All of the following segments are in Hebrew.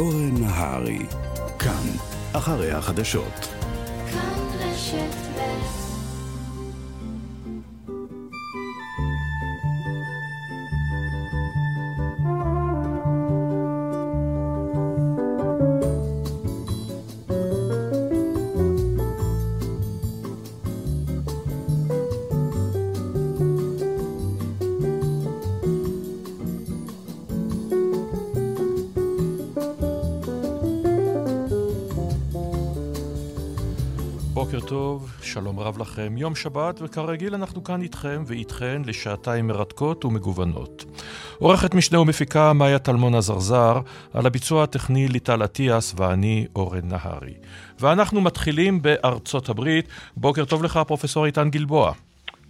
אורן נהרי, כאן, אחרי החדשות. כאן רשת שלום לכם, יום שבת, וכרגיל אנחנו כאן איתכם ואיתכן לשעתיים מרתקות ומגוונות. עורכת משנה ומפיקה מאיה טלמון עזרזר, על הביצוע הטכני ליטל אטיאס ואני אורן נהרי. ואנחנו מתחילים בארצות הברית. בוקר טוב לך, פרופסור איתן גלבוע.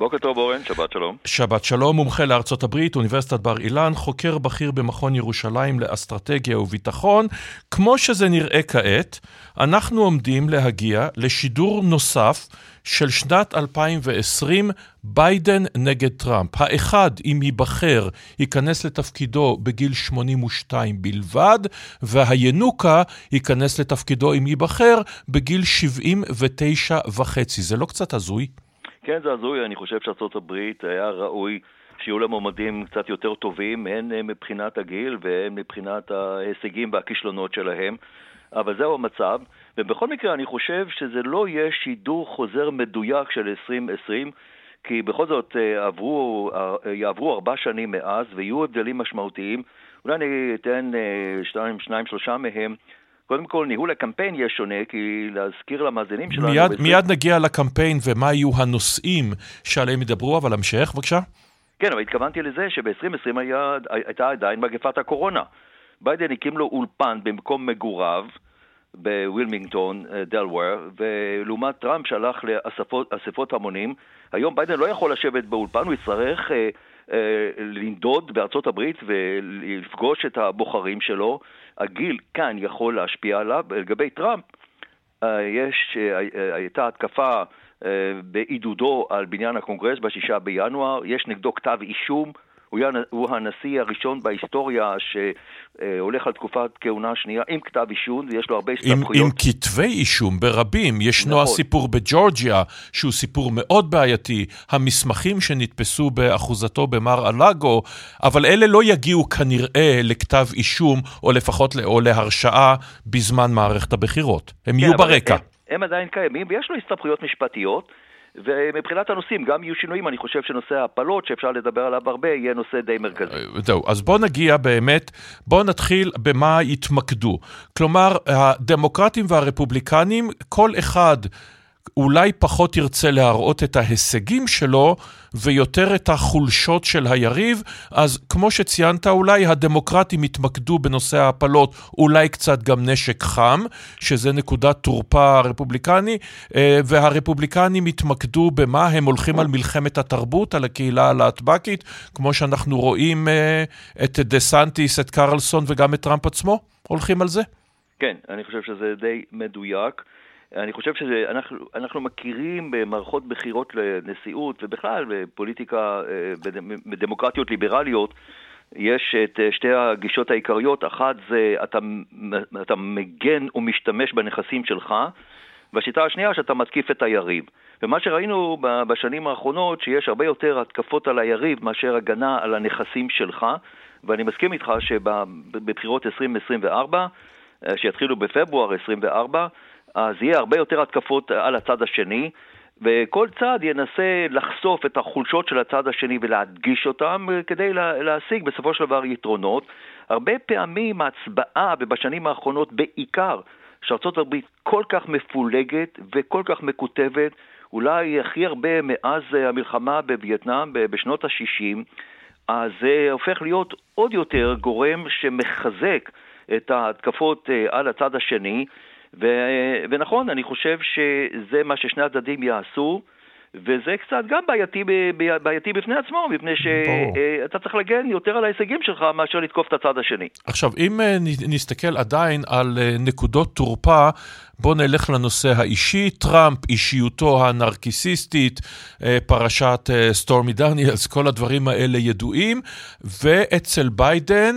בוקר טוב אורן, שבת שלום. שבת שלום, מומחה לארצות הברית, אוניברסיטת בר אילן, חוקר בכיר במכון ירושלים לאסטרטגיה וביטחון. כמו שזה נראה כעת, אנחנו עומדים להגיע לשידור נוסף של שנת 2020, ביידן נגד טראמפ. האחד, אם ייבחר, ייכנס לתפקידו בגיל 82 בלבד, והינוקה ייכנס לתפקידו, אם ייבחר, בגיל 79 וחצי. זה לא קצת הזוי? כן, זה הזוי, אני חושב שארה"ב היה ראוי שיהיו לה מועמדים קצת יותר טובים, הן אה, מבחינת הגיל והן מבחינת ההישגים והכישלונות שלהם, אבל זהו המצב, ובכל מקרה אני חושב שזה לא יהיה שידור חוזר מדויק של 2020, כי בכל זאת אה, עברו, אה, יעברו ארבע שנים מאז ויהיו הבדלים משמעותיים. אולי אני אתן שניים, שניים, שלושה מהם. קודם כל, ניהול הקמפיין יהיה שונה, כי להזכיר למאזינים שלנו... מיד, בזה... מיד נגיע לקמפיין ומה יהיו הנושאים שעליהם ידברו, אבל המשך, בבקשה. כן, אבל התכוונתי לזה שב-2020 היה, הייתה עדיין מגפת הקורונה. ביידן הקים לו אולפן במקום מגוריו בווילמינגטון, אה, דלוור, ולעומת טראמפ שהלך לאספות המונים, היום ביידן לא יכול לשבת באולפן, הוא יצטרך... אה, אה, לנדוד בארצות הברית ולפגוש את הבוחרים שלו, הגיל כאן יכול להשפיע עליו. לגבי טראמפ, אה, יש, אה, הייתה התקפה בעידודו על בניין הקונגרס בשישה בינואר, יש נגדו כתב אישום הוא הנשיא הראשון בהיסטוריה שהולך על תקופת כהונה שנייה עם כתב אישום, ויש לו הרבה הסתבכויות. עם, עם כתבי אישום ברבים. ישנו נכון. הסיפור בג'ורג'יה, שהוא סיפור מאוד בעייתי, המסמכים שנתפסו באחוזתו במר אלאגו, אבל אלה לא יגיעו כנראה לכתב אישום, או לפחות או להרשעה בזמן מערכת הבחירות. הם כן, יהיו ברקע. הם, הם עדיין קיימים, ויש לו הסתבכויות משפטיות. ומבחינת הנושאים, גם יהיו שינויים, אני חושב שנושא ההפלות, שאפשר לדבר עליו הרבה, יהיה נושא די מרכזי. אה, זהו, אז בואו נגיע באמת, בואו נתחיל במה יתמקדו. כלומר, הדמוקרטים והרפובליקנים, כל אחד... אולי פחות ירצה להראות את ההישגים שלו ויותר את החולשות של היריב, אז כמו שציינת, אולי הדמוקרטים יתמקדו בנושא ההפלות, אולי קצת גם נשק חם, שזה נקודת תורפה רפובליקני, אה, והרפובליקנים יתמקדו במה הם הולכים על מלחמת התרבות, על הקהילה הלהטבקית, כמו שאנחנו רואים אה, את דה סנטיס, את קרלסון וגם את טראמפ עצמו, הולכים על זה? כן, אני חושב שזה די מדויק. אני חושב שאנחנו מכירים במערכות בחירות לנשיאות ובכלל בפוליטיקה, אה, בדמוקרטיות ליברליות, יש את אה, שתי הגישות העיקריות, אחת זה אתה, אתה מגן ומשתמש בנכסים שלך, והשיטה השנייה שאתה מתקיף את היריב. ומה שראינו בשנים האחרונות, שיש הרבה יותר התקפות על היריב מאשר הגנה על הנכסים שלך, ואני מסכים איתך שבבחירות 2024, אה, שיתחילו בפברואר 24, אז יהיה הרבה יותר התקפות על הצד השני, וכל צד ינסה לחשוף את החולשות של הצד השני ולהדגיש אותם כדי להשיג בסופו של דבר יתרונות. הרבה פעמים ההצבעה, ובשנים האחרונות בעיקר, שארצות הברית כל כך מפולגת וכל כך מקוטבת, אולי הכי הרבה מאז המלחמה בווייטנאם בשנות ה-60, אז זה הופך להיות עוד יותר גורם שמחזק את ההתקפות אה, על הצד השני, ו, ונכון, אני חושב שזה מה ששני הצדדים יעשו. וזה קצת גם בעייתי, בעייתי בפני עצמו, מפני שאתה צריך להגן יותר על ההישגים שלך מאשר לתקוף את הצד השני. עכשיו, אם אה, נסתכל עדיין על אה, נקודות תורפה, בואו נלך לנושא האישי. טראמפ, אישיותו הנרקיסיסטית, אה, פרשת סטורמי דניאלס, כל הדברים האלה ידועים, ואצל ביידן,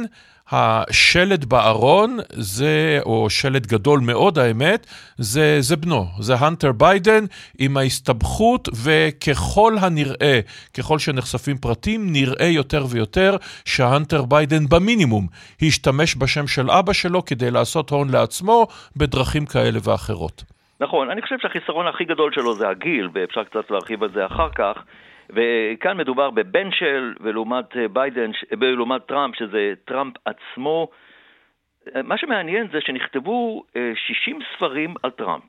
השלד בארון, זה, או שלד גדול מאוד האמת, זה, זה בנו, זה הנטר ביידן עם ההסתבכות, וככל הנראה, ככל שנחשפים פרטים, נראה יותר ויותר שהנטר ביידן במינימום השתמש בשם של אבא שלו כדי לעשות הון לעצמו בדרכים כאלה ואחרות. נכון, אני חושב שהחיסרון הכי גדול שלו זה הגיל, ואפשר קצת להרחיב על זה אחר כך. וכאן מדובר בבן של, ולעומת אה, ביידן, ולעומת טראמפ, שזה טראמפ עצמו. מה שמעניין זה שנכתבו 60 אה, ספרים על טראמפ.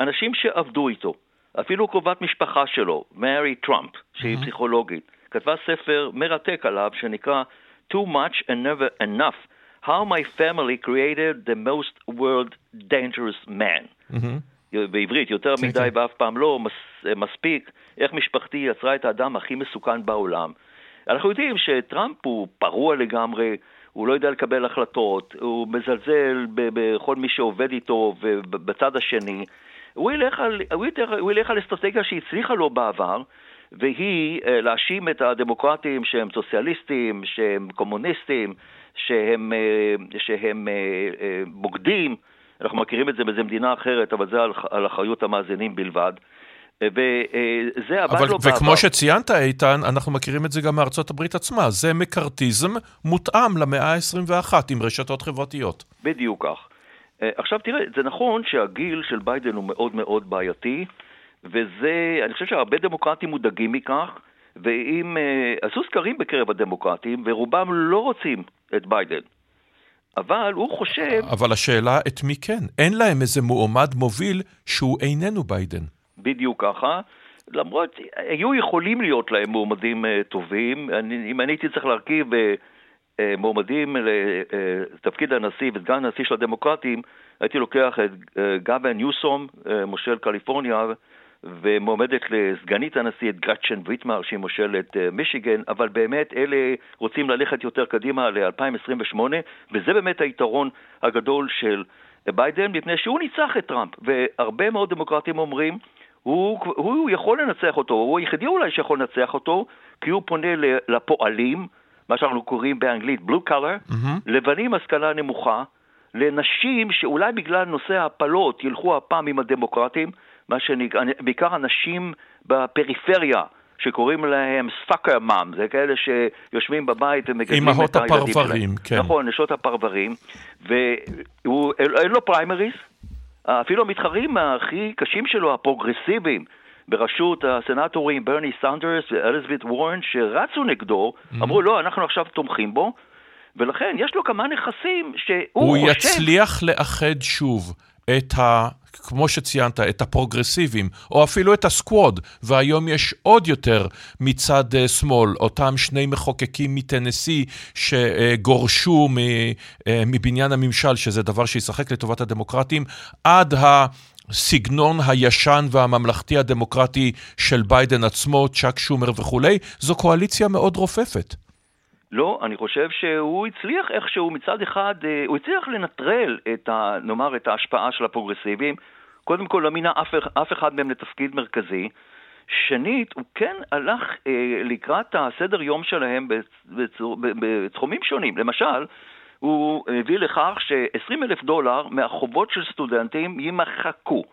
אנשים שעבדו איתו, אפילו קרובת משפחה שלו, מרי טראמפ, שהיא mm-hmm. פסיכולוגית, כתבה ספר מרתק עליו שנקרא Too Much and Never Enough, How My Family Created the Most World Dangerous Man. Mm-hmm. בעברית, יותר כן, מדי כן. ואף פעם לא מספיק, איך משפחתי יצרה את האדם הכי מסוכן בעולם. אנחנו יודעים שטראמפ הוא פרוע לגמרי, הוא לא יודע לקבל החלטות, הוא מזלזל בכל מי שעובד איתו ובצד השני. הוא ילך על, הוא ילך, הוא ילך על אסטרטגיה שהצליחה לו בעבר, והיא אה, להאשים את הדמוקרטים שהם סוציאליסטים, שהם קומוניסטים, שהם, אה, שהם אה, בוגדים. אנחנו מכירים את זה באיזה מדינה אחרת, אבל זה על, על אחריות המאזינים בלבד. וזה עבד אבל, לו בעבר. וכמו שציינת, איתן, אנחנו מכירים את זה גם מארצות הברית עצמה. זה מקארתיזם מותאם למאה ה-21 עם רשתות חברתיות. בדיוק כך. אה, עכשיו תראה, זה נכון שהגיל של ביידן הוא מאוד מאוד בעייתי, וזה, אני חושב שהרבה דמוקרטים מודאגים מכך, ואם, אה, עשו סקרים בקרב הדמוקרטים, ורובם לא רוצים את ביידן. אבל הוא חושב... אבל השאלה את מי כן? אין להם איזה מועמד מוביל שהוא איננו ביידן. בדיוק ככה. למרות, היו יכולים להיות להם מועמדים אה, טובים. אני, אם אני הייתי צריך להרכיב אה, מועמדים לתפקיד הנשיא וסגן הנשיא של הדמוקרטים, הייתי לוקח את גאווין ניוסום, מושל קליפורניה, ומועמדת לסגנית הנשיא את גרצ'ן ויטמר, שהיא מושלת אה, מישיגן, אבל באמת אלה רוצים ללכת יותר קדימה ל-2028, וזה באמת היתרון הגדול של ביידן, מפני שהוא ניצח את טראמפ, והרבה מאוד דמוקרטים אומרים, הוא, הוא יכול לנצח אותו, הוא היחידי אולי שיכול לנצח אותו, כי הוא פונה לפועלים, מה שאנחנו קוראים באנגלית blue collar, mm-hmm. לבנים השכלה נמוכה, לנשים שאולי בגלל נושא ההפלות ילכו הפעם עם הדמוקרטים, מה שנקרא, בעיקר אנשים בפריפריה, שקוראים להם soccer mom, זה כאלה שיושבים בבית ומגדלים את הילדים שלהם. הפרברים, כן. נכון, נשות הפרברים, ואין לו פריימריז, אפילו המתחרים הכי קשים שלו, הפרוגרסיביים, בראשות הסנטורים ברני סנדרס ואליזבית וורן, שרצו נגדו, mm-hmm. אמרו, לא, אנחנו עכשיו תומכים בו, ולכן יש לו כמה נכסים שהוא הוא חושב... הוא יצליח לאחד שוב את ה... כמו שציינת, את הפרוגרסיבים, או אפילו את הסקווד, והיום יש עוד יותר מצד uh, שמאל, אותם שני מחוקקים מטנסי שגורשו uh, מבניין הממשל, שזה דבר שישחק לטובת הדמוקרטים, עד ה... הסגנון הישן והממלכתי הדמוקרטי של ביידן עצמו, צ'אק שומר וכולי, זו קואליציה מאוד רופפת. לא, אני חושב שהוא הצליח איכשהו מצד אחד, אה, הוא הצליח לנטרל את ה... נאמר, את ההשפעה של הפרוגרסיבים. קודם כל לא מינה אף, אף אחד מהם לתפקיד מרכזי. שנית, הוא כן הלך אה, לקראת הסדר יום שלהם בתחומים שונים. למשל, הוא הביא לכך ש-20 אלף דולר מהחובות של סטודנטים יימחקו.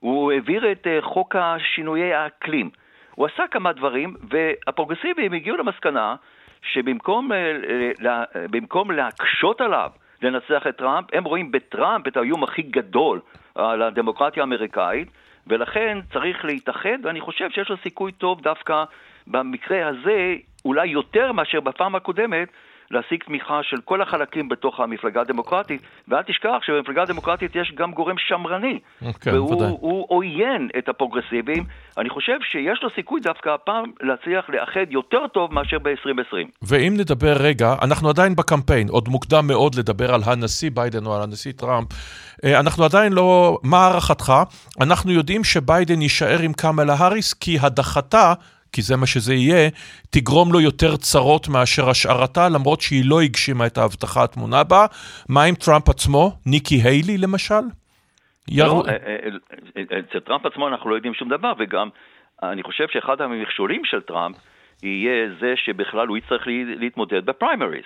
הוא העביר את אה, חוק השינויי האקלים. הוא עשה כמה דברים, והפרוגרסיבים הגיעו למסקנה שבמקום uh, להקשות עליו לנצח את טראמפ, הם רואים בטראמפ את האיום הכי גדול על הדמוקרטיה האמריקאית, ולכן צריך להתאחד, ואני חושב שיש לו סיכוי טוב דווקא במקרה הזה, אולי יותר מאשר בפעם הקודמת, להשיג תמיכה של כל החלקים בתוך המפלגה הדמוקרטית, ואל תשכח שבמפלגה הדמוקרטית יש גם גורם שמרני, כן, והוא עוין את הפרוגרסיבים. אני חושב שיש לו סיכוי דווקא הפעם להצליח לאחד יותר טוב מאשר ב-2020. ואם נדבר רגע, אנחנו עדיין בקמפיין, עוד מוקדם מאוד לדבר על הנשיא ביידן או על הנשיא טראמפ. אה, אנחנו עדיין לא, מה הערכתך? אנחנו יודעים שביידן יישאר עם קמלה האריס כי הדחתה כי זה מה שזה יהיה, תגרום לו יותר צרות מאשר השארתה, למרות שהיא לא הגשימה את ההבטחה הטמונה בה. מה עם טראמפ עצמו? ניקי היילי למשל? לא, אה, אה, אה, אצל טראמפ עצמו אנחנו לא יודעים שום דבר, וגם אני חושב שאחד המכשולים של טראמפ יהיה זה שבכלל הוא יצטרך להתמודד בפריימריז.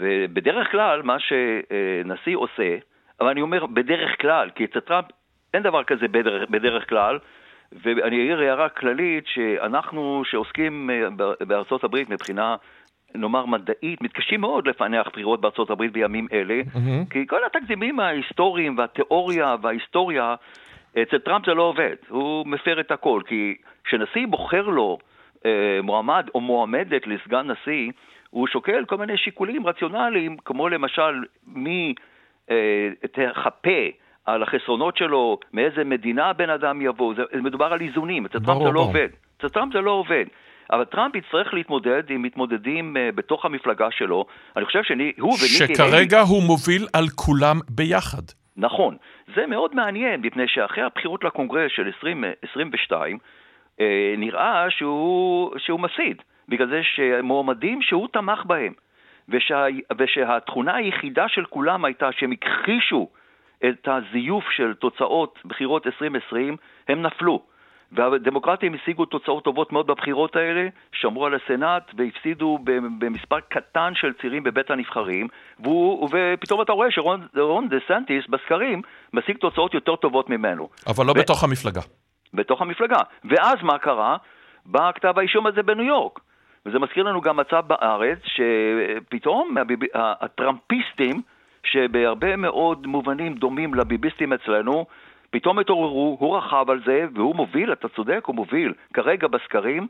ובדרך כלל, מה שנשיא עושה, אבל אני אומר בדרך כלל, כי אצל טראמפ אין דבר כזה בדרך, בדרך כלל, ואני אעיר הערה כללית שאנחנו שעוסקים אה, בארצות הברית מבחינה נאמר מדעית, מתקשים מאוד לפענח בחירות בארצות הברית בימים אלה, mm-hmm. כי כל התקדימים ההיסטוריים והתיאוריה וההיסטוריה, אצל טראמפ זה לא עובד, הוא מפר את הכל, כי כשנשיא בוחר לו אה, מועמד או מועמדת לסגן נשיא, הוא שוקל כל מיני שיקולים רציונליים, כמו למשל מי אה, תחפה על החסרונות שלו, מאיזה מדינה הבן אדם יבוא, זה, מדובר על איזונים, אצל טראמפ זה לא עובד. אצל טראמפ זה לא עובד. אבל טראמפ יצטרך להתמודד עם מתמודדים uh, בתוך המפלגה שלו. אני חושב שהוא וניקי... שכרגע הוא מוביל על כולם ביחד. נכון. זה מאוד מעניין, מפני שאחרי הבחירות לקונגרס של 2022, uh, אה, נראה שהוא, שהוא מפסיד, בגלל זה שמועמדים שהוא תמך בהם, ושה, ושהתכונה היחידה של כולם הייתה שהם הכחישו את הזיוף של תוצאות בחירות 2020, הם נפלו. והדמוקרטים השיגו תוצאות טובות מאוד בבחירות האלה, שמרו על הסנאט והפסידו במספר קטן של צירים בבית הנבחרים, והוא, ופתאום אתה רואה שרון דה סנטיס בסקרים משיג תוצאות יותר טובות ממנו. אבל לא ו... בתוך המפלגה. בתוך המפלגה. ואז מה קרה? בא כתב האישום הזה בניו יורק. וזה מזכיר לנו גם מצב בארץ, שפתאום הטראמפיסטים, שבהרבה מאוד מובנים דומים לביביסטים אצלנו, פתאום התעוררו, הוא רכב על זה, והוא מוביל, אתה צודק, הוא מוביל כרגע בסקרים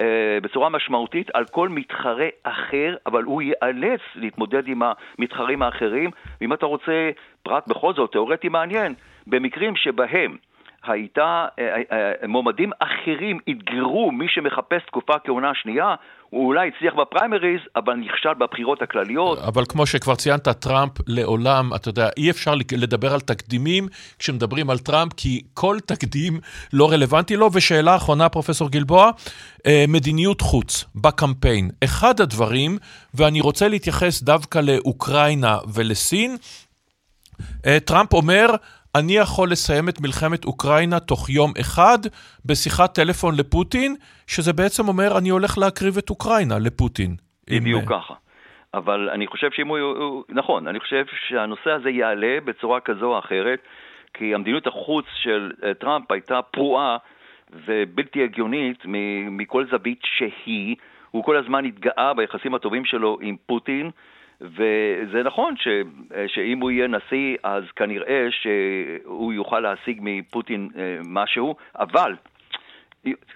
אה, בצורה משמעותית על כל מתחרה אחר, אבל הוא ייאלץ להתמודד עם המתחרים האחרים. ואם אתה רוצה פרט בכל זאת, תיאורטי מעניין, במקרים שבהם הייתה, אה, אה, אה, מועמדים אחרים אתגרו מי שמחפש תקופה כהונה שנייה, הוא אולי הצליח בפריימריז, אבל נכשל בבחירות הכלליות. אבל כמו שכבר ציינת, טראמפ לעולם, אתה יודע, אי אפשר לדבר על תקדימים כשמדברים על טראמפ, כי כל תקדים לא רלוונטי לו. ושאלה אחרונה, פרופסור גלבוע, מדיניות חוץ בקמפיין. אחד הדברים, ואני רוצה להתייחס דווקא לאוקראינה ולסין, טראמפ אומר, אני יכול לסיים את מלחמת אוקראינה תוך יום אחד בשיחת טלפון לפוטין, שזה בעצם אומר, אני הולך להקריב את אוקראינה לפוטין. בדיוק עם... ככה. אבל אני חושב שאם הוא... נכון, אני חושב שהנושא הזה יעלה בצורה כזו או אחרת, כי המדיניות החוץ של אה, טראמפ הייתה פרועה ובלתי הגיונית מכל זווית שהיא. הוא כל הזמן התגאה ביחסים הטובים שלו עם פוטין, וזה נכון ש, שאם הוא יהיה נשיא, אז כנראה שהוא יוכל להשיג מפוטין אה, משהו, אבל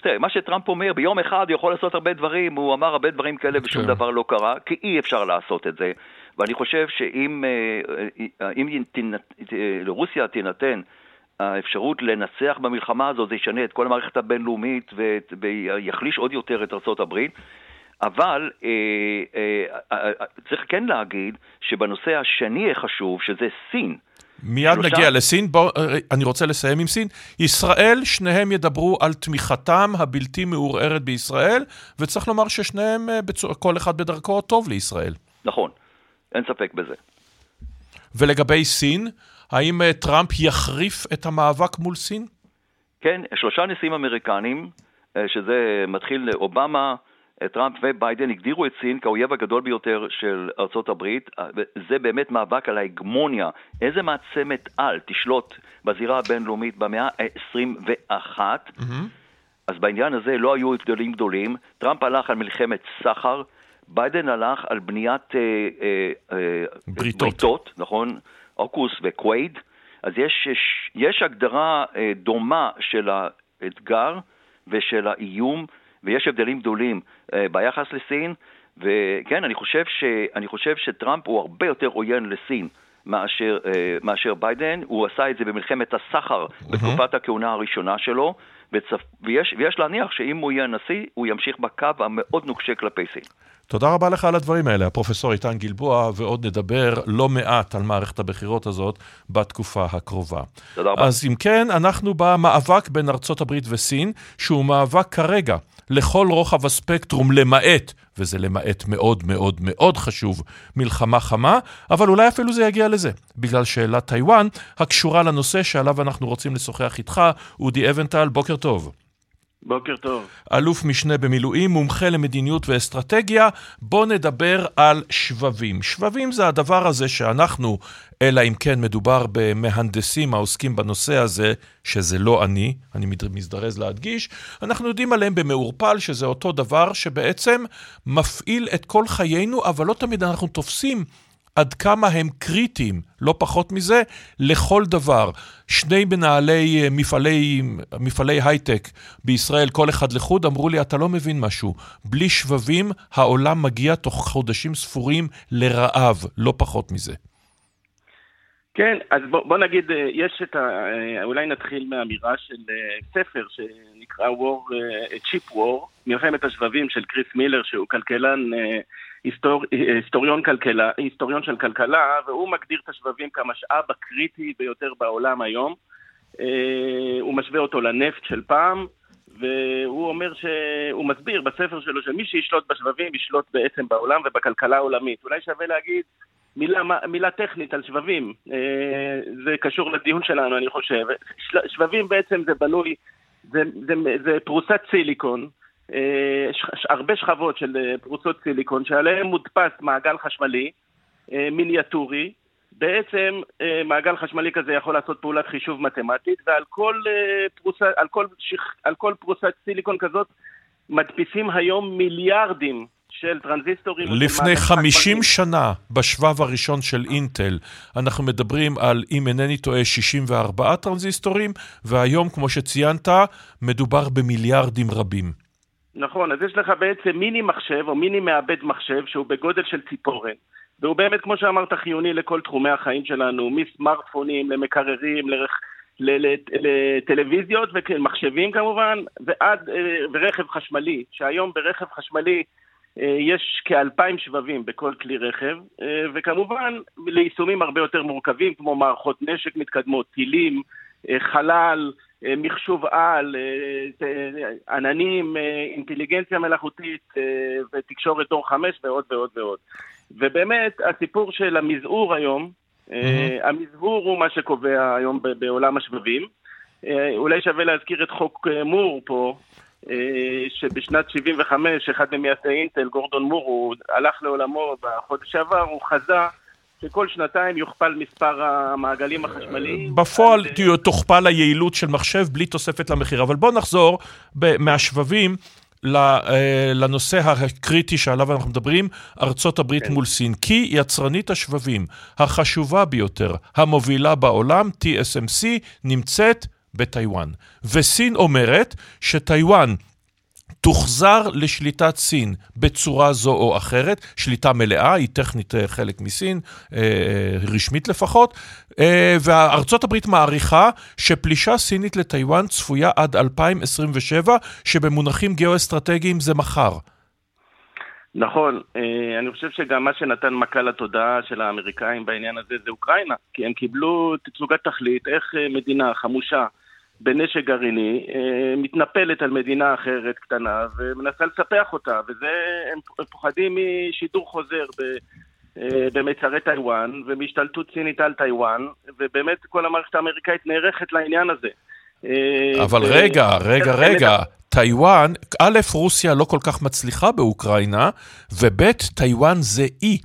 תראה, מה שטראמפ אומר, ביום אחד הוא יכול לעשות הרבה דברים, הוא אמר הרבה דברים כאלה ושום כן. דבר לא קרה, כי אי אפשר לעשות את זה. ואני חושב שאם אה, אם לרוסיה תינתן האפשרות לנצח במלחמה הזאת, זה ישנה את כל המערכת הבינלאומית ויחליש עוד יותר את ארה"ב. אבל אה, אה, אה, אה, צריך כן להגיד שבנושא השני החשוב, שזה סין, מיד שלושה... נגיע לסין, בוא, אה, אני רוצה לסיים עם סין. ישראל, שניהם ידברו על תמיכתם הבלתי מעורערת בישראל, וצריך לומר ששניהם, אה. כל אחד בדרכו טוב לישראל. נכון, אין ספק בזה. ולגבי סין, האם טראמפ יחריף את המאבק מול סין? כן, שלושה נשיאים אמריקנים, שזה מתחיל אובמה, טראמפ וביידן הגדירו את סין כאויב הגדול ביותר של ארצות הברית, זה באמת מאבק על ההגמוניה, איזה מעצמת על תשלוט בזירה הבינלאומית במאה ה-21. Mm-hmm. אז בעניין הזה לא היו הבדלים גדולים. טראמפ הלך על מלחמת סחר, ביידן הלך על בניית אה, אה, אה, בריתות. בריתות, נכון? אוקוס וקוואד. אז יש, יש, יש הגדרה אה, דומה של האתגר ושל האיום. ויש הבדלים גדולים אה, ביחס לסין, וכן, אני חושב, ש, אני חושב שטראמפ הוא הרבה יותר עוין לסין. מאשר, אה, מאשר ביידן, הוא עשה את זה במלחמת הסחר. בתקופת הכהונה הראשונה שלו, וצפ... ויש, ויש להניח שאם הוא יהיה נשיא, הוא ימשיך בקו המאוד נוקשה כלפי סין. תודה רבה לך על הדברים האלה, הפרופסור איתן גלבוע, ועוד נדבר לא מעט על מערכת הבחירות הזאת בתקופה הקרובה. תודה רבה. אז אם כן, אנחנו במאבק בין ארצות הברית וסין, שהוא מאבק כרגע לכל רוחב הספקטרום, למעט, וזה למעט מאוד מאוד מאוד חשוב, מלחמה חמה, אבל אולי אפילו זה יגיע לזה, בגלל שאלת טיוואן הקשורה לנושא שעליו אנחנו רוצים לשוחח איתך, אודי אבנטל, בוקר טוב. בוקר טוב. אלוף משנה במילואים, מומחה למדיניות ואסטרטגיה. בואו נדבר על שבבים. שבבים זה הדבר הזה שאנחנו, אלא אם כן מדובר במהנדסים העוסקים בנושא הזה, שזה לא אני, אני מזדרז להדגיש, אנחנו יודעים עליהם במעורפל, שזה אותו דבר שבעצם מפעיל את כל חיינו, אבל לא תמיד אנחנו תופסים עד כמה הם קריטיים, לא פחות מזה, לכל דבר. שני מנהלי אה, מפעלי, מפעלי הייטק בישראל, כל אחד לחוד, אמרו לי, אתה לא מבין משהו. בלי שבבים, העולם מגיע תוך חודשים ספורים לרעב, לא פחות מזה. כן, אז בוא, בוא נגיד, אה, יש את ה... אה, אולי נתחיל מהאמירה של ספר שנקרא War, Cheap War, מלחמת השבבים של קריס מילר, שהוא כלכלן היסטור, היסטוריון, כלכלה, היסטוריון של כלכלה, והוא מגדיר את השבבים כמשאב הקריטי ביותר בעולם היום. אה, הוא משווה אותו לנפט של פעם, והוא אומר שהוא מסביר בספר שלו שמי שישלוט בשבבים ישלוט בעצם בעולם ובכלכלה העולמית. אולי שווה להגיד מילה, מילה טכנית על שבבים, אה, זה קשור לדיון שלנו אני חושב. שבבים בעצם זה בנוי, זה, זה, זה פרוסת סיליקון. אה, הרבה שכבות של אה, פרוסות סיליקון שעליהן מודפס מעגל חשמלי אה, מיניאטורי. בעצם מעגל חשמלי כזה יכול לעשות פעולת חישוב מתמטית, ועל כל, פרוסה, על כל, שכ, על כל פרוסת סיליקון כזאת מדפיסים היום מיליארדים של טרנזיסטורים. לפני 50 שנה, בשבב הראשון של אינטל, אנחנו מדברים על, אם אינני טועה, 64 טרנזיסטורים, והיום, כמו שציינת, מדובר במיליארדים רבים. נכון, אז יש לך בעצם מיני מחשב או מיני מעבד מחשב שהוא בגודל של ציפורן. והוא באמת, כמו שאמרת, חיוני לכל תחומי החיים שלנו, מסמארטפונים למקררים, לרכ... לטלוויזיות ומחשבים כמובן, ועד, אה, ורכב חשמלי, שהיום ברכב חשמלי אה, יש כאלפיים שבבים בכל כלי רכב, אה, וכמובן ליישומים הרבה יותר מורכבים, כמו מערכות נשק מתקדמות, טילים, חלל, מחשוב על, אה, אה, עננים, אינטליגנציה מלאכותית ותקשורת דור חמש ועוד ועוד ועוד. ובאמת, הסיפור של המזעור היום, mm-hmm. המזעור הוא מה שקובע היום בעולם השבבים. אולי שווה להזכיר את חוק מור פה, שבשנת 75, אחד ממייסדי אינטל, גורדון מור, הוא הלך לעולמו בחודש שעבר, הוא חזה שכל שנתיים יוכפל מספר המעגלים החשמליים. בפועל על... תוכפל היעילות של מחשב בלי תוספת למחיר. אבל בואו נחזור מהשבבים. אה, לנושא הקריטי שעליו אנחנו מדברים, ארצות הברית כן. מול סין. כי יצרנית השבבים החשובה ביותר, המובילה בעולם, TSMC, נמצאת בטיוואן. וסין אומרת שטיוואן תוחזר לשליטת סין בצורה זו או אחרת, שליטה מלאה, היא טכנית אה, חלק מסין, אה, אה, רשמית לפחות, וארצות הברית מעריכה שפלישה סינית לטיוואן צפויה עד 2027, שבמונחים גיאו-אסטרטגיים זה מחר. נכון, אני חושב שגם מה שנתן מכה לתודעה של האמריקאים בעניין הזה זה אוקראינה, כי הם קיבלו תצוגת תכלית, איך מדינה חמושה בנשק גרעיני, אה, מתנפלת על מדינה אחרת קטנה ומנסה לספח אותה, וזה, הם פוחדים משידור חוזר ב... אה, במצרי טאיוואן ומהשתלטות סינית על טיוואן, ובאמת כל המערכת האמריקאית נערכת לעניין הזה. אה, אבל. רגע, רגע, רגע, טיוואן, א', רוסיה לא כל כך מצליחה באוקראינה, וב', טיוואן זה אי.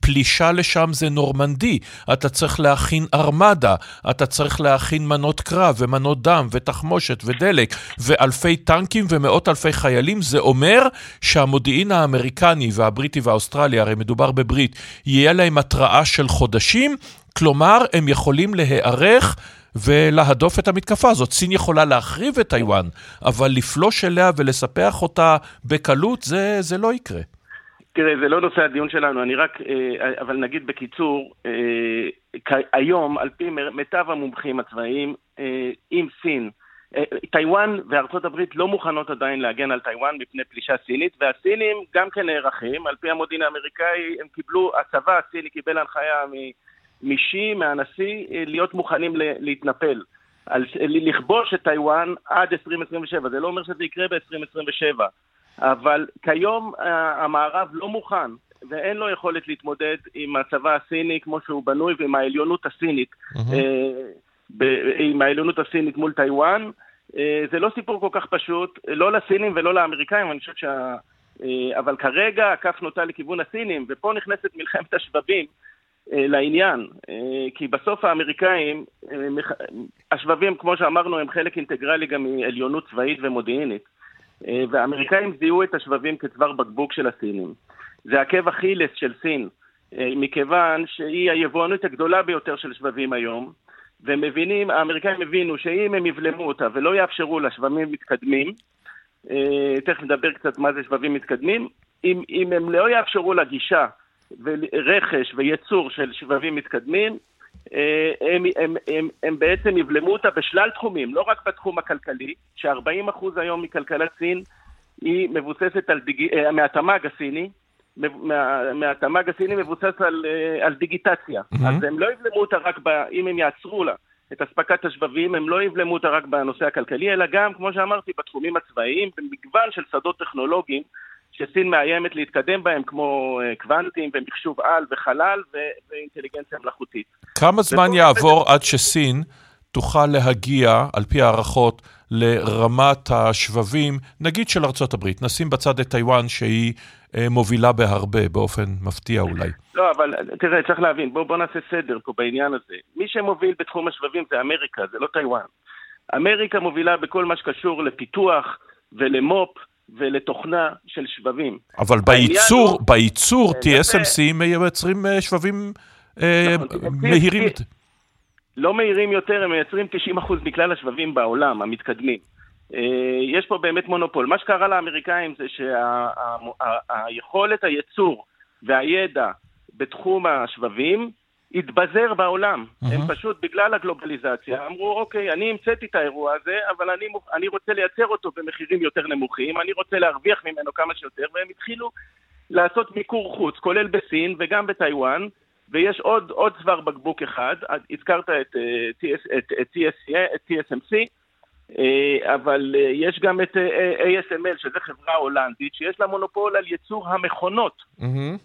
פלישה לשם זה נורמנדי, אתה צריך להכין ארמדה, אתה צריך להכין מנות קרב ומנות דם ותחמושת ודלק ואלפי טנקים ומאות אלפי חיילים, זה אומר שהמודיעין האמריקני והבריטי והאוסטרלי, הרי מדובר בברית, יהיה להם התראה של חודשים, כלומר הם יכולים להיערך ולהדוף את המתקפה הזאת. סין יכולה להחריב את טיוואן, אבל לפלוש אליה ולספח אותה בקלות, זה, זה לא יקרה. תראה, זה לא נושא הדיון שלנו, אני רק, אה, אבל נגיד בקיצור, אה, היום, על פי מיטב המומחים הצבאיים, אה, עם סין, טיוואן וארצות הברית לא מוכנות עדיין להגן על טיוואן מפני פלישה סינית, והסינים גם כן נערכים, על פי המודיעין האמריקאי, הם קיבלו, הצבא הסיני קיבל הנחיה משי, מהנשיא, להיות מוכנים להתנפל. על, לכבוש את טיוואן עד 2027, זה לא אומר שזה יקרה ב-2027. אבל כיום אה, המערב לא מוכן ואין לו יכולת להתמודד עם הצבא הסיני כמו שהוא בנוי ועם העליונות הסינית, mm-hmm. עם העליונות הסינית מול טיוואן. זה לא סיפור כל כך פשוט, לא לסינים ולא לאמריקאים, אני חושב שה... אבל כרגע הכף נוטה לכיוון הסינים, ופה נכנסת מלחמת השבבים. אה, לעניין, אה, כי בסוף האמריקאים, אה, השבבים, כמו שאמרנו, הם חלק אינטגרלי גם מעליונות צבאית ומודיעינית. והאמריקאים זיהו את השבבים כצוואר בקבוק של הסינים. זה עקב אכילס של סין, מכיוון שהיא היבואנות הגדולה ביותר של שבבים היום, ומבינים, האמריקאים הבינו שאם הם יבלמו אותה ולא יאפשרו לה שבבים מתקדמים, תכף נדבר קצת מה זה שבבים מתקדמים, אם, אם הם לא יאפשרו לה גישה ורכש וייצור של שבבים מתקדמים, אה, הם, הם, הם, הם בעצם יבלמו אותה בשלל תחומים, לא רק בתחום הכלכלי, ש-40% היום מכלכלת סין היא מבוססת על דיג... אה, מהתמ"ג הסיני, מה, מהתמ"ג הסיני מבוסס על, אה, על דיגיטציה. Mm-hmm. אז הם לא יבלמו אותה רק ב... אם הם יעצרו לה את אספקת השבבים, הם לא יבלמו אותה רק בנושא הכלכלי, אלא גם, כמו שאמרתי, בתחומים הצבאיים, במגוון של שדות טכנולוגיים. שסין מאיימת להתקדם בהם, כמו אה, קוונטים ומחשוב על וחלל ואינטליגנציה מלאכותית. כמה זמן יעבור עד שסין תוכל להגיע, על פי הערכות, לרמת השבבים, נגיד של ארצות הברית, נשים בצד את טיוואן שהיא אה, מובילה בהרבה, באופן מפתיע אולי. לא, אבל תראה, צריך להבין, בואו בוא נעשה סדר פה בעניין הזה. מי שמוביל בתחום השבבים זה אמריקה, זה לא טיוואן. אמריקה מובילה בכל מה שקשור לפיתוח ולמו"פ ולתוכנה של שבבים. אבל בייצור, הוא... בייצור אה, TSMC מייצרים אה, שבבים אה, נכון, מהירים. לא מהירים יותר, הם מייצרים 90% מכלל השבבים בעולם, המתקדמים. יש פה באמת מונופול. מה שקרה לאמריקאים זה שהיכולת הייצור והידע בתחום השבבים התבזר בעולם. Mm-hmm. הם פשוט, בגלל הגלובליזציה, אמרו, אוקיי, אני המצאתי את האירוע הזה, אבל אני, אני רוצה לייצר אותו במחירים יותר נמוכים, אני רוצה להרוויח ממנו כמה שיותר, והם התחילו לעשות מיקור חוץ, כולל בסין וגם בטיוואן, ויש עוד, עוד צוואר בקבוק אחד, הזכרת את, אה, את, את, את, TSC, את TSMC, אה, אבל אה, יש גם את ASML, שזו חברה הולנדית, שיש לה מונופול על ייצור המכונות. Mm-hmm.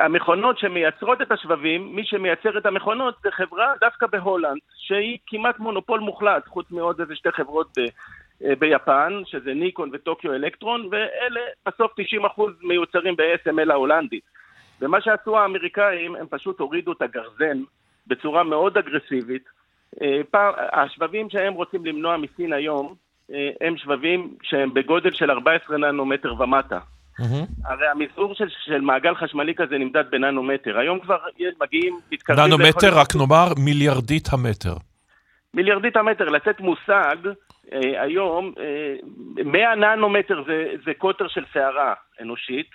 המכונות שמייצרות את השבבים, מי שמייצר את המכונות זה חברה דווקא בהולנד, שהיא כמעט מונופול מוחלט, חוץ מעוד איזה שתי חברות ב, אה, ביפן, שזה ניקון וטוקיו אלקטרון, ואלה בסוף 90% מיוצרים ב-SML ההולנדית. ומה שעשו האמריקאים, הם פשוט הורידו את הגרזן בצורה מאוד אגרסיבית. אה, השבבים שהם רוצים למנוע מסין היום, אה, הם שבבים שהם בגודל של 14 ננומטר ומטה. Mm-hmm. הרי המזעור של, של מעגל חשמלי כזה נמדד בננומטר. היום כבר מגיעים, מתקרבים... ננומטר, רק נאמר מיליארדית המטר. מיליארדית המטר, לתת מושג, אה, היום, אה, 100 ננומטר זה, זה קוטר של שערה אנושית,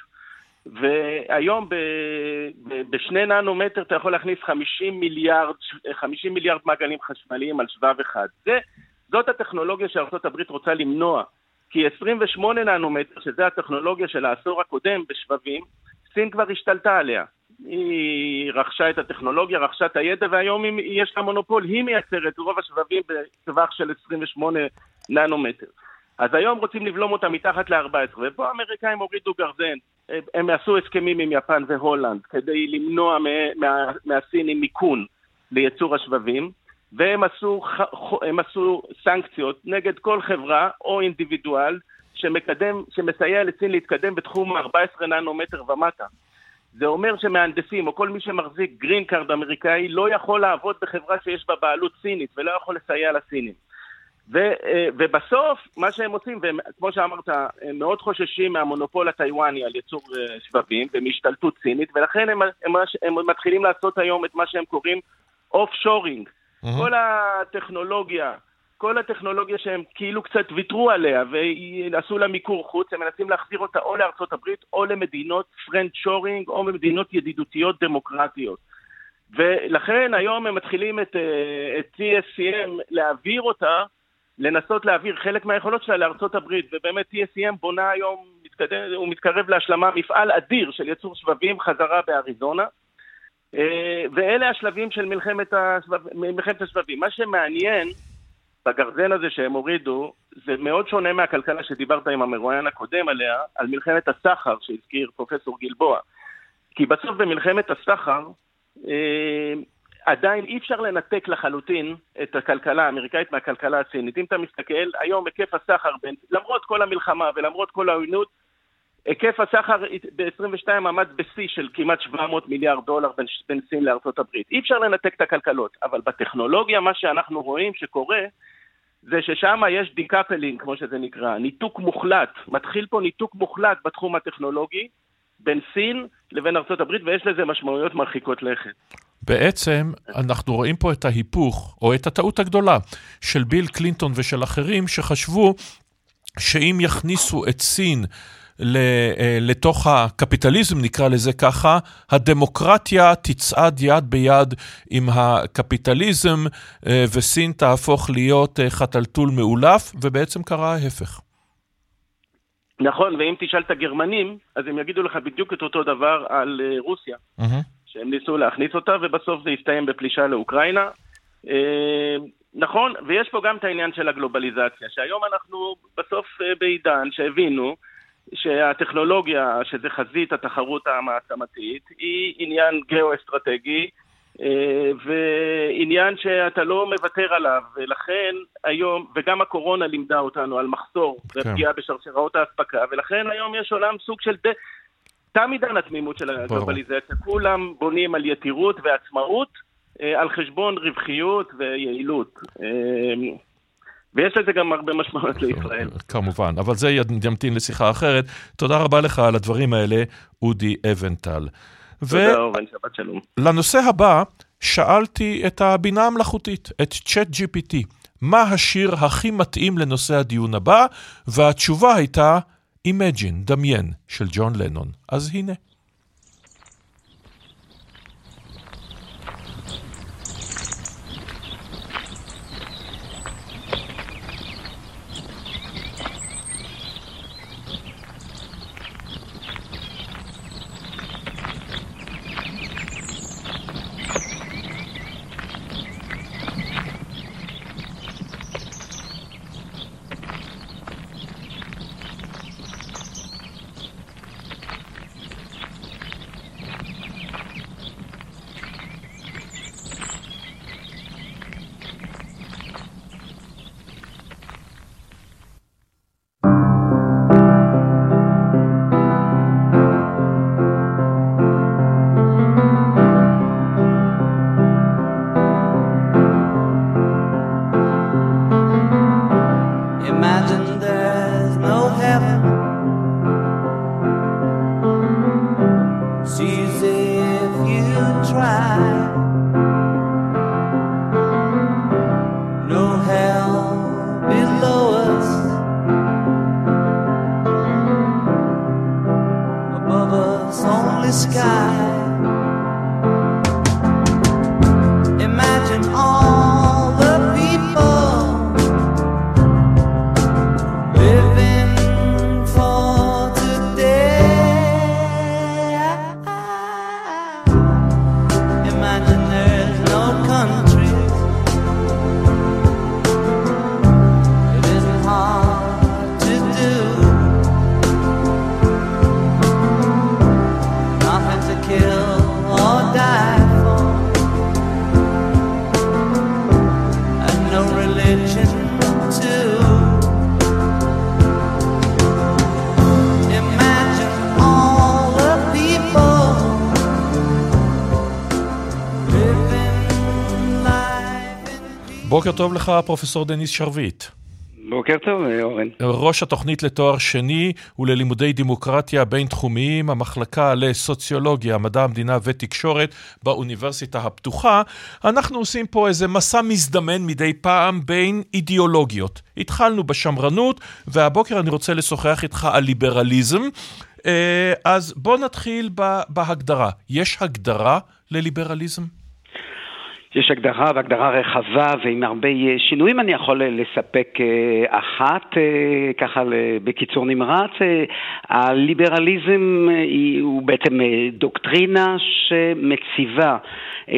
והיום ב, ב, בשני ננומטר אתה יכול להכניס 50 מיליארד, 50 מיליארד מעגלים חשמליים על שבב אחד. זה, זאת הטכנולוגיה שארה"ב רוצה למנוע. כי 28 ננומטר, שזה הטכנולוגיה של העשור הקודם בשבבים, סין כבר השתלטה עליה. היא רכשה את הטכנולוגיה, רכשה את הידע, והיום יש לה מונופול, היא מייצרת רוב השבבים בטווח של 28 ננומטר. אז היום רוצים לבלום אותה מתחת ל-14, ופה האמריקאים הורידו גרזן. הם עשו הסכמים עם יפן והולנד כדי למנוע מה, מהסינים מיכון לייצור השבבים. והם עשו, הם עשו סנקציות נגד כל חברה או אינדיבידואל שמקדם, שמסייע לסין להתקדם בתחום 14 ננומטר ומטה. זה אומר שמהנדסים או כל מי שמחזיק green card אמריקאי לא יכול לעבוד בחברה שיש בה בעלות סינית ולא יכול לסייע לסינים. ו, אה, ובסוף, מה שהם עושים, וכמו שאמרת, הם מאוד חוששים מהמונופול הטיוואני על ייצור אה, שבבים ומהשתלטות סינית, ולכן הם, הם, הם מתחילים לעשות היום את מה שהם קוראים offshoring. Mm-hmm. כל הטכנולוגיה, כל הטכנולוגיה שהם כאילו קצת ויתרו עליה ועשו לה מיקור חוץ, הם מנסים להחזיר אותה או לארצות הברית או למדינות friend-shoring או למדינות ידידותיות דמוקרטיות. ולכן היום הם מתחילים את, אה, את TSCM להעביר אותה, לנסות להעביר חלק מהיכולות שלה לארצות הברית, ובאמת TSCM בונה היום, מתקדם, הוא מתקרב להשלמה, מפעל אדיר של ייצור שבבים חזרה באריזונה. אה, ואלה השלבים של מלחמת, השבב, מלחמת השבבים. מה שמעניין בגרזן הזה שהם הורידו, זה מאוד שונה מהכלכלה שדיברת עם המרואיין הקודם עליה, על מלחמת הסחר שהזכיר פרופסור גלבוע. כי בסוף במלחמת הסחר, אה, עדיין אי אפשר לנתק לחלוטין את הכלכלה האמריקאית מהכלכלה הסינית. אם אתה מסתכל, היום היקף הסחר, בין, למרות כל המלחמה ולמרות כל העוינות, היקף הסחר ב-22 עמד בשיא של כמעט 700 מיליארד דולר בין, בין סין לארצות הברית. אי אפשר לנתק את הכלכלות, אבל בטכנולוגיה מה שאנחנו רואים שקורה זה ששם יש decoupling, כמו שזה נקרא, ניתוק מוחלט. מתחיל פה ניתוק מוחלט בתחום הטכנולוגי בין סין לבין ארצות הברית, ויש לזה משמעויות מרחיקות לכת. בעצם אנחנו רואים פה את ההיפוך, או את הטעות הגדולה, של ביל קלינטון ושל אחרים שחשבו שאם יכניסו את סין אה, לתוך הקפיטליזם, נקרא לזה ככה, הדמוקרטיה תצעד יד ביד עם הקפיטליזם, אה, וסין תהפוך להיות אה, חתלתול מאולף, ובעצם קרה ההפך. נכון, ואם תשאל את הגרמנים, אז הם יגידו לך בדיוק את אותו דבר על רוסיה, mm-hmm. שהם ניסו להכניס אותה, ובסוף זה הסתיים בפלישה לאוקראינה. נכון, ויש פה גם את העניין של הגלובליזציה, שהיום אנחנו בסוף בעידן שהבינו שהטכנולוגיה, שזה חזית התחרות המעצמתית, היא עניין גיאו-אסטרטגי, אה, ועניין שאתה לא מוותר עליו, ולכן היום, וגם הקורונה לימדה אותנו על מחסור כן. ופגיעה בשרשראות האספקה, ולכן היום יש עולם סוג של ד... תם עידן התמימות של הגלובליזציה, כולם בונים על יתירות ועצמאות אה, על חשבון רווחיות ויעילות. אה, ויש לזה גם הרבה משמעות לישראל. כמובן, אבל זה ימתין לשיחה אחרת. תודה רבה לך על הדברים האלה, אודי אבנטל. תודה, אורן, שבת שלום. לנושא הבא, שאלתי את הבינה המלאכותית, את צ'אט GPT, מה השיר הכי מתאים לנושא הדיון הבא, והתשובה הייתה Imagine, דמיין, של ג'ון לנון. אז הנה. sky. בוקר טוב לך, פרופסור דניס שרביט. בוקר טוב, אורן. ראש התוכנית לתואר שני וללימודי דמוקרטיה בינתחומיים, המחלקה לסוציולוגיה, מדע המדינה ותקשורת באוניברסיטה הפתוחה. אנחנו עושים פה איזה מסע מזדמן מדי פעם בין אידיאולוגיות. התחלנו בשמרנות, והבוקר אני רוצה לשוחח איתך על ליברליזם. אה, אז בוא נתחיל בהגדרה. יש הגדרה לליברליזם? יש הגדרה והגדרה רחבה ועם הרבה אה, שינויים. אני יכול אה, לספק אה, אחת, ככה בקיצור נמרץ. הליברליזם הוא בעצם דוקטרינה שמציבה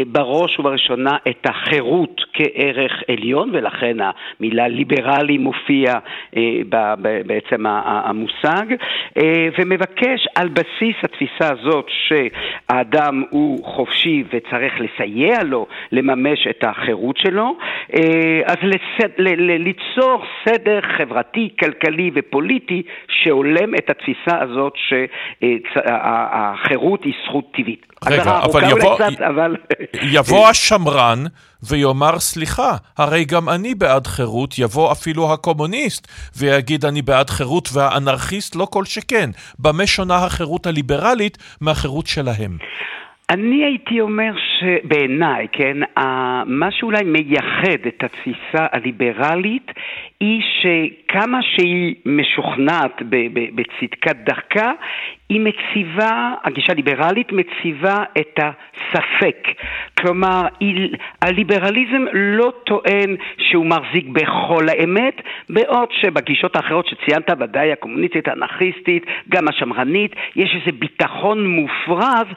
בראש ובראשונה את החירות כערך עליון, ולכן המילה ליברלי מופיע בעצם המושג, ומבקש על בסיס התפיסה הזאת שהאדם הוא חופשי וצריך לסייע לו לממש את החירות שלו, אז לסד, ליצור סדר חברתי, כלכלי ופוליטי שהולם את התפיסה הזאת שהחירות היא זכות טבעית. רגע, אבל יבוא, קצת, אבל... יבוא השמרן ויאמר, סליחה, הרי גם אני בעד חירות, יבוא אפילו הקומוניסט ויגיד אני בעד חירות והאנרכיסט לא כל שכן. במה שונה החירות הליברלית מהחירות שלהם? אני הייתי אומר שבעיניי, כן, מה שאולי מייחד את התפיסה הליברלית היא שכמה שהיא משוכנעת בצדקת דרכה, היא מציבה, הגישה הליברלית מציבה את הספק. כלומר, הליברליזם לא טוען שהוא מחזיק בכל האמת, בעוד שבגישות האחרות שציינת, ודאי הקומוניסטית, האנרכיסטית, גם השמרנית, יש איזה ביטחון מופרז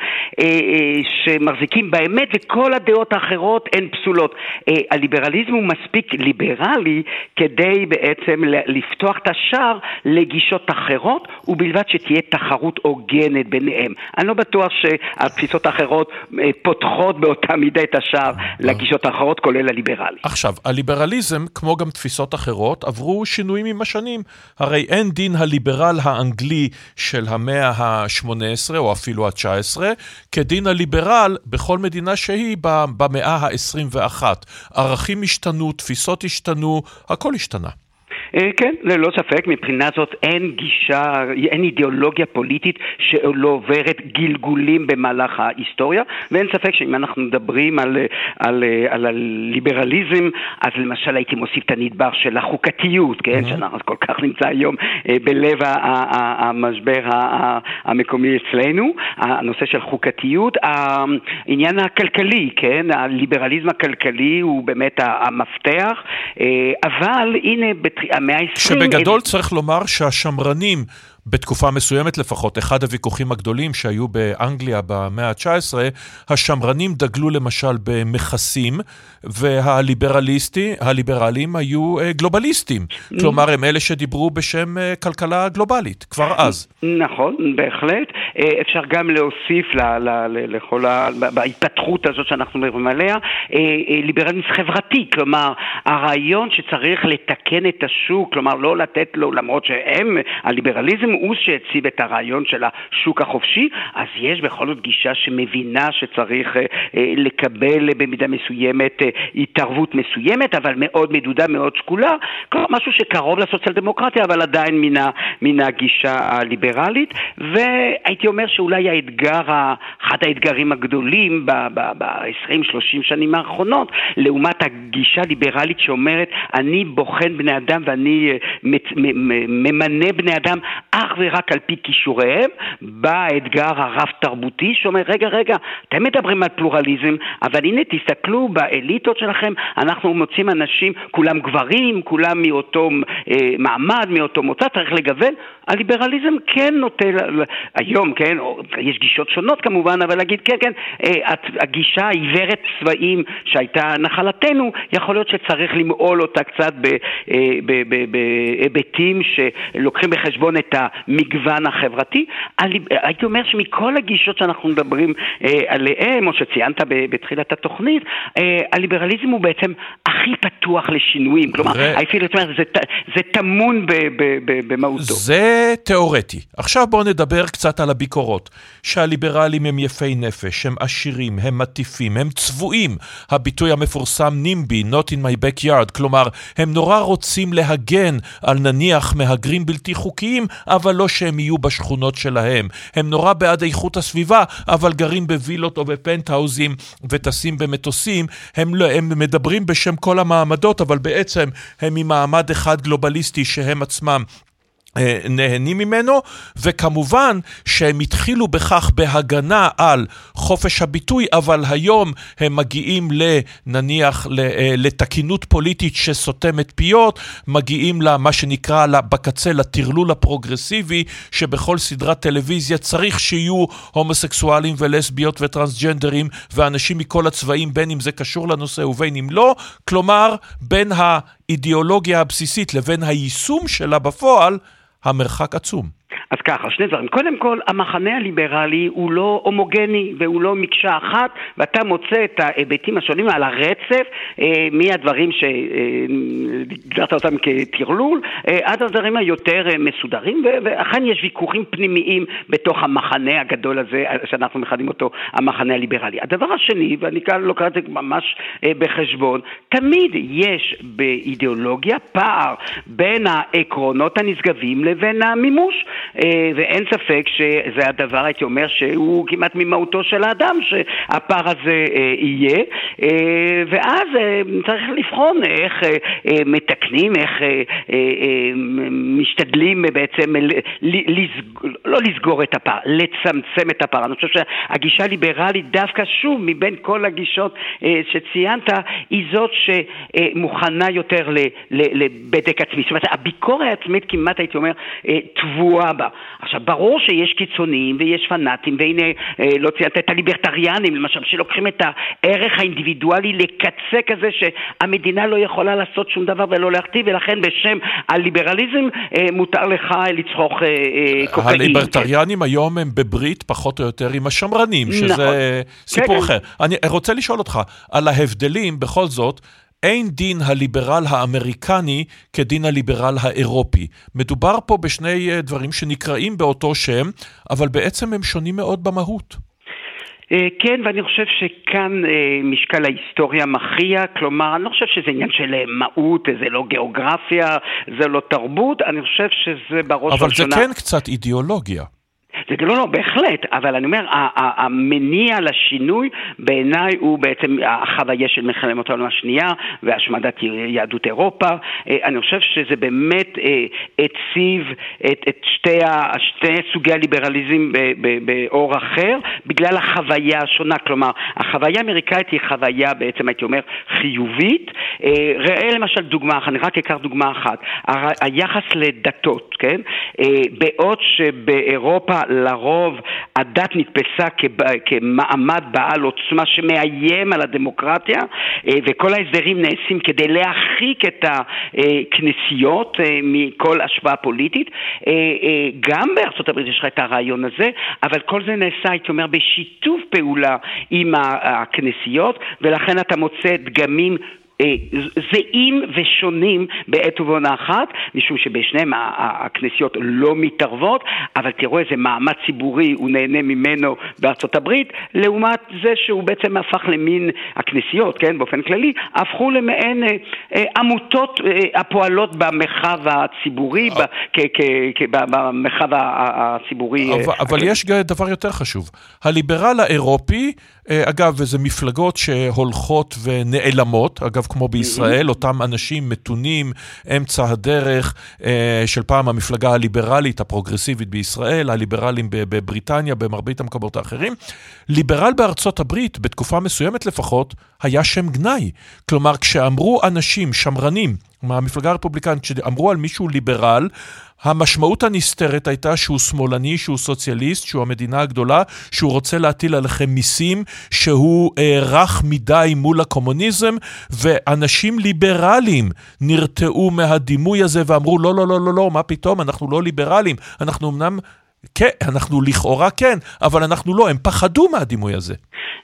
אה, אה, שמחזיקים באמת, וכל הדעות האחרות הן פסולות. אה, הליברליזם הוא מספיק ליברלי כדי בעצם לפתוח את השער לגישות אחרות, ובלבד שתהיה תחרות הוגנת ביניהם. אני לא בטוח שהתפיסות האחרות אה, פותחות באותה מידה את השער לגישות האחרות, כולל הליברלי. עכשיו, הליברליזם, כמו גם תפיסות אחרות, עברו שינויים עם השנים. הרי אין דין הליברל האנגלי של המאה ה-18 או אפילו ה-19, כדין הליברל בכל מדינה שהיא במאה ה-21. ערכים השתנו, תפיסות השתנו, הכל השתנה. אה, כן, ללא ספק, מבחינה זאת אין גישה, אין אידיאולוגיה פוליטית שלא עוברת גלגולים במהלך ההיסטוריה, ואין ספק שאם אנחנו מדברים על, על, על הליברליזם, אז למשל הייתי מוסיף את הנדבר של החוקתיות, כן, mm-hmm. שאנחנו כל כך נמצא היום אה, בלב המשבר המקומי אצלנו, הנושא של חוקתיות, העניין הכלכלי, כן, הליברליזם הכלכלי הוא באמת המפתח, אה, אבל הנה, המאה ה-20... שבגדול צריך לומר שהשמרנים בתקופה מסוימת לפחות, אחד הוויכוחים הגדולים שהיו באנגליה במאה ה-19, השמרנים דגלו למשל במכסים, והליברליסטים, הליברלים היו אה, גלובליסטים. כלומר, הם אלה שדיברו בשם אה, כלכלה גלובלית, כבר אז. נכון, בהחלט. אה, אפשר גם להוסיף לכל ה... בהתפתחות הזאת שאנחנו מדברים עליה, ליברליזם חברתי, כלומר, הרעיון שצריך לתקן את השוק, כלומר, לא לתת לו, למרות שהם, הליברליזם הוא שהציב את הרעיון של השוק החופשי, אז יש בכל זאת גישה שמבינה שצריך אה, אה, לקבל במידה מסוימת אה, התערבות מסוימת, אבל מאוד מדודה, מאוד שקולה, כלומר משהו שקרוב לסוציאל דמוקרטיה, אבל עדיין מן, מן הגישה הליברלית, והייתי אומר שאולי האתגר, אחד האתגרים הגדולים ב-20-30 שנים האחרונות, לעומת הגישה הליברלית שאומרת, אני בוחן בני אדם ואני ממנה בני אדם אך ורק על פי כישוריהם, בא האתגר הרב-תרבותי שאומר, רגע, רגע, אתם מדברים על פלורליזם, אבל הנה תסתכלו באליטות שלכם, אנחנו מוצאים אנשים, כולם גברים, כולם מאותו אה, מעמד, מאותו מוצא, צריך לגוון. הליברליזם כן נוטה, היום, כן, יש גישות שונות כמובן, אבל להגיד, כן, כן, אה, הגישה העיוורת צבעים שהייתה נחלתנו, יכול להיות שצריך למעול אותה קצת אה, בהיבטים שלוקחים בחשבון את המגוון החברתי. הייתי אומר שמכל הגישות שאנחנו מדברים אה, עליהן, או שציינת בתחילת התוכנית, אה, הליברליזם הוא בעצם הכי פתוח לשינויים. כלומר, הייתי אומר, זה, זה טמון במהותו. זה תיאורטי. עכשיו בואו נדבר קצת על הביקורות. שהליברלים הם יפי נפש, הם עשירים, הם מטיפים, הם צבועים. הביטוי המפורסם נימבי, Not in my backyard, כלומר, הם נורא רוצים להגן על נניח מהגרים בלתי חוקיים, אבל לא שהם יהיו בשכונות שלהם. הם נורא בעד איכות הסביבה, אבל גרים בווילות או בפנטהאוזים וטסים במטוסים. הם, לא, הם מדברים בשם כל המעמדות, אבל בעצם הם ממעמד אחד גלובליסטי שהם עצמם נהנים ממנו, וכמובן שהם התחילו בכך בהגנה על חופש הביטוי, אבל היום הם מגיעים נניח אה, לתקינות פוליטית שסותמת פיות, מגיעים למה שנקרא בקצה לטרלול הפרוגרסיבי, שבכל סדרת טלוויזיה צריך שיהיו הומוסקסואלים ולסביות וטרנסג'נדרים ואנשים מכל הצבעים, בין אם זה קשור לנושא ובין אם לא, כלומר, בין האידיאולוגיה הבסיסית לבין היישום שלה בפועל, המרחק עצום. אז ככה, שני דברים. קודם כל, המחנה הליברלי הוא לא הומוגני והוא לא מקשה אחת, ואתה מוצא את ההיבטים השונים על הרצף, אה, מהדברים שהגדרת אה, אותם כטרלול, אה, עד הדברים היותר אה, מסודרים, ואכן יש ויכוחים פנימיים בתוך המחנה הגדול הזה, אה, שאנחנו מכנים אותו המחנה הליברלי. הדבר השני, ואני כאן לוקח את זה ממש אה, בחשבון, תמיד יש באידיאולוגיה פער בין העקרונות הנשגבים לבין המימוש. אה, ואין ספק שזה הדבר, הייתי אומר, שהוא כמעט ממהותו של האדם, שהפער הזה אה, יהיה, אה, ואז צריך לבחון איך מתקנים, איך משתדלים בעצם, לא לסגור את הפער, לצמצם את הפער. אני חושב שהגישה הליברלית דווקא שוב, מבין כל הגישות שציינת, היא זאת שמוכנה יותר לבדק עצמי. זאת אומרת, הביקורת העצמית כמעט, הייתי אומר, טבועה בה. עכשיו, ברור שיש קיצוניים ויש פנאטים, והנה, אה, לא ציינת את הליברטריאנים, למשל, שלוקחים את הערך האינדיבידואלי לקצה כזה שהמדינה לא יכולה לעשות שום דבר ולא להכתיב, ולכן בשם הליברליזם אה, מותר לך לצרוך אה, קוקאין. הליברטריאנים היום הם בברית פחות או יותר עם השמרנים, שזה נכון. סיפור כן, כן. אחר. כן. אני רוצה לשאול אותך על ההבדלים, בכל זאת, אין דין הליברל האמריקני כדין הליברל האירופי. מדובר פה בשני אה, דברים שנקראים באותו שם, אבל בעצם הם שונים מאוד במהות. אה, כן, ואני חושב שכאן אה, משקל ההיסטוריה מכריע, כלומר, אני לא חושב שזה עניין של מהות, זה לא גיאוגרפיה, זה לא תרבות, אני חושב שזה בראש ובראשונה... אבל זה כן קצת אידיאולוגיה. זה לא, לא, בהחלט, אבל אני אומר, המניע לשינוי בעיניי הוא בעצם החוויה של מלחמת העולם השנייה והשמדת יהדות אירופה. אה, אני חושב שזה באמת אה, הציב את, את שתי, שתי סוגי הליברליזם באור אחר, בגלל החוויה השונה. כלומר, החוויה האמריקאית היא חוויה בעצם, הייתי אומר, חיובית. אה, ראה למשל דוגמה אחת, אני רק אקח דוגמה אחת. היחס לדתות, כן? בעוד שבאירופה לרוב הדת נתפסה כמעמד בעל עוצמה שמאיים על הדמוקרטיה אה, וכל ההסדרים נעשים כדי להרחיק את הכנסיות אה, מכל השפעה פוליטית. אה, גם בארצות הברית יש לך את הרעיון הזה, אבל כל זה נעשה, הייתי אומר, בשיתוף פעולה עם הכנסיות ולכן אתה מוצא דגמים זהים ושונים בעת ובעונה אחת, משום שבשניהם הכנסיות לא מתערבות, אבל תראו איזה מעמד ציבורי הוא נהנה ממנו בארצות הברית, לעומת זה שהוא בעצם הפך למין, הכנסיות, כן, באופן כללי, הפכו למעין אה, אה, עמותות אה, הפועלות במרחב הציבורי, במרחב הציבורי. אבל, אה, יש דבר יותר חשוב, הליברל האירופי, אה, אגב, זה מפלגות שהולכות ונעלמות, אגב, כמו בישראל, אותם אנשים מתונים, אמצע הדרך אה, של פעם המפלגה הליברלית, הפרוגרסיבית בישראל, הליברלים בבריטניה, במרבית המקומות האחרים. ליברל בארצות הברית, בתקופה מסוימת לפחות, היה שם גנאי. כלומר, כשאמרו אנשים, שמרנים, מהמפלגה הרפובליקנית, כשאמרו על מישהו ליברל, המשמעות הנסתרת הייתה שהוא שמאלני, שהוא סוציאליסט, שהוא המדינה הגדולה, שהוא רוצה להטיל עליכם מיסים, שהוא אה, רך מדי מול הקומוניזם, ואנשים ליברליים נרתעו מהדימוי הזה ואמרו, לא, לא, לא, לא, לא, מה פתאום, אנחנו לא ליברליים, אנחנו אמנם... כן, אנחנו לכאורה כן, אבל אנחנו לא, הם פחדו מהדימוי הזה.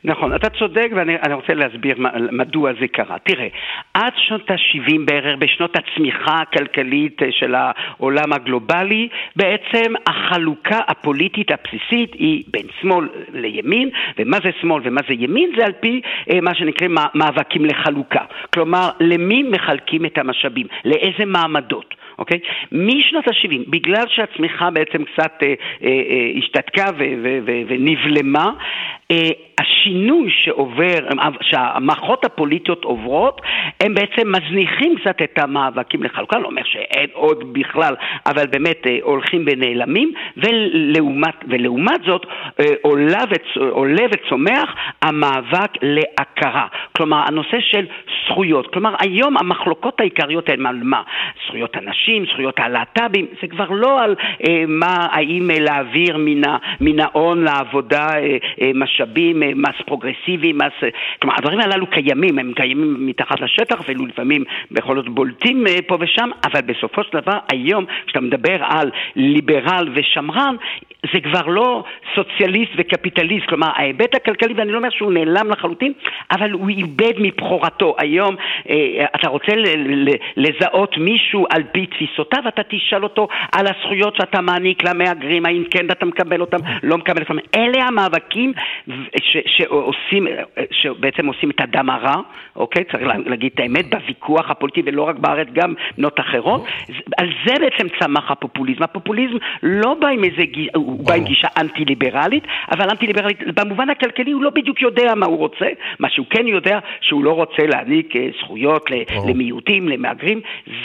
נכון, אתה צודק ואני רוצה להסביר מדוע זה קרה. תראה, עד שנות ה-70 בערך, בשנות הצמיחה הכלכלית של העולם הגלובלי, בעצם החלוקה הפוליטית הבסיסית היא בין שמאל לימין, ומה זה שמאל ומה זה ימין זה על פי אה, מה שנקרא מאבקים לחלוקה. כלומר, למי מחלקים את המשאבים, לאיזה מעמדות. אוקיי? משנות ה-70, בגלל שהצמיחה בעצם קצת אה, אה, אה, השתתקה ונבלמה, השינוי שעובר, שהמערכות הפוליטיות עוברות, הם בעצם מזניחים קצת את המאבקים לחלוקה, לא אומר שאין עוד בכלל, אבל באמת אה, הולכים ונעלמים, ולעומת, ולעומת זאת אה, עולה, וצ, עולה וצומח המאבק להכרה. כלומר, הנושא של זכויות. כלומר, היום המחלוקות העיקריות הן על מה? זכויות הנשים, זכויות הלהט"בים, זה כבר לא על אה, מה, האם אה, להעביר מן ההון לעבודה אה, אה, משאבים, אה, מס פרוגרסיבי, מס... אה, כלומר, הדברים הללו קיימים, הם קיימים מתחת לשטח, אפילו לפעמים בכל זאת בולטים אה, פה ושם, אבל בסופו של דבר, היום, כשאתה מדבר על ליברל ושמרן, זה כבר לא סוציאליסט וקפיטליסט, כלומר ההיבט הכלכלי, ואני לא אומר שהוא נעלם לחלוטין, אבל הוא איבד מבכורתו. היום אה, אתה רוצה לזהות מישהו על פי תפיסותיו, אתה תשאל אותו על הזכויות שאתה מעניק למהגרים, האם כן אתה מקבל אותם, לא מקבל אותם. אלה המאבקים ש, שעושים, שבעצם עושים את הדם הרע, אוקיי? צריך להגיד את האמת, בוויכוח הפוליטי, ולא רק בארץ, גם מדינות אחרות. על זה בעצם צמח הפופוליזם. הפופוליזם לא בא עם איזה... הוא בא עם גישה אנטי-ליברלית, אבל אנטי-ליברלית במובן הכלכלי הוא לא בדיוק יודע מה הוא רוצה, מה שהוא כן יודע שהוא לא רוצה להעניק אה, זכויות למיעוטים, למהגרים,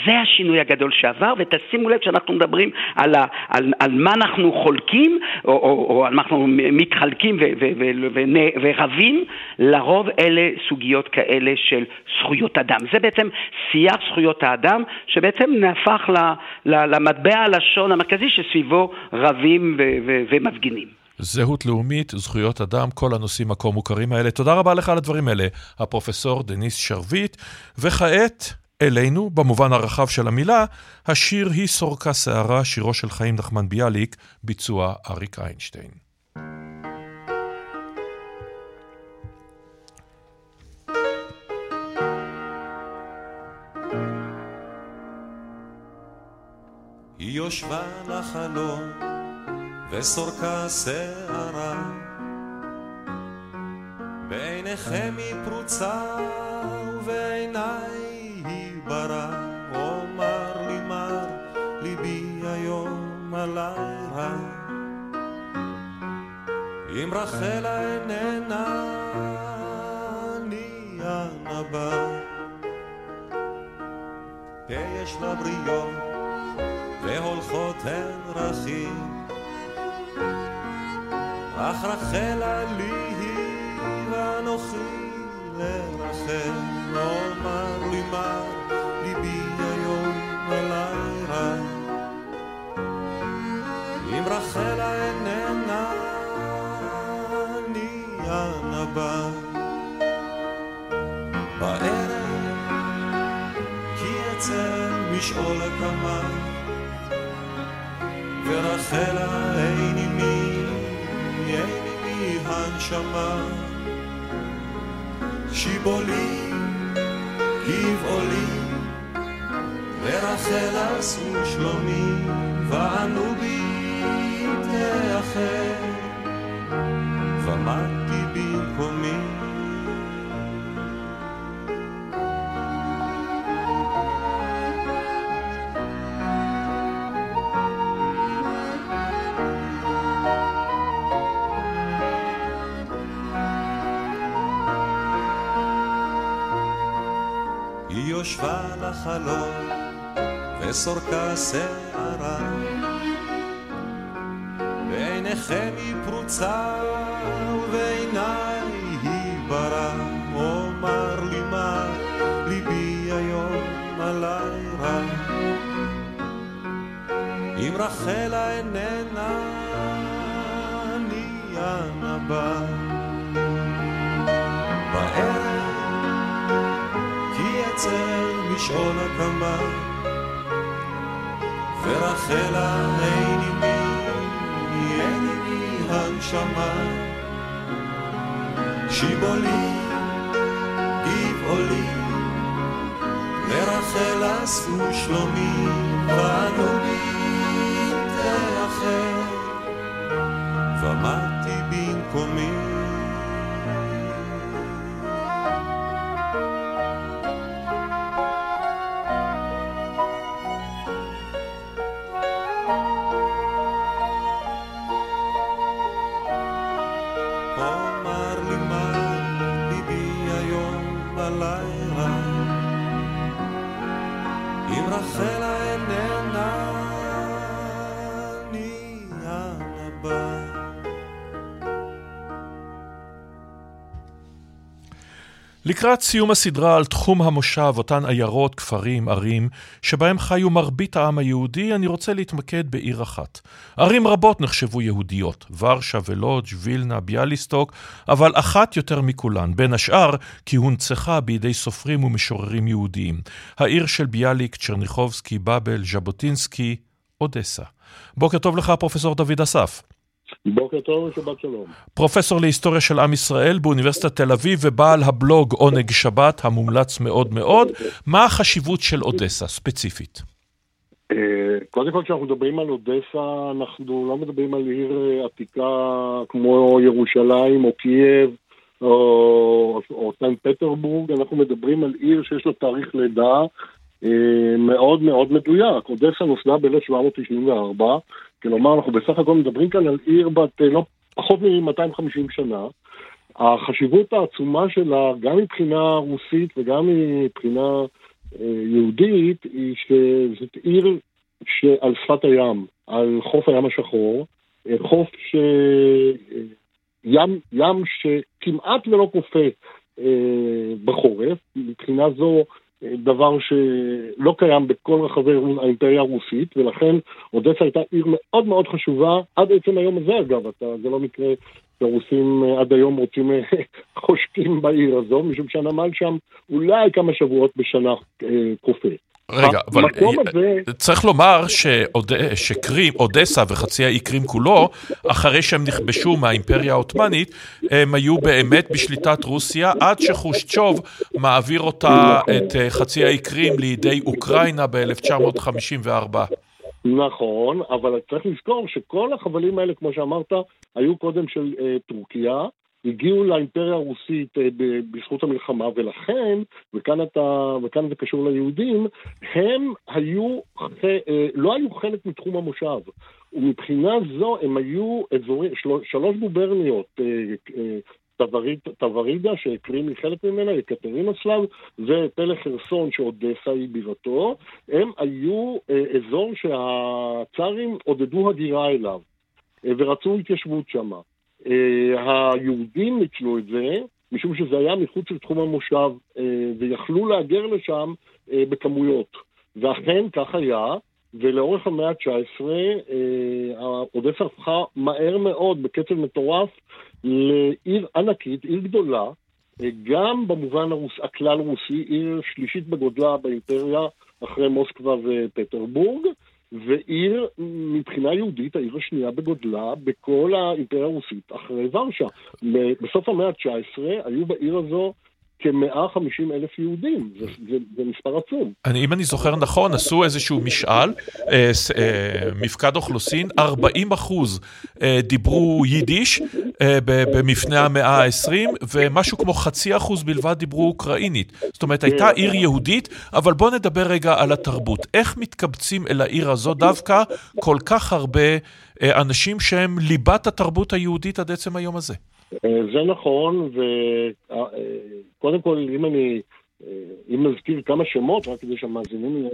זה השינוי הגדול שעבר, ותשימו לב שאנחנו מדברים על, ה, על, על מה אנחנו חולקים, או, או, או על מה אנחנו מתחלקים ו, ו, ו, ו, ורבים, לרוב אלה סוגיות כאלה של זכויות אדם. זה בעצם שיח זכויות האדם, שבעצם נהפך למטבע הלשון המרכזי שסביבו רבים ו... ו- ומפגינים. זהות לאומית, זכויות אדם, כל הנושאים הכה מוכרים האלה. תודה רבה לך על הדברים האלה, הפרופסור דניס שרביט. וכעת, אלינו, במובן הרחב של המילה, השיר היא סורקה שערה, שירו של חיים נחמן ביאליק, ביצוע אריק איינשטיין. היא יושבה לחלום וסורקה שערה. בעיניכם היא פרוצה ובעיניי היא ברא אומר לי מר ליבי היום עלי רע. אם רחלה איננה אני הנבא. יש לה בריות והולכות הן רכים אך רחלה לי היא ואנוכי לרחל אומר לי מה ליבי היום רע אם רחלה איננה אני הנבא בערב כי אצל משעול הקמה ורחלה אין עימי הנשמה. שיבולי, גבעולי ורחל עשו שלומי ואנו בי תאחר ומדתי במקומי יושבה לחלום וסורקה שערה בעיניכם היא פרוצה ובעיניי היא ברא אומר לי מה ליבי היום עלי רע. אם רחלה איננה אני הנבא משעול הקמה ורחלה אין עימי, אין עימי הנשמה. שיבולי, גבעולי ורחל עשו שלומי ואנו לקראת סיום הסדרה על תחום המושב, אותן עיירות, כפרים, ערים, שבהם חיו מרבית העם היהודי, אני רוצה להתמקד בעיר אחת. ערים רבות נחשבו יהודיות, ורשה ולודג', וילנה, ביאליסטוק, אבל אחת יותר מכולן, בין השאר כי הונצחה בידי סופרים ומשוררים יהודיים. העיר של ביאליק, צ'רניחובסקי, באבל, ז'בוטינסקי, אודסה. בוקר טוב לך, פרופסור דוד אסף. בוקר טוב ושבת שלום. פרופסור להיסטוריה של עם ישראל באוניברסיטת תל אביב ובעל הבלוג עונג שבת המומלץ מאוד מאוד. מה החשיבות של אודסה ספציפית? אה, קודם כל כשאנחנו מדברים על אודסה אנחנו לא מדברים על עיר עתיקה כמו ירושלים או קייב או, או סן פטרבורג, אנחנו מדברים על עיר שיש לה תאריך לידה אה, מאוד מאוד מדויק. אודסה נוסדה ב-1794 כלומר, אנחנו בסך הכל מדברים כאן על עיר בת אה, לא פחות מ-250 שנה. החשיבות העצומה שלה, גם מבחינה רוסית וגם מבחינה אה, יהודית, היא שזאת עיר שעל שפת הים, על חוף הים השחור, אה, חוף ש... אה, ים, ים שכמעט ולא כופה אה, בחורף, מבחינה זו דבר שלא קיים בכל רחבי האימפריה הרוסית, ולכן אודסה הייתה עיר מאוד מאוד חשובה עד עצם היום הזה אגב, אתה, זה לא מקרה שהרוסים אה, עד היום רוצים, אה, חושקים בעיר הזו, משום שהנמל שם אולי כמה שבועות בשנה אה, כופה. רגע, אבל הזה... צריך לומר שאוד... שקרים, אודסה וחצי האי קרים כולו, אחרי שהם נכבשו מהאימפריה העות'מאנית, הם היו באמת בשליטת רוסיה, עד שחושצ'וב מעביר אותה, את אה, חצי האי קרים, לידי אוקראינה ב-1954. נכון, אבל צריך לזכור שכל החבלים האלה, כמו שאמרת, היו קודם של uh, טורקיה, הגיעו לאימפריה הרוסית אה, בזכות המלחמה, ולכן, וכאן, אתה, וכאן זה קשור ליהודים, הם היו, אה, לא היו חלק מתחום המושב. ומבחינה זו הם היו אזורים, של, שלוש גוברניות, אה, טוורידה, שהקרים חלק ממנה, יקטרינוסלאב, ופלך חרסון שאודסה היא בירתו, הם היו אזור שהצארים עודדו הגירה אליו, ורצו התיישבות שמה. אה, היהודים ניצלו את זה, משום שזה היה מחוץ לתחום המושב, אה, ויכלו להגר לשם אה, בכמויות. ואכן כך היה, ולאורך המאה ה-19 אודסה הפכה מהר מאוד, בקצב מטורף, לעיר ענקית, עיר גדולה, גם במובן הרוס, הכלל רוסי, עיר שלישית בגודלה באימפריה, אחרי מוסקבה ופטרבורג, ועיר מבחינה יהודית, העיר השנייה בגודלה בכל האימפריה הרוסית אחרי ורשה. בסוף המאה ה-19 היו בעיר הזו כ-150 אלף יהודים, זה, זה, זה מספר עצום. אני, אם אני זוכר נכון, עשו איזשהו משאל, אה, אה, מפקד אוכלוסין, 40 אחוז אה, דיברו יידיש אה, במפנה המאה ה-20, ומשהו כמו חצי אחוז בלבד דיברו אוקראינית. זאת אומרת, הייתה עיר יהודית, אבל בואו נדבר רגע על התרבות. איך מתקבצים אל העיר הזו דווקא כל כך הרבה אה, אנשים שהם ליבת התרבות היהודית עד עצם היום הזה? אה, זה נכון, וקודם כל, אם אני, אה, אם נזכיר כמה שמות, רק כדי שהמאזינים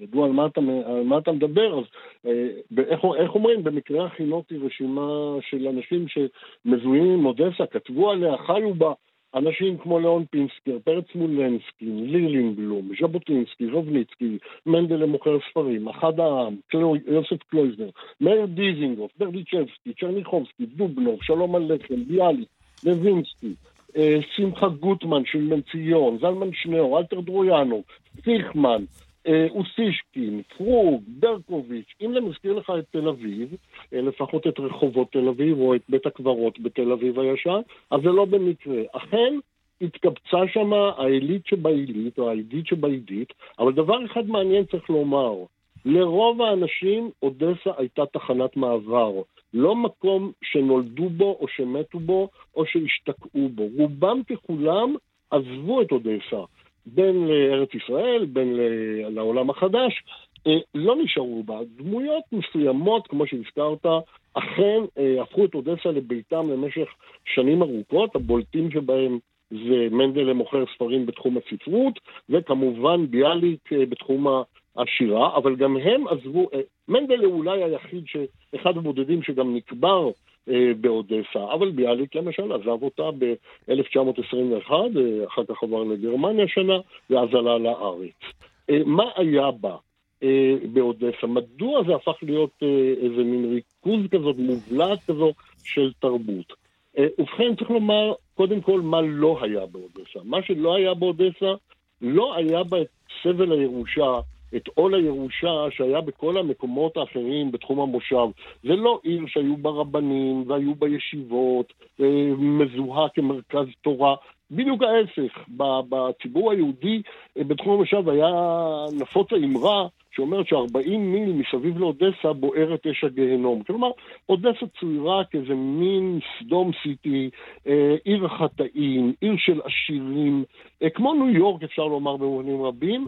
ידעו על מה אתה, על מה אתה מדבר, אז אה, איך, איך אומרים, במקרה הכינותי רשימה של אנשים שמזוהים עם אודסה, כתבו עליה, חיו בה. אנשים כמו ליאון פינסקר, פרץ מולנסקי, לילינבלום, ז'בוטינסקי, זובניצקי, מנדלה מוכר ספרים, אחד העם, קלו, יוסף קלויזנר, מאיר דיזינגוף, ברדיצ'בסקי, צ'רניחובסקי, דובנוב, שלום הלחם, ביאליק, לוינסקי, אה, שמחה גוטמן של בן ציון, זלמן שניאור, אלתר דרויאנו, פיכמן, אוסישקין, פרוג, ברקוביץ', אם זה מזכיר לך את תל אביב, אה, לפחות את רחובות תל אביב או את בית הקברות בתל אביב הישן, אז זה לא במקרה. אכן, התקבצה שם העילית שבעילית, או העידית שבעידית, אבל דבר אחד מעניין צריך לומר, לרוב האנשים אודסה הייתה תחנת מעבר, לא מקום שנולדו בו או שמתו בו או שהשתקעו בו. רובם ככולם עזבו את אודסה. בין לארץ ישראל, בין לעולם החדש, אה, לא נשארו בה. דמויות מסוימות, כמו שהזכרת, אכן אה, הפכו את אודסה לביתם למשך שנים ארוכות, הבולטים שבהם ומנדלה מוכר ספרים בתחום הספרות, וכמובן ביאליק אה, בתחום השירה, אבל גם הם עזבו, מנדלה אולי היחיד. אחד הבודדים שגם נקבר באודסה, אבל ביאליק למשל עזב אותה ב-1921, אחר כך עבר לגרמניה שנה, ואז עלה לארץ. מה היה בה? באודסה. מדוע זה הפך להיות איזה מין ריכוז כזאת, מובלעת כזו של תרבות? ובכן, צריך לומר קודם כל מה לא היה באודסה. מה שלא היה באודסה, לא היה בה את סבל הירושה, את עול הירושה שהיה בכל המקומות האחרים בתחום המושב. זה לא עיר שהיו בה רבנים והיו בה ישיבות, אה, מזוהה כמרכז תורה. בדיוק ההפך, בציבור היהודי אה, בתחום המושב היה נפוץ האמרה שאומרת ש-40 מיל מסביב לאודסה בוערת אש הגיהנום. כלומר, אודסה צוירה כאיזה מין סדום סיטי, אה, עיר החטאים, עיר של עשירים, כמו ניו יורק אפשר לומר במובנים רבים,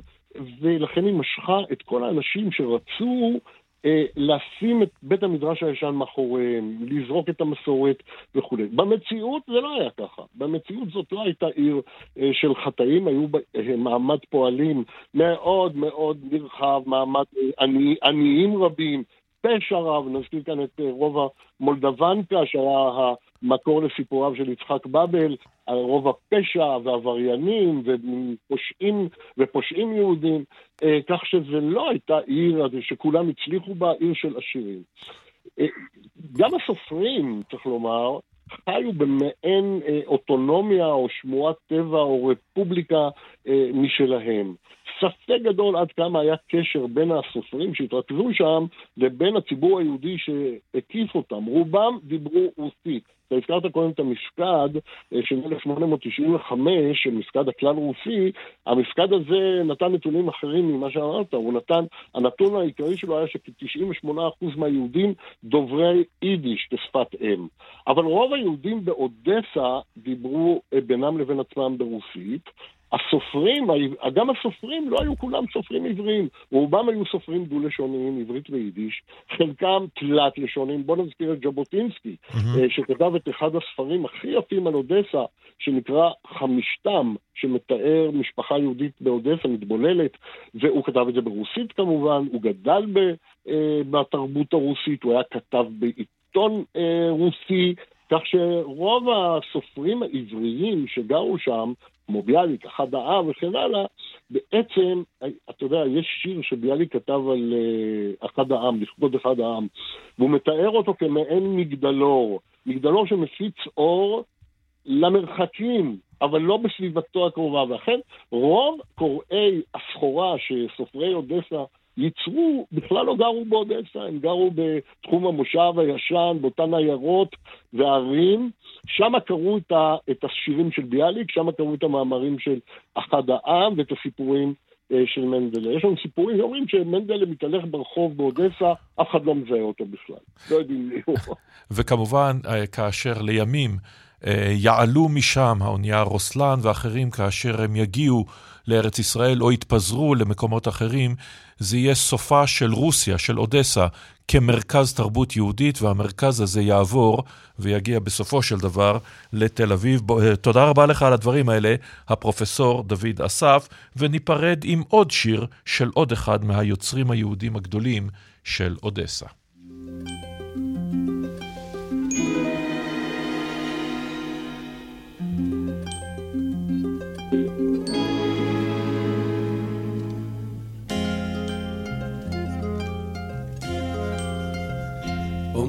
ולכן היא משכה את כל האנשים שרצו אה, לשים את בית המדרש הישן מאחוריהם, לזרוק את המסורת וכולי. במציאות זה לא היה ככה. במציאות זאת לא הייתה עיר אה, של חטאים, היו אה, מעמד פועלים מאוד מאוד נרחב, מעמד עני, עניים רבים, פשע רב, נזכיר כאן את רוב המולדבנקה, שהיה המקור לסיפוריו של יצחק בבל, על רוב הפשע ועבריינים ופושעים, ופושעים יהודים, אה, כך שזה לא הייתה עיר שכולם הצליחו בה, עיר של עשירים. אה, גם הסופרים, צריך לומר, חיו במעין אה, אוטונומיה או שמורת טבע או רפובליקה אה, משלהם. ספק גדול עד כמה היה קשר בין הסופרים שהתרכזו שם לבין הציבור היהודי שהקיף אותם. רובם דיברו רוסית. אתה הזכרת קודם את המפקד אה, של 1895, של מפקד הכלל רוסי, המפקד הזה נתן נתונים אחרים ממה שאמרת, הוא נתן, הנתון העיקרי שלו היה שכ-98% מהיהודים דוברי יידיש כשפת אם. אבל רוב היהודים באודסה דיברו אה, בינם לבין עצמם ברוסית, הסופרים, גם הסופרים לא היו כולם סופרים עבריים, רובם היו סופרים דו-לשוניים, עברית ויידיש, חלקם תלת-לשוניים. בואו נזכיר את ז'בוטינסקי, mm-hmm. שכתב את אחד הספרים הכי יפים על אודסה, שנקרא חמישתם, שמתאר משפחה יהודית באודסה מתבוללת, והוא כתב את זה ברוסית כמובן, הוא גדל ב, אה, בתרבות הרוסית, הוא היה כתב בעיתון אה, רוסי, כך שרוב הסופרים העבריים שגרו שם כמו ביאליק, אחד העם וכן הלאה, בעצם, אתה יודע, יש שיר שביאליק כתב על uh, אחד העם, לכבוד אחד העם, והוא מתאר אותו כמעין מגדלור, מגדלור שמפיץ אור למרחקים, אבל לא בסביבתו הקרובה, ואכן רוב קוראי הסחורה שסופרי אודסה ייצרו, בכלל לא גרו באודסה, הם גרו בתחום המושב הישן, באותן עיירות וערים. שם קראו את, ה, את השירים של ביאליק, שם קראו את המאמרים של אחד העם ואת הסיפורים אה, של מנדלה. יש לנו סיפורים שאומרים שמנדלה מתהלך ברחוב באודסה, אף אחד לא מזהה אותו בכלל. לא יודעים מי הוא. וכמובן, אה, כאשר לימים יעלו משם האונייה רוסלן ואחרים, כאשר הם יגיעו לארץ ישראל או יתפזרו למקומות אחרים, זה יהיה סופה של רוסיה, של אודסה, כמרכז תרבות יהודית, והמרכז הזה יעבור ויגיע בסופו של דבר לתל אביב. אה, תודה רבה לך על הדברים האלה, הפרופסור דוד אסף, וניפרד עם עוד שיר של עוד אחד מהיוצרים היהודים הגדולים של אודסה.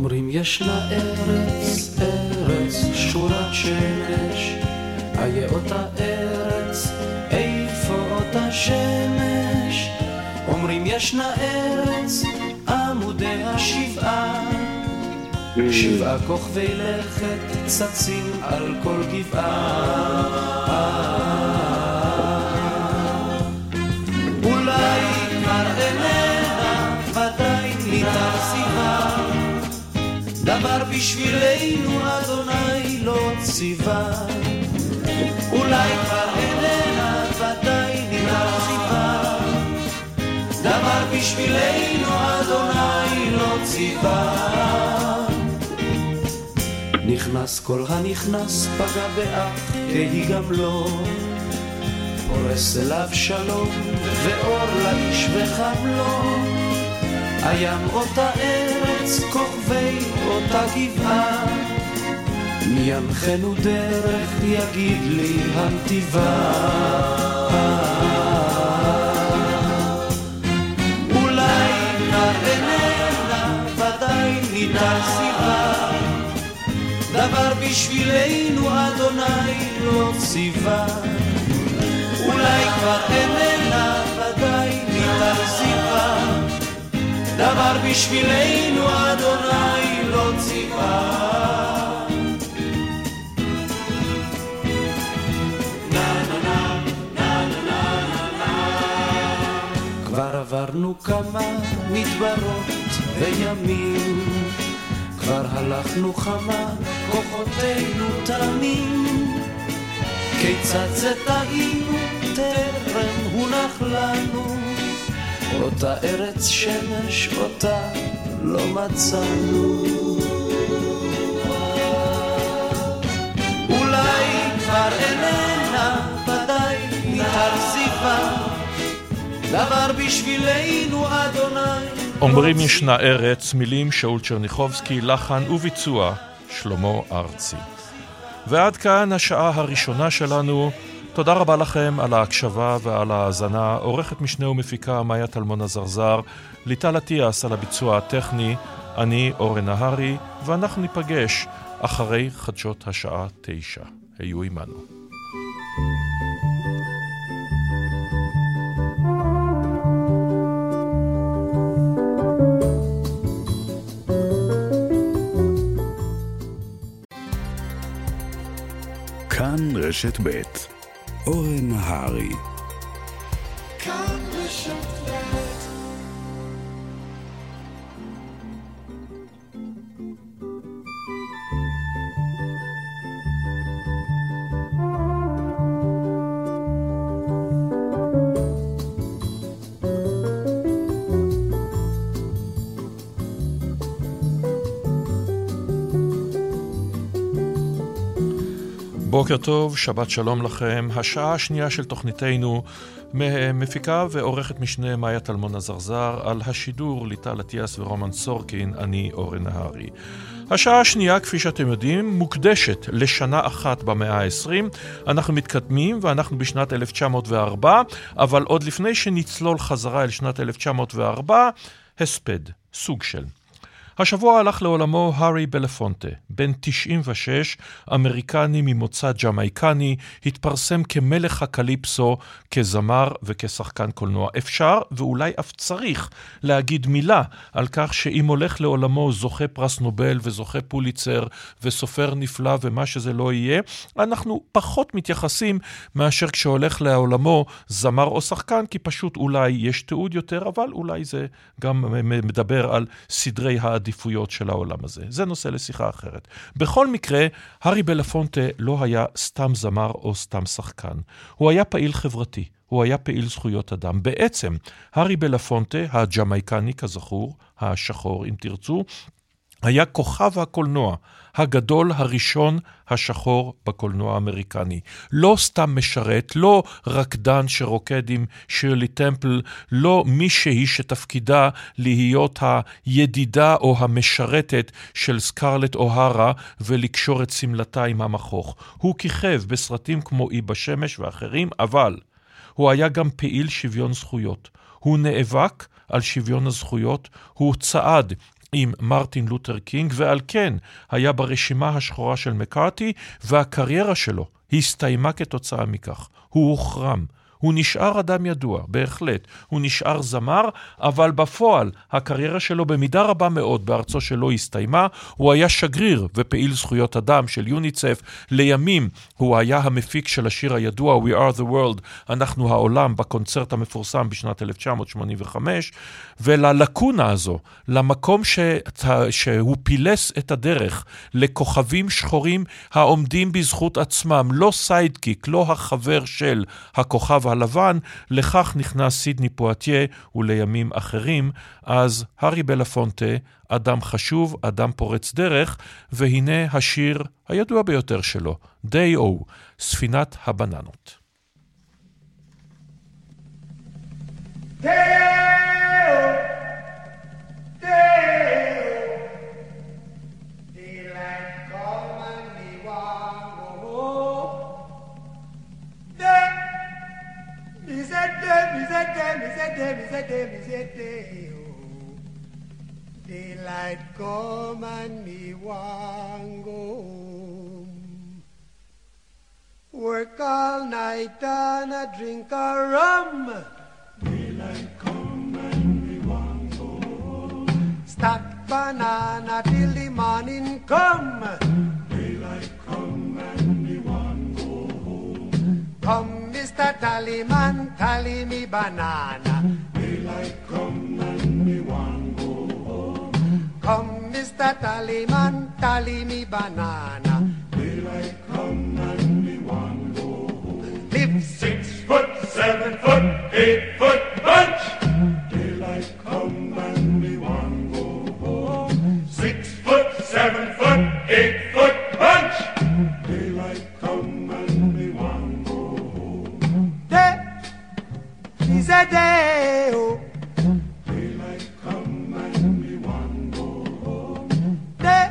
אומרים ישנה ארץ, ארץ שורת שמש, איה אותה ארץ, איפה אותה שמש? אומרים ישנה ארץ, עמודי השבעה, שבעה כוכבי לכת צצים על כל גבעה. דבר בשבילנו אדוני לא ציווה אולי כבר איננה ודאי נרחיבה דבר בשבילנו אדוני לא ציווה נכנס כל הנכנס פגע באח, כי גם לא. פורס אליו שלום, ואור לאיש וחם לו. הים אותה ארץ, כוכבי אותה גבעה. מי ינחנו דרך, יגיד לי הנתיבה. אולי האיננה, ודאי ניתן סיבה. דבר בשבילנו אדוני לא ציווה. אולי כבר איננה, ודאי ניתן סיבה. דבר בשבילנו אדוני לא ציווה. כבר עברנו כמה מדברות וימים, כבר הלכנו חמה, כוחותינו תמים. כיצד זה טעינו, טרם הונח לנו, אותה ארץ שמש, אותה לא מצאנו. אולי כבר איננה, ודאי מתרזיבה, דבר בשבילנו, אדוני. אומרים ישנה ארץ, מילים שאול צ'רניחובסקי, לחן וביצוע שלמה ארצי. ועד כאן השעה הראשונה שלנו. תודה רבה לכם על ההקשבה ועל ההאזנה. עורכת משנה ומפיקה מאיה טלמון עזרזר, ליטל אטיאס על הביצוע הטכני, אני אורן נהרי, ואנחנו ניפגש אחרי חדשות השעה תשע. היו עמנו. כאן רשת ב' אורן נהרי. כאן בוקר טוב, שבת שלום לכם. השעה השנייה של תוכניתנו מפיקה ועורכת משנה מאיה טלמון עזרזר על השידור ליטל אטיאס ורומן סורקין, אני אורן נהרי. השעה השנייה, כפי שאתם יודעים, מוקדשת לשנה אחת במאה ה-20. אנחנו מתקדמים ואנחנו בשנת 1904, אבל עוד לפני שנצלול חזרה אל שנת 1904, הספד, סוג של. השבוע הלך לעולמו הארי בלפונטה, בן 96, אמריקני ממוצא ג'מייקני, התפרסם כמלך הקליפסו, כזמר וכשחקן קולנוע. אפשר, ואולי אף צריך, להגיד מילה על כך שאם הולך לעולמו זוכה פרס נובל וזוכה פוליצר וסופר נפלא ומה שזה לא יהיה, אנחנו פחות מתייחסים מאשר כשהולך לעולמו זמר או שחקן, כי פשוט אולי יש תיעוד יותר, אבל אולי זה גם מדבר על סדרי העד. העדיפויות של העולם הזה. זה נושא לשיחה אחרת. בכל מקרה, הארי בלפונטה לא היה סתם זמר או סתם שחקן. הוא היה פעיל חברתי. הוא היה פעיל זכויות אדם. בעצם, הארי בלפונטה, הג'מייקני כזכור, השחור אם תרצו, היה כוכב הקולנוע הגדול הראשון השחור בקולנוע האמריקני. לא סתם משרת, לא רקדן שרוקד עם שירלי טמפל, לא מישהי שתפקידה להיות הידידה או המשרתת של סקרלט אוהרה ולקשור את שמלתה עם המכוך. הוא כיכב בסרטים כמו אי בשמש ואחרים, אבל הוא היה גם פעיל שוויון זכויות. הוא נאבק על שוויון הזכויות, הוא צעד עם מרטין לותר קינג, ועל כן היה ברשימה השחורה של מקארתי, והקריירה שלו הסתיימה כתוצאה מכך. הוא הוחרם. הוא נשאר אדם ידוע, בהחלט. הוא נשאר זמר, אבל בפועל הקריירה שלו במידה רבה מאוד בארצו שלו הסתיימה. הוא היה שגריר ופעיל זכויות אדם של יוניצף. לימים הוא היה המפיק של השיר הידוע We are the world, אנחנו העולם, בקונצרט המפורסם בשנת 1985. וללקונה הזו, למקום ש... שהוא פילס את הדרך לכוכבים שחורים העומדים בזכות עצמם, לא סיידקיק, לא החבר של הכוכב הלבן, לכך נכנס סידני פואטיה ולימים אחרים, אז הארי בלפונטה, אדם חשוב, אדם פורץ דרך, והנה השיר הידוע ביותר שלו, Day-O, ספינת הבננות. Oh. Daylight come and me want go home. Work all night and a drink a rum. Daylight come and me want go home. Stack banana till the morning come. Daylight come and me want go home. Come, Mr. Tallyman, tally me banana. Daylight come and me want go home. Come, Mr. Tallyman, tally me banana. Daylight come and me want go home. Live six foot, seven foot, eight foot bunch. Daylight come and go home. Day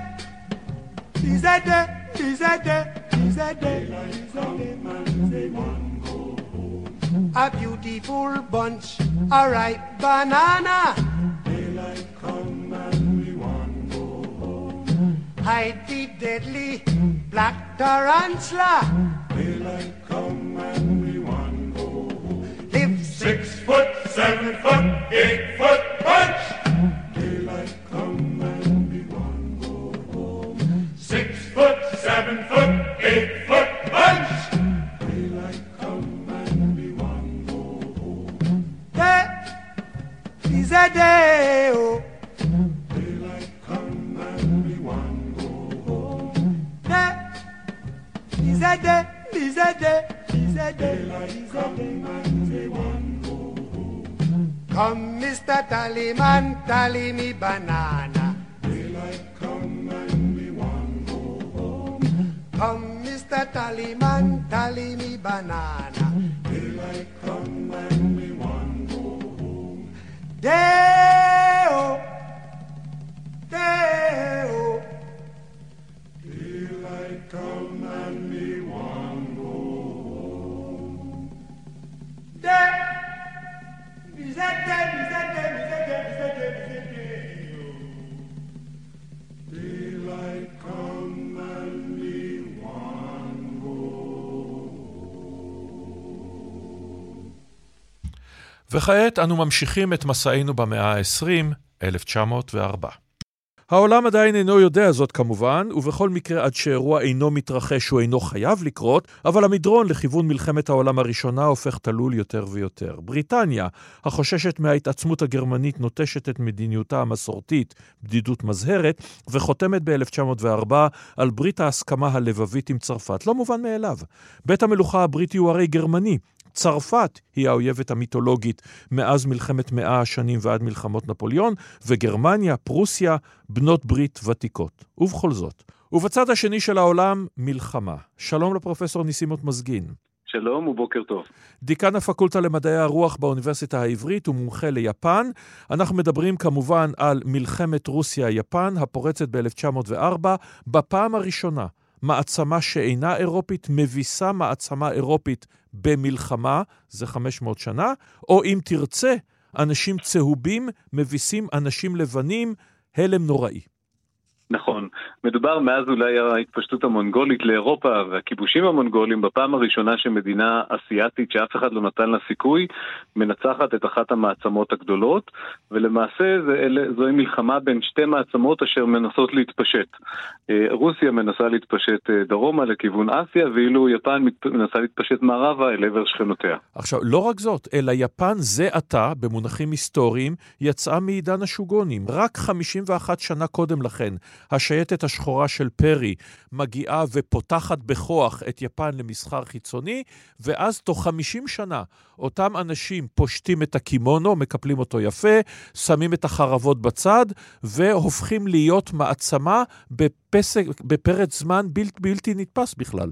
is a day. Is day. Is day. A day. A beautiful bunch, a ripe banana. Daylight come and we want go home. Hide the deadly black tarantula. Daylight come and six foot, seven foot, eight foot bunch. Daylight come and we want go home. Six foot, seven foot, eight foot bunch. Daylight come and we want go home. Day is a day. Oh. Daylight come and we want go home. Day is a day. Is a day. Is a day. Is a day. and go home. Come, Mr. Tallyman, tally me banana. Daylight come and we want go home. Come, Mr. Tallyman, tally me banana. Daylight come and we want go home. Day-o, day-o. Daylight come and me want go home. Day, וכעת אנו ממשיכים את מסענו במאה ה-20, 1904. העולם עדיין אינו יודע זאת כמובן, ובכל מקרה עד שאירוע אינו מתרחש הוא אינו חייב לקרות, אבל המדרון לכיוון מלחמת העולם הראשונה הופך תלול יותר ויותר. בריטניה, החוששת מההתעצמות הגרמנית, נוטשת את מדיניותה המסורתית, בדידות מזהרת, וחותמת ב-1904 על ברית ההסכמה הלבבית עם צרפת. לא מובן מאליו. בית המלוכה הבריטי הוא הרי גרמני, צרפת היא האויבת המיתולוגית מאז מלחמת מאה השנים ועד מלחמות נפוליאון, וגרמניה, פרוסיה, בנות ברית ותיקות. ובכל זאת, ובצד השני של העולם, מלחמה. שלום לפרופסור ניסימות מזגין. שלום ובוקר טוב. דיקן הפקולטה למדעי הרוח באוניברסיטה העברית ומומחה ליפן. אנחנו מדברים כמובן על מלחמת רוסיה-יפן הפורצת ב-1904, בפעם הראשונה מעצמה שאינה אירופית מביסה מעצמה אירופית במלחמה, זה 500 שנה, או אם תרצה, אנשים צהובים מביסים אנשים לבנים, הלם נוראי. נכון. מדובר מאז אולי ההתפשטות המונגולית לאירופה והכיבושים המונגולים בפעם הראשונה שמדינה אסיאתית שאף אחד לא נתן לה סיכוי מנצחת את אחת המעצמות הגדולות ולמעשה זה, אלה, זוהי מלחמה בין שתי מעצמות אשר מנסות להתפשט. אה, רוסיה מנסה להתפשט אה, דרומה לכיוון אסיה ואילו יפן מנסה להתפשט מערבה אל עבר שכנותיה. עכשיו, לא רק זאת, אלא יפן זה עתה, במונחים היסטוריים, יצאה מעידן השוגונים. רק 51 שנה קודם לכן, השייטת השחורה של פרי מגיעה ופותחת בכוח את יפן למסחר חיצוני, ואז תוך 50 שנה אותם אנשים פושטים את הקימונו, מקפלים אותו יפה, שמים את החרבות בצד, והופכים להיות מעצמה בפסק, בפרץ זמן בלתי, בלתי נתפס בכלל.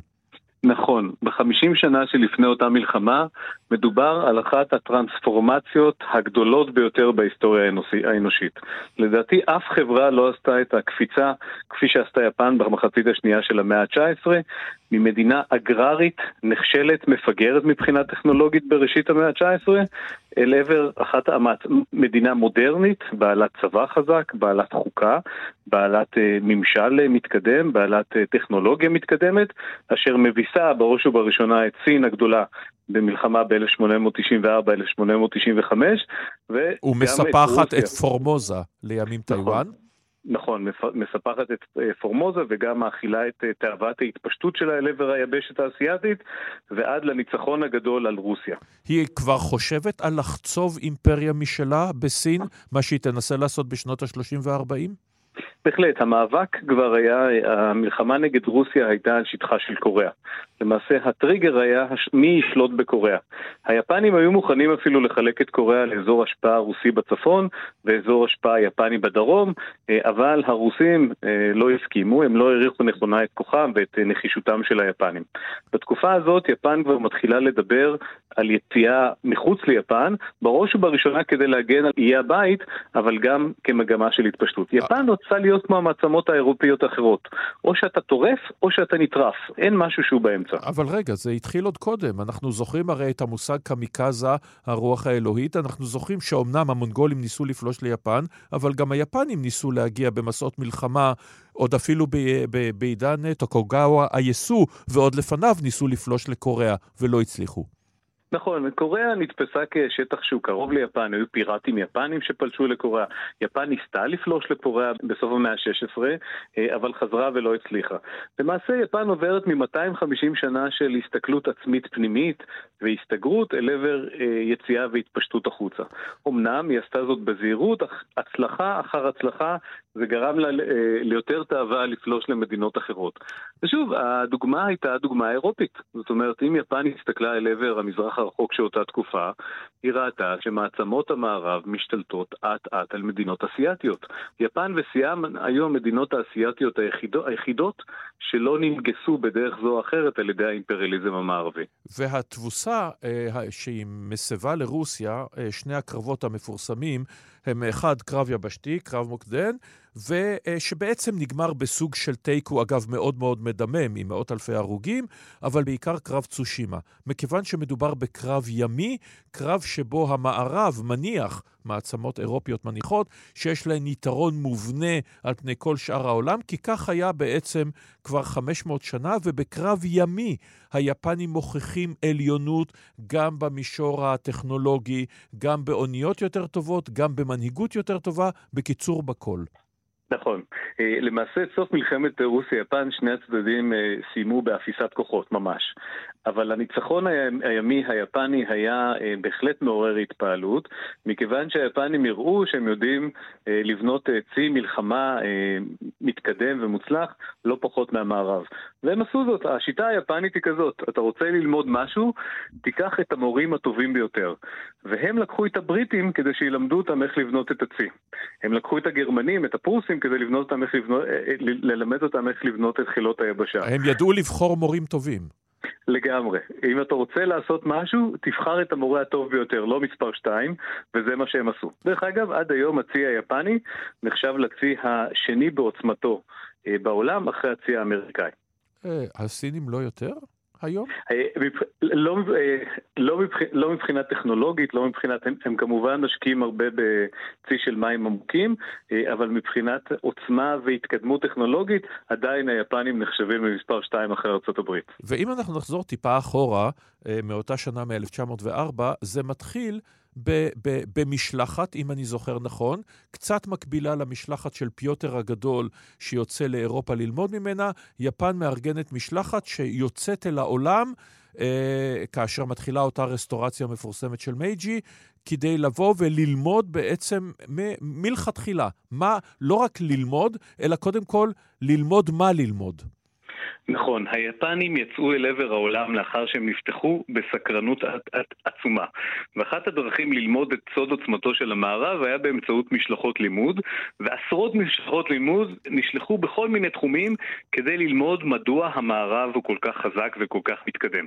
נכון, בחמישים שנה שלפני אותה מלחמה מדובר על אחת הטרנספורמציות הגדולות ביותר בהיסטוריה האנושית. לדעתי אף חברה לא עשתה את הקפיצה כפי שעשתה יפן במחצית השנייה של המאה ה-19, ממדינה אגררית, נחשלת, מפגרת מבחינה טכנולוגית בראשית המאה ה-19, אל עבר אחת. מדינה מודרנית, בעלת צבא חזק, בעלת חוקה, בעלת uh, ממשל מתקדם, בעלת uh, טכנולוגיה מתקדמת, אשר מביסה בראש ובראשונה את סין הגדולה במלחמה ב-1894-1895, ומספחת את פורמוזה לימים נכון. טיוואן. נכון, מספחת את אה, פורמוזה וגם מאכילה את אה, תאוות ההתפשטות שלה אל עבר היבשת האסייתית ועד לניצחון הגדול על רוסיה. היא כבר חושבת על לחצוב אימפריה משלה בסין, מה שהיא תנסה לעשות בשנות ה-30 וה-40? בהחלט, המאבק כבר היה, המלחמה נגד רוסיה הייתה על שטחה של קוריאה. למעשה הטריגר היה מי ישלוט בקוריאה. היפנים היו מוכנים אפילו לחלק את קוריאה לאזור השפעה רוסי בצפון ואזור השפעה יפני בדרום, אה, אבל הרוסים אה, לא הסכימו, הם לא העריכו נכונה את כוחם ואת אה, נחישותם של היפנים. בתקופה הזאת יפן כבר מתחילה לדבר על יציאה מחוץ ליפן, בראש ובראשונה כדי להגן על איי הבית, אבל גם כמגמה של התפשטות. יפן רוצה להיות כמו המעצמות האירופיות האחרות. או שאתה טורף או שאתה נטרף, אין משהו שהוא באמצע. אבל רגע, זה התחיל עוד קודם. אנחנו זוכרים הרי את המושג קמיקזה, הרוח האלוהית. אנחנו זוכרים שאומנם המונגולים ניסו לפלוש ליפן, אבל גם היפנים ניסו להגיע במסעות מלחמה, עוד אפילו בעידן טוקוגאווה היסו, ועוד לפניו ניסו לפלוש לקוריאה, ולא הצליחו. נכון, קוריאה נתפסה כשטח שהוא קרוב ליפן, היו פיראטים יפנים שפלשו לקוריאה. יפן ניסתה לפלוש לקוריאה בסוף המאה ה-16, אה, אבל חזרה ולא הצליחה. למעשה יפן עוברת מ-250 שנה של הסתכלות עצמית פנימית והסתגרות אל עבר אה, יציאה והתפשטות החוצה. אמנם היא עשתה זאת בזהירות, אך הצלחה אחר הצלחה זה גרם לה אה, ליותר תאווה לפלוש למדינות אחרות. ושוב, הדוגמה הייתה הדוגמה האירופית. זאת אומרת, אם יפן הסתכלה אל עבר המזרח הרחוק של אותה תקופה, היא ראתה שמעצמות המערב משתלטות אט-אט על מדינות אסיאתיות. יפן וסיאם היו המדינות האסיאתיות היחידות, היחידות שלא ננגסו בדרך זו או אחרת על ידי האימפריאליזם המערבי. והתבוסה אה, שהיא מסבה לרוסיה, אה, שני הקרבות המפורסמים, הם אחד, קרב יבשתי, קרב מוקדן, ושבעצם נגמר בסוג של תיקו, אגב, מאוד מאוד מדמם, עם מאות אלפי הרוגים, אבל בעיקר קרב צושימה. מכיוון שמדובר בקרב ימי, קרב שבו המערב מניח, מעצמות אירופיות מניחות, שיש להן יתרון מובנה על פני כל שאר העולם, כי כך היה בעצם כבר 500 שנה, ובקרב ימי היפנים מוכיחים עליונות גם במישור הטכנולוגי, גם באוניות יותר טובות, גם במנהיגות יותר טובה, בקיצור, בכל. נכון. אה, למעשה, סוף מלחמת רוסיה-יפן, שני הצדדים אה, סיימו באפיסת כוחות, ממש. אבל הניצחון הימי היפני היה אה, בהחלט מעורר התפעלות, מכיוון שהיפנים הראו שהם יודעים לבנות צי מלחמה מתקדם ומוצלח לא פחות מהמערב. והם עשו זאת. השיטה היפנית היא כזאת, אתה רוצה ללמוד משהו, תיקח את המורים הטובים ביותר. והם לקחו את הבריטים כדי שילמדו אותם איך לבנות את הצי. הם לקחו את הגרמנים, את הפרוסים, כדי לבנות אותם איך לבנות, אה, אה, ללמד אותם איך לבנות את חילות היבשה. הם ידעו לבחור מורים טובים. לגמרי. אם אתה רוצה לעשות משהו, תבחר את המורה הטוב ביותר, לא מספר 2, וזה מה שהם עשו. דרך אגב, עד היום הצי היפני נחשב לצי השני בעוצמתו אה, בעולם, אחרי הצי האמריקאי. הסינים לא יותר? היום? אה, לא, אה, לא, לא מבחינה טכנולוגית, לא מבחינת, הם, הם כמובן משקיעים הרבה בצי של מים עמוקים, אה, אבל מבחינת עוצמה והתקדמות טכנולוגית, עדיין היפנים נחשבים במספר 2 אחרי ארה"ב. ואם אנחנו נחזור טיפה אחורה, מאותה שנה מ-1904, זה מתחיל ב- ב- במשלחת, אם אני זוכר נכון, קצת מקבילה למשלחת של פיוטר הגדול שיוצא לאירופה ללמוד ממנה. יפן מארגנת משלחת שיוצאת אל העולם אה, כאשר מתחילה אותה רסטורציה מפורסמת של מייג'י, כדי לבוא וללמוד בעצם מ- מלכתחילה. מה, לא רק ללמוד, אלא קודם כל ללמוד מה ללמוד. נכון, היפנים יצאו אל עבר העולם לאחר שהם נפתחו בסקרנות עצומה. ואחת הדרכים ללמוד את סוד עוצמתו של המערב היה באמצעות משלחות לימוד, ועשרות משלחות לימוד נשלחו בכל מיני תחומים כדי ללמוד מדוע המערב הוא כל כך חזק וכל כך מתקדם.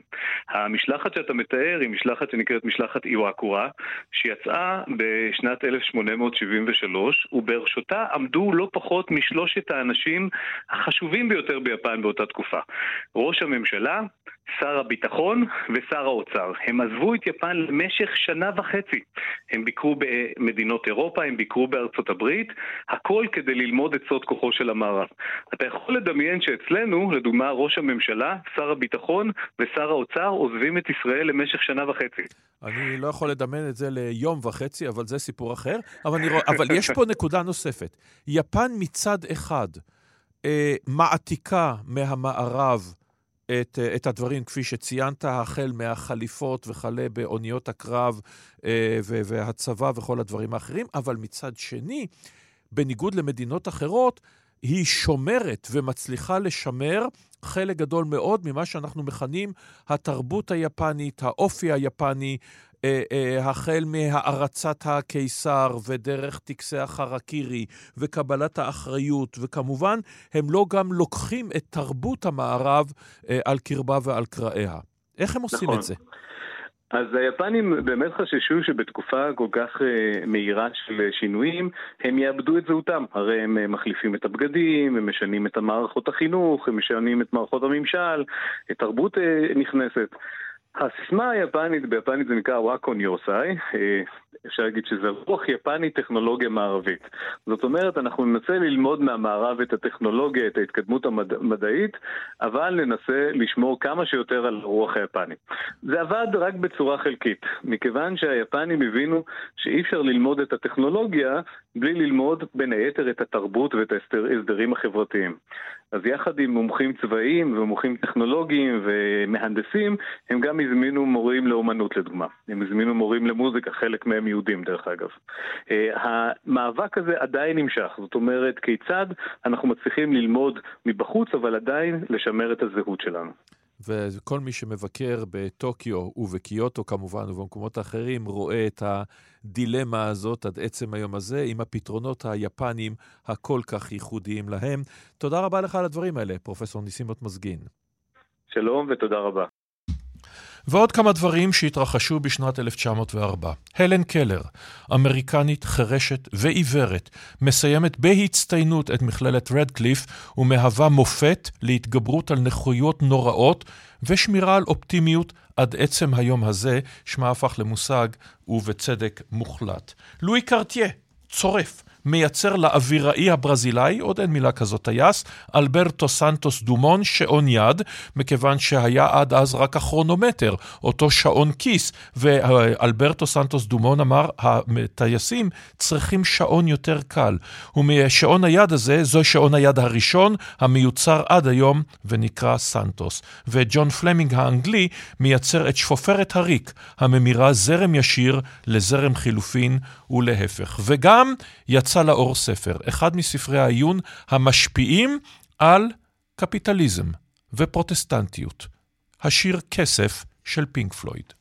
המשלחת שאתה מתאר היא משלחת שנקראת משלחת איוואקורה, שיצאה בשנת 1873, וברשותה עמדו לא פחות משלושת האנשים החשובים ביותר ביפן באותה תקופה. תקופה. ראש הממשלה, שר הביטחון ושר האוצר. הם עזבו את יפן למשך שנה וחצי. הם ביקרו במדינות אירופה, הם ביקרו בארצות הברית, הכל כדי ללמוד את סוד כוחו של המערב. אתה יכול לדמיין שאצלנו, לדוגמה, ראש הממשלה, שר הביטחון ושר האוצר עוזבים את ישראל למשך שנה וחצי. אני לא יכול לדמיין את זה ליום וחצי, אבל זה סיפור אחר. אבל, אני... אבל יש פה נקודה נוספת. יפן מצד אחד אה, מעתיקה מהמערב את, אה, את הדברים, כפי שציינת, החל מהחליפות וכלה באוניות הקרב אה, והצבא וכל הדברים האחרים, אבל מצד שני, בניגוד למדינות אחרות, היא שומרת ומצליחה לשמר חלק גדול מאוד ממה שאנחנו מכנים התרבות היפנית, האופי היפני, החל מהערצת הקיסר ודרך טקסי החרקירי וקבלת האחריות, וכמובן, הם לא גם לוקחים את תרבות המערב אה, על קרבה ועל קרעיה. איך הם עושים נכון. את זה? אז היפנים באמת חששו שבתקופה כל כך מהירה של שינויים, הם יאבדו את זהותם. הרי הם מחליפים את הבגדים, הם משנים את מערכות החינוך, הם משנים את מערכות הממשל, תרבות נכנסת. הסיסמה היפנית, ביפנית זה נקרא יוסאי, אה, אפשר להגיד שזה רוח יפני טכנולוגיה מערבית. זאת אומרת, אנחנו ננסה ללמוד מהמערב את הטכנולוגיה, את ההתקדמות המדעית, אבל ננסה לשמור כמה שיותר על הרוח היפני. זה עבד רק בצורה חלקית, מכיוון שהיפנים הבינו שאי אפשר ללמוד את הטכנולוגיה בלי ללמוד בין היתר את התרבות ואת ההסדרים החברתיים. אז יחד עם מומחים צבאיים ומומחים טכנולוגיים ומהנדסים, הם גם הזמינו מורים לאומנות לדוגמה. הם הזמינו מורים למוזיקה, חלק מהם יהודים דרך אגב. אה, המאבק הזה עדיין נמשך, זאת אומרת, כיצד אנחנו מצליחים ללמוד מבחוץ, אבל עדיין לשמר את הזהות שלנו. וכל מי שמבקר בטוקיו ובקיוטו כמובן ובמקומות האחרים רואה את הדילמה הזאת עד עצם היום הזה עם הפתרונות היפניים הכל כך ייחודיים להם. תודה רבה לך על הדברים האלה, פרופסור ניסימות מזגין. שלום ותודה רבה. ועוד כמה דברים שהתרחשו בשנת 1904. הלן קלר, אמריקנית חירשת ועיוורת, מסיימת בהצטיינות את מכללת רדקליף ומהווה מופת להתגברות על נכויות נוראות ושמירה על אופטימיות עד עצם היום הזה, שמה הפך למושג ובצדק מוחלט. לואי קרטיה, צורף, מייצר לאוויראי הברזילאי, עוד אין מילה כזאת טייס, אלברטו סנטוס דומון, שעון יד, מכיוון שהיה עד אז רק הכרונומטר, אותו שעון כיס, ואלברטו סנטוס דומון אמר, הטייסים צריכים שעון יותר קל. ומשעון היד הזה, זו שעון היד הראשון, המיוצר עד היום, ונקרא סנטוס. וג'ון פלמינג האנגלי מייצר את שפופרת הריק, הממירה זרם ישיר לזרם חילופין ולהפך. וגם יצא, יצא לאור ספר, אחד מספרי העיון המשפיעים על קפיטליזם ופרוטסטנטיות, השיר כסף של פינק פלויד.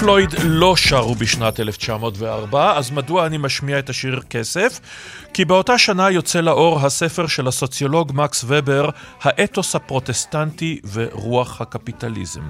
פלויד לא שרו בשנת 1904, אז מדוע אני משמיע את השיר כסף? כי באותה שנה יוצא לאור הספר של הסוציולוג מקס ובר, האתוס הפרוטסטנטי ורוח הקפיטליזם.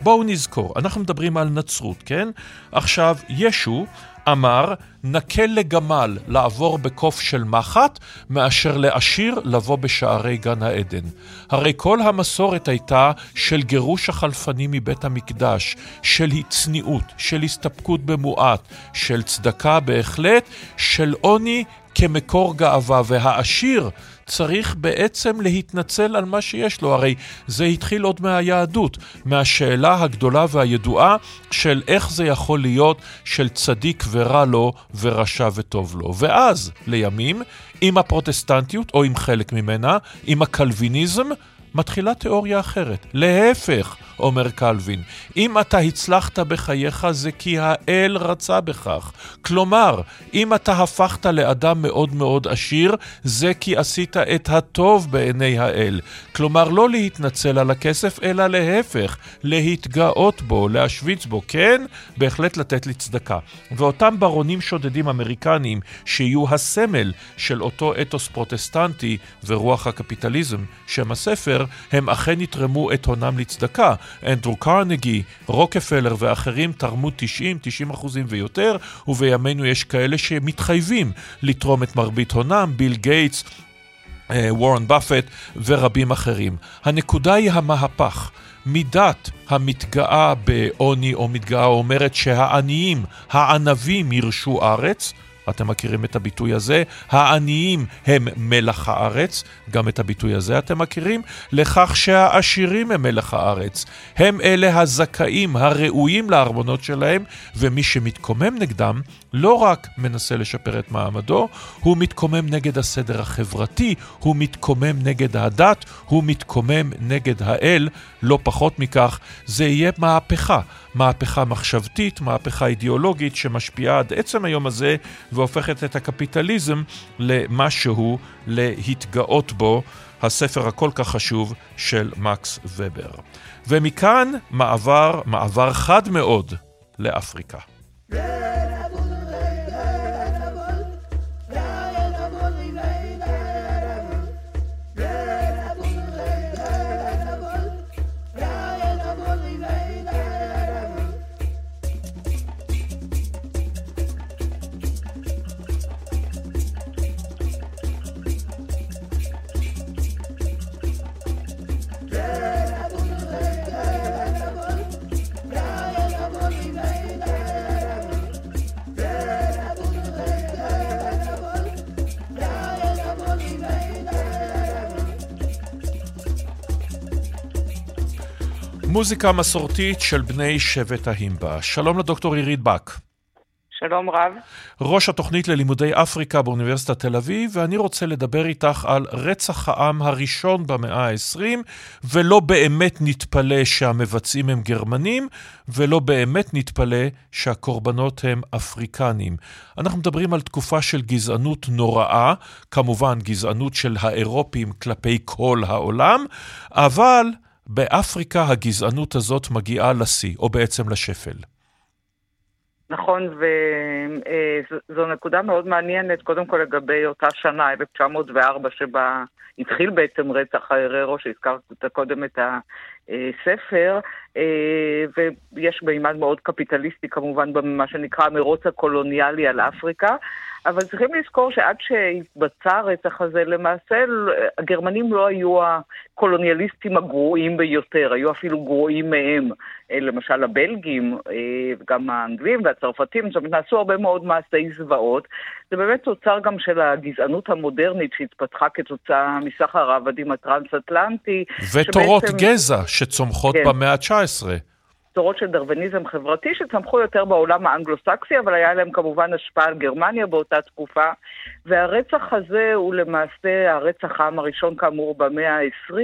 בואו נזכור, אנחנו מדברים על נצרות, כן? עכשיו, ישו אמר, נקל לגמל לעבור בקוף של מחט, מאשר לעשיר לבוא בשערי גן העדן. הרי כל המסורת הייתה של גירוש החלפנים מבית המקדש, של צניעות, של הסתפקות במועט, של צדקה בהחלט, של עוני כמקור גאווה, והעשיר צריך בעצם להתנצל על מה שיש לו. הרי זה התחיל עוד מהיהדות, מהשאלה הגדולה והידועה של איך זה יכול להיות של צדיק ורע לו ורשע וטוב לו. ואז, לימים, עם הפרוטסטנטיות, או עם חלק ממנה, עם הקלוויניזם, מתחילה תיאוריה אחרת. להפך, אומר קלווין, אם אתה הצלחת בחייך זה כי האל רצה בכך. כלומר, אם אתה הפכת לאדם מאוד מאוד עשיר, זה כי עשית את הטוב בעיני האל. כלומר, לא להתנצל על הכסף, אלא להפך, להתגאות בו, להשוויץ בו. כן, בהחלט לתת לי צדקה. ואותם ברונים שודדים אמריקניים, שיהיו הסמל של אותו אתוס פרוטסטנטי ורוח הקפיטליזם, שם הספר, הם אכן יתרמו את הונם לצדקה. אנדרו קרנגי, רוקפלר ואחרים תרמו 90, 90 אחוזים ויותר, ובימינו יש כאלה שמתחייבים לתרום את מרבית הונם, ביל גייטס, אה, וורן באפט ורבים אחרים. הנקודה היא המהפך. מידת המתגאה בעוני או מתגאה אומרת שהעניים, הענבים ירשו ארץ, אתם מכירים את הביטוי הזה? העניים הם מלח הארץ, גם את הביטוי הזה אתם מכירים? לכך שהעשירים הם מלח הארץ. הם אלה הזכאים, הראויים לארמונות שלהם, ומי שמתקומם נגדם לא רק מנסה לשפר את מעמדו, הוא מתקומם נגד הסדר החברתי, הוא מתקומם נגד הדת, הוא מתקומם נגד האל, לא פחות מכך, זה יהיה מהפכה. מהפכה מחשבתית, מהפכה אידיאולוגית שמשפיעה עד עצם היום הזה והופכת את הקפיטליזם למשהו להתגאות בו, הספר הכל כך חשוב של מקס ובר. ומכאן מעבר, מעבר חד מאוד לאפריקה. Dead apples and מוזיקה מסורתית של בני שבט ההימבה. שלום לדוקטור עירית בק. שלום רב. ראש התוכנית ללימודי אפריקה באוניברסיטת תל אביב, ואני רוצה לדבר איתך על רצח העם הראשון במאה ה-20, ולא באמת נתפלא שהמבצעים הם גרמנים, ולא באמת נתפלא שהקורבנות הם אפריקנים. אנחנו מדברים על תקופה של גזענות נוראה, כמובן גזענות של האירופים כלפי כל העולם, אבל באפריקה הגזענות הזאת מגיעה לשיא, או בעצם לשפל. נכון, וזו נקודה מאוד מעניינת, קודם כל לגבי אותה שנה, 1904, שבה התחיל בעצם רצח ההררו, שהזכרת קודם את הספר, ויש מימד מאוד קפיטליסטי כמובן במה שנקרא המרוץ הקולוניאלי על אפריקה, אבל צריכים לזכור שעד שהתבצע הרצח הזה, למעשה הגרמנים לא היו הקולוניאליסטים הגרועים ביותר, היו אפילו גרועים מהם. אה, למשל הבלגים, אה, גם האנגלים והצרפתים, זאת אומרת, נעשו הרבה מאוד מעשי זוועות. זה באמת תוצר גם של הגזענות המודרנית שהתפתחה כתוצאה מסחר העבדים הטרנס-אטלנטי. ותורות שבעצם... גזע שצומחות כן. במאה ה-19. תורות של דרווניזם חברתי שצמחו יותר בעולם האנגלו-סקסי, אבל היה להם כמובן השפעה על גרמניה באותה תקופה. והרצח הזה הוא למעשה, הרצח העם הראשון כאמור במאה ה-20,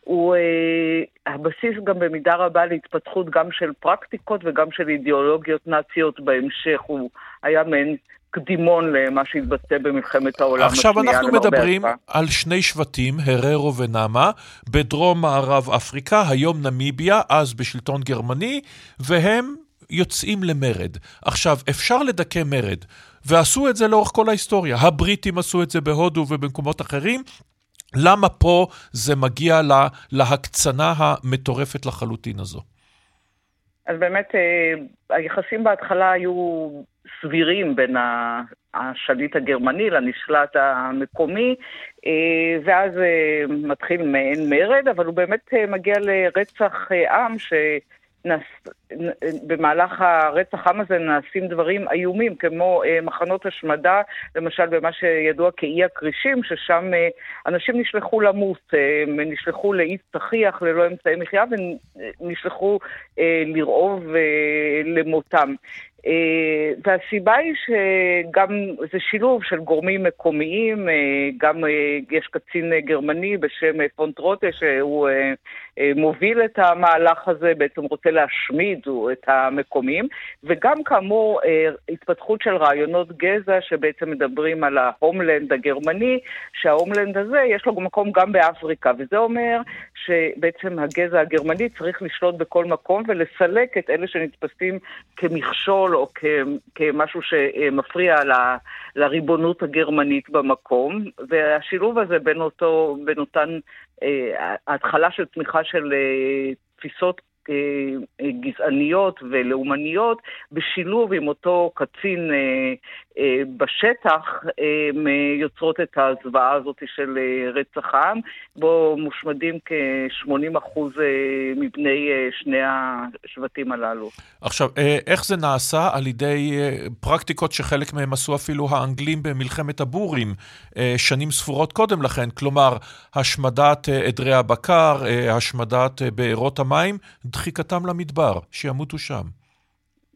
הוא אה, הבסיס גם במידה רבה להתפתחות גם של פרקטיקות וגם של אידיאולוגיות נאציות בהמשך. הוא היה מעין קדימון למה שהתבצע במלחמת העולם השנייה. עכשיו אנחנו מדברים על שני שבטים, הררו ונאמה, בדרום מערב אפריקה, היום נמיביה, אז בשלטון גרמני, והם יוצאים למרד. עכשיו, אפשר לדכא מרד, ועשו את זה לאורך כל ההיסטוריה. הבריטים עשו את זה בהודו ובמקומות אחרים. למה פה זה מגיע לה, להקצנה המטורפת לחלוטין הזו? אז באמת, אה, היחסים בהתחלה היו סבירים בין השליט הגרמני לנשלט המקומי, אה, ואז אה, מתחיל מעין מרד, אבל הוא באמת מגיע לרצח עם ש... נס... במהלך הרצח עם הזה נעשים דברים איומים, כמו אה, מחנות השמדה, למשל במה שידוע כאי הכרישים, ששם אה, אנשים נשלחו למות, אה, נשלחו לאי צחיח ללא אמצעי מחיה ונשלחו אה, לרעוב אה, למותם. אה, והסיבה היא שגם זה שילוב של גורמים מקומיים, אה, גם אה, יש קצין גרמני בשם פונטרוטה שהוא מוביל את המהלך הזה, בעצם רוצה להשמיד את המקומיים, וגם כאמור התפתחות של רעיונות גזע שבעצם מדברים על ההומלנד הגרמני, שההומלנד הזה יש לו מקום גם באפריקה, וזה אומר שבעצם הגזע הגרמני צריך לשלוט בכל מקום ולסלק את אלה שנתפסים כמכשול או כמשהו שמפריע לריבונות הגרמנית במקום, והשילוב הזה בין, אותו, בין אותן, אה, ההתחלה של תמיכה של אה, תפיסות אה, גזעניות ולאומניות, בשילוב עם אותו קצין אה, בשטח יוצרות את הזוועה הזאת של אה, רצח העם, בו מושמדים כ-80% מבני שני השבטים הללו. עכשיו, איך זה נעשה? על ידי פרקטיקות שחלק מהם עשו אפילו האנגלים במלחמת הבורים שנים ספורות קודם לכן, כלומר, השמדת עדרי הבקר, השמדת בארות המים, דחיקתם למדבר, שימותו שם.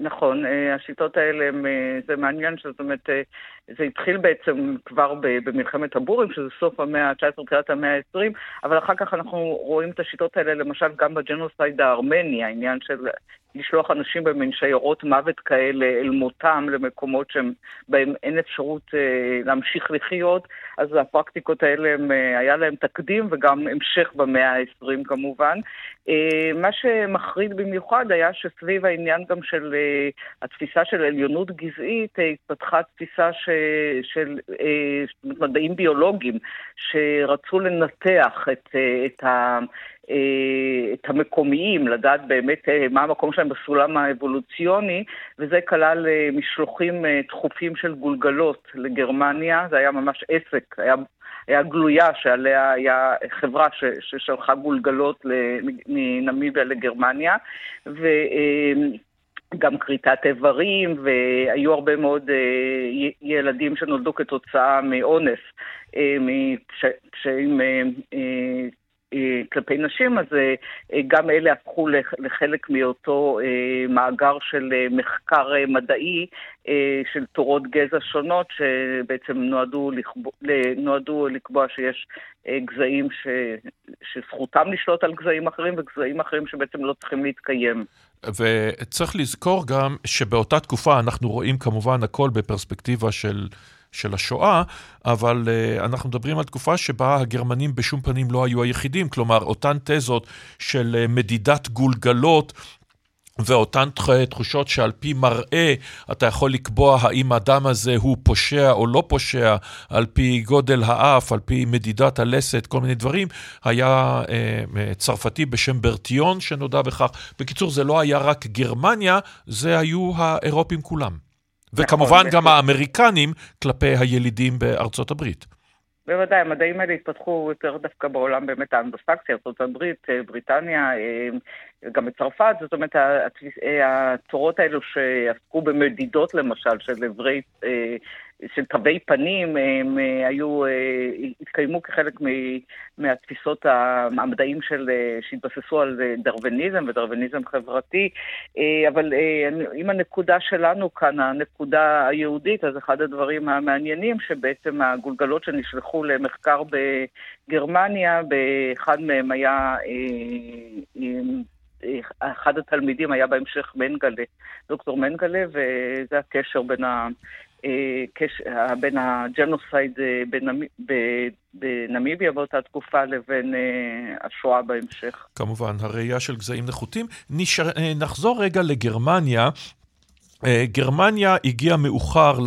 נכון, אה, השיטות האלה, אה, זה מעניין, זאת אומרת, אה, זה התחיל בעצם כבר במלחמת הבורים, שזה סוף המאה ה-19, תחילת המאה ה-20, אבל אחר כך אנחנו רואים את השיטות האלה למשל גם בג'נוסייד הארמני, העניין של לשלוח אנשים במין שיירות מוות כאלה אל מותם למקומות שבהם אין אפשרות אה, להמשיך לחיות, אז הפרקטיקות האלה, הם, אה, היה להם תקדים וגם המשך במאה ה-20 כמובן. אה, מה שמחריד במיוחד היה שסביב העניין גם של אה, התפיסה של עליונות גזעית, אה, התפתחה תפיסה ש, של אה, מדעים ביולוגיים שרצו לנתח את, אה, את ה... אה, את המקומיים, לדעת באמת אה, מה המקום שלהם בסולם האבולוציוני, וזה כלל אה, משלוחים דחופים של גולגלות לגרמניה, זה היה ממש עסק, היה, היה גלויה שעליה היה חברה ש, ששלחה גולגלות מנמיביה לגרמניה, ו... גם כריתת איברים, והיו הרבה מאוד ילדים שנולדו כתוצאה מאונס, קשיים אה, כלפי נשים, אז אה, אה, גם אלה הפכו לחלק מאותו מאגר של מחקר מדעי של תורות גזע שונות, שבעצם נועדו, לכבו, נועדו לקבוע שיש גזעים ש, שזכותם לשלוט על גזעים אחרים וגזעים אחרים שבעצם לא צריכים להתקיים. וצריך לזכור גם שבאותה תקופה אנחנו רואים כמובן הכל בפרספקטיבה של... של השואה, אבל uh, אנחנו מדברים על תקופה שבה הגרמנים בשום פנים לא היו היחידים, כלומר, אותן תזות של uh, מדידת גולגלות ואותן תחושות שעל פי מראה אתה יכול לקבוע האם האדם הזה הוא פושע או לא פושע, על פי גודל האף, על פי מדידת הלסת, כל מיני דברים. היה אה, צרפתי בשם ברטיון שנודע בכך. בקיצור, זה לא היה רק גרמניה, זה היו האירופים כולם. וכמובן נכון, גם האמריקנים כלפי הילידים בארצות הברית. בוודאי, המדעים האלה התפתחו יותר דווקא בעולם באמת האנדוסקסי, ארצות הברית, אה, בריטניה, אה, גם בצרפת, זאת אומרת, אה, התורות האלו שעסקו במדידות למשל של אברי של תווי פנים, הם אה, היו, אה, התקיימו כחלק מהתפיסות המדעים של, אה, שהתבססו על דרוויניזם ודרוויניזם חברתי, אבל אם הנקודה שלנו כאן, הנקודה היהודית, אז אחד הדברים המעניינים שבעצם הגולגלות שנשלחו למחקר בגרמניה, באחד מהם היה אחד התלמידים היה בהמשך מנגלה, דוקטור מנגלה, וזה הקשר בין. בין הג'נוסייד בנמיביה באותה תקופה לבין השואה בהמשך. כמובן, הראייה של גזעים נחותים. נשאר, נחזור רגע לגרמניה. גרמניה הגיעה מאוחר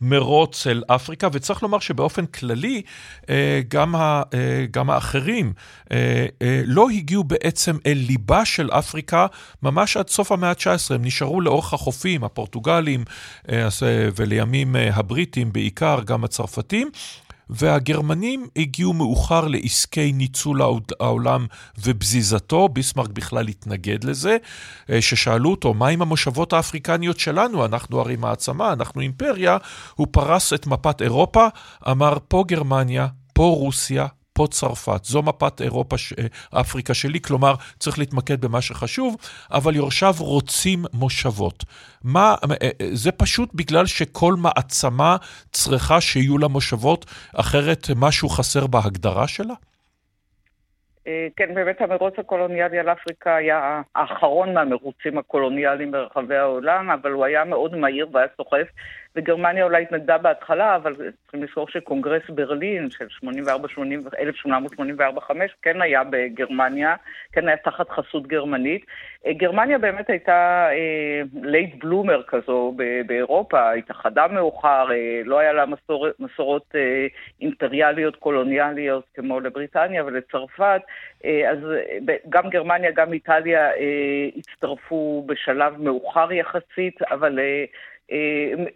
למרוץ אל אפריקה, וצריך לומר שבאופן כללי, גם, ה, גם האחרים לא הגיעו בעצם אל ליבה של אפריקה ממש עד סוף המאה ה-19. הם נשארו לאורך החופים, הפורטוגלים ולימים הבריטים בעיקר, גם הצרפתים. והגרמנים הגיעו מאוחר לעסקי ניצול העולם ובזיזתו, ביסמרק בכלל התנגד לזה, ששאלו אותו, מה עם המושבות האפריקניות שלנו? אנחנו הרי מעצמה, אנחנו אימפריה. הוא פרס את מפת אירופה, אמר, פה גרמניה, פה רוסיה, פה צרפת. זו מפת אירופה, אפריקה שלי, כלומר, צריך להתמקד במה שחשוב, אבל יורשיו רוצים מושבות. מה, זה פשוט בגלל שכל מעצמה צריכה שיהיו לה מושבות, אחרת משהו חסר בהגדרה שלה? כן, באמת המרוץ הקולוניאלי על אפריקה היה האחרון מהמרוצים הקולוניאליים ברחבי העולם, אבל הוא היה מאוד מהיר והיה סוחף. וגרמניה אולי התנגדה בהתחלה, אבל צריכים לזכור שקונגרס ברלין של 1884-5 כן היה בגרמניה, כן היה תחת חסות גרמנית. אה, גרמניה באמת הייתה late אה, bloomer כזו באירופה, התאחדה מאוחר, אה, לא היה לה מסור, מסורות אימפריאליות קולוניאליות כמו לבריטניה ולצרפת, אז גם גרמניה, גם איטליה הצטרפו בשלב מאוחר יחסית, אבל אה,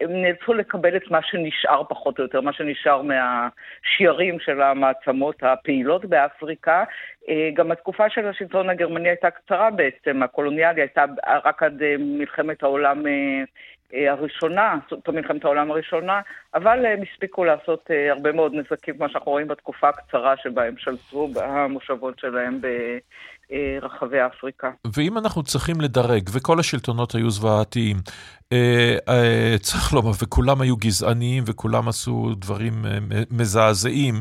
הם נאלצו לקבל את מה שנשאר פחות או יותר, מה שנשאר מהשיירים של המעצמות הפעילות באפריקה. אה, גם התקופה של השלטון הגרמני הייתה קצרה בעצם, הקולוניאלי הייתה רק עד אה, מלחמת העולם הראשונה, זאת מלחמת העולם הראשונה, אבל הם הספיקו לעשות הרבה מאוד נזקים, כמו שאנחנו רואים בתקופה הקצרה שבה הם שלטו במושבות שלהם ברחבי אפריקה. ואם אנחנו צריכים לדרג, וכל השלטונות היו זוועתיים, אה, אה, צריך לומר, וכולם היו גזעניים וכולם עשו דברים אה, מזעזעים.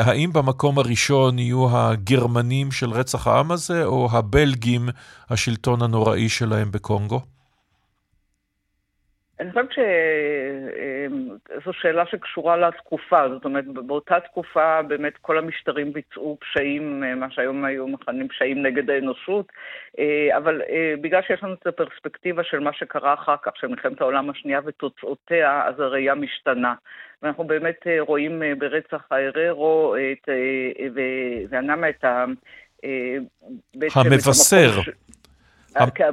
האם במקום הראשון יהיו הגרמנים של רצח העם הזה, או הבלגים, השלטון הנוראי שלהם בקונגו? אני חושבת שזו שאלה שקשורה לתקופה, זאת אומרת, באותה תקופה באמת כל המשטרים ביצעו פשעים, מה שהיום היו מכנים פשעים נגד האנושות, אבל בגלל שיש לנו את הפרספקטיבה של מה שקרה אחר כך, של מלחמת העולם השנייה ותוצאותיה, אז הראייה משתנה. ואנחנו באמת רואים ברצח האררו ואנמה את ה... המבשר.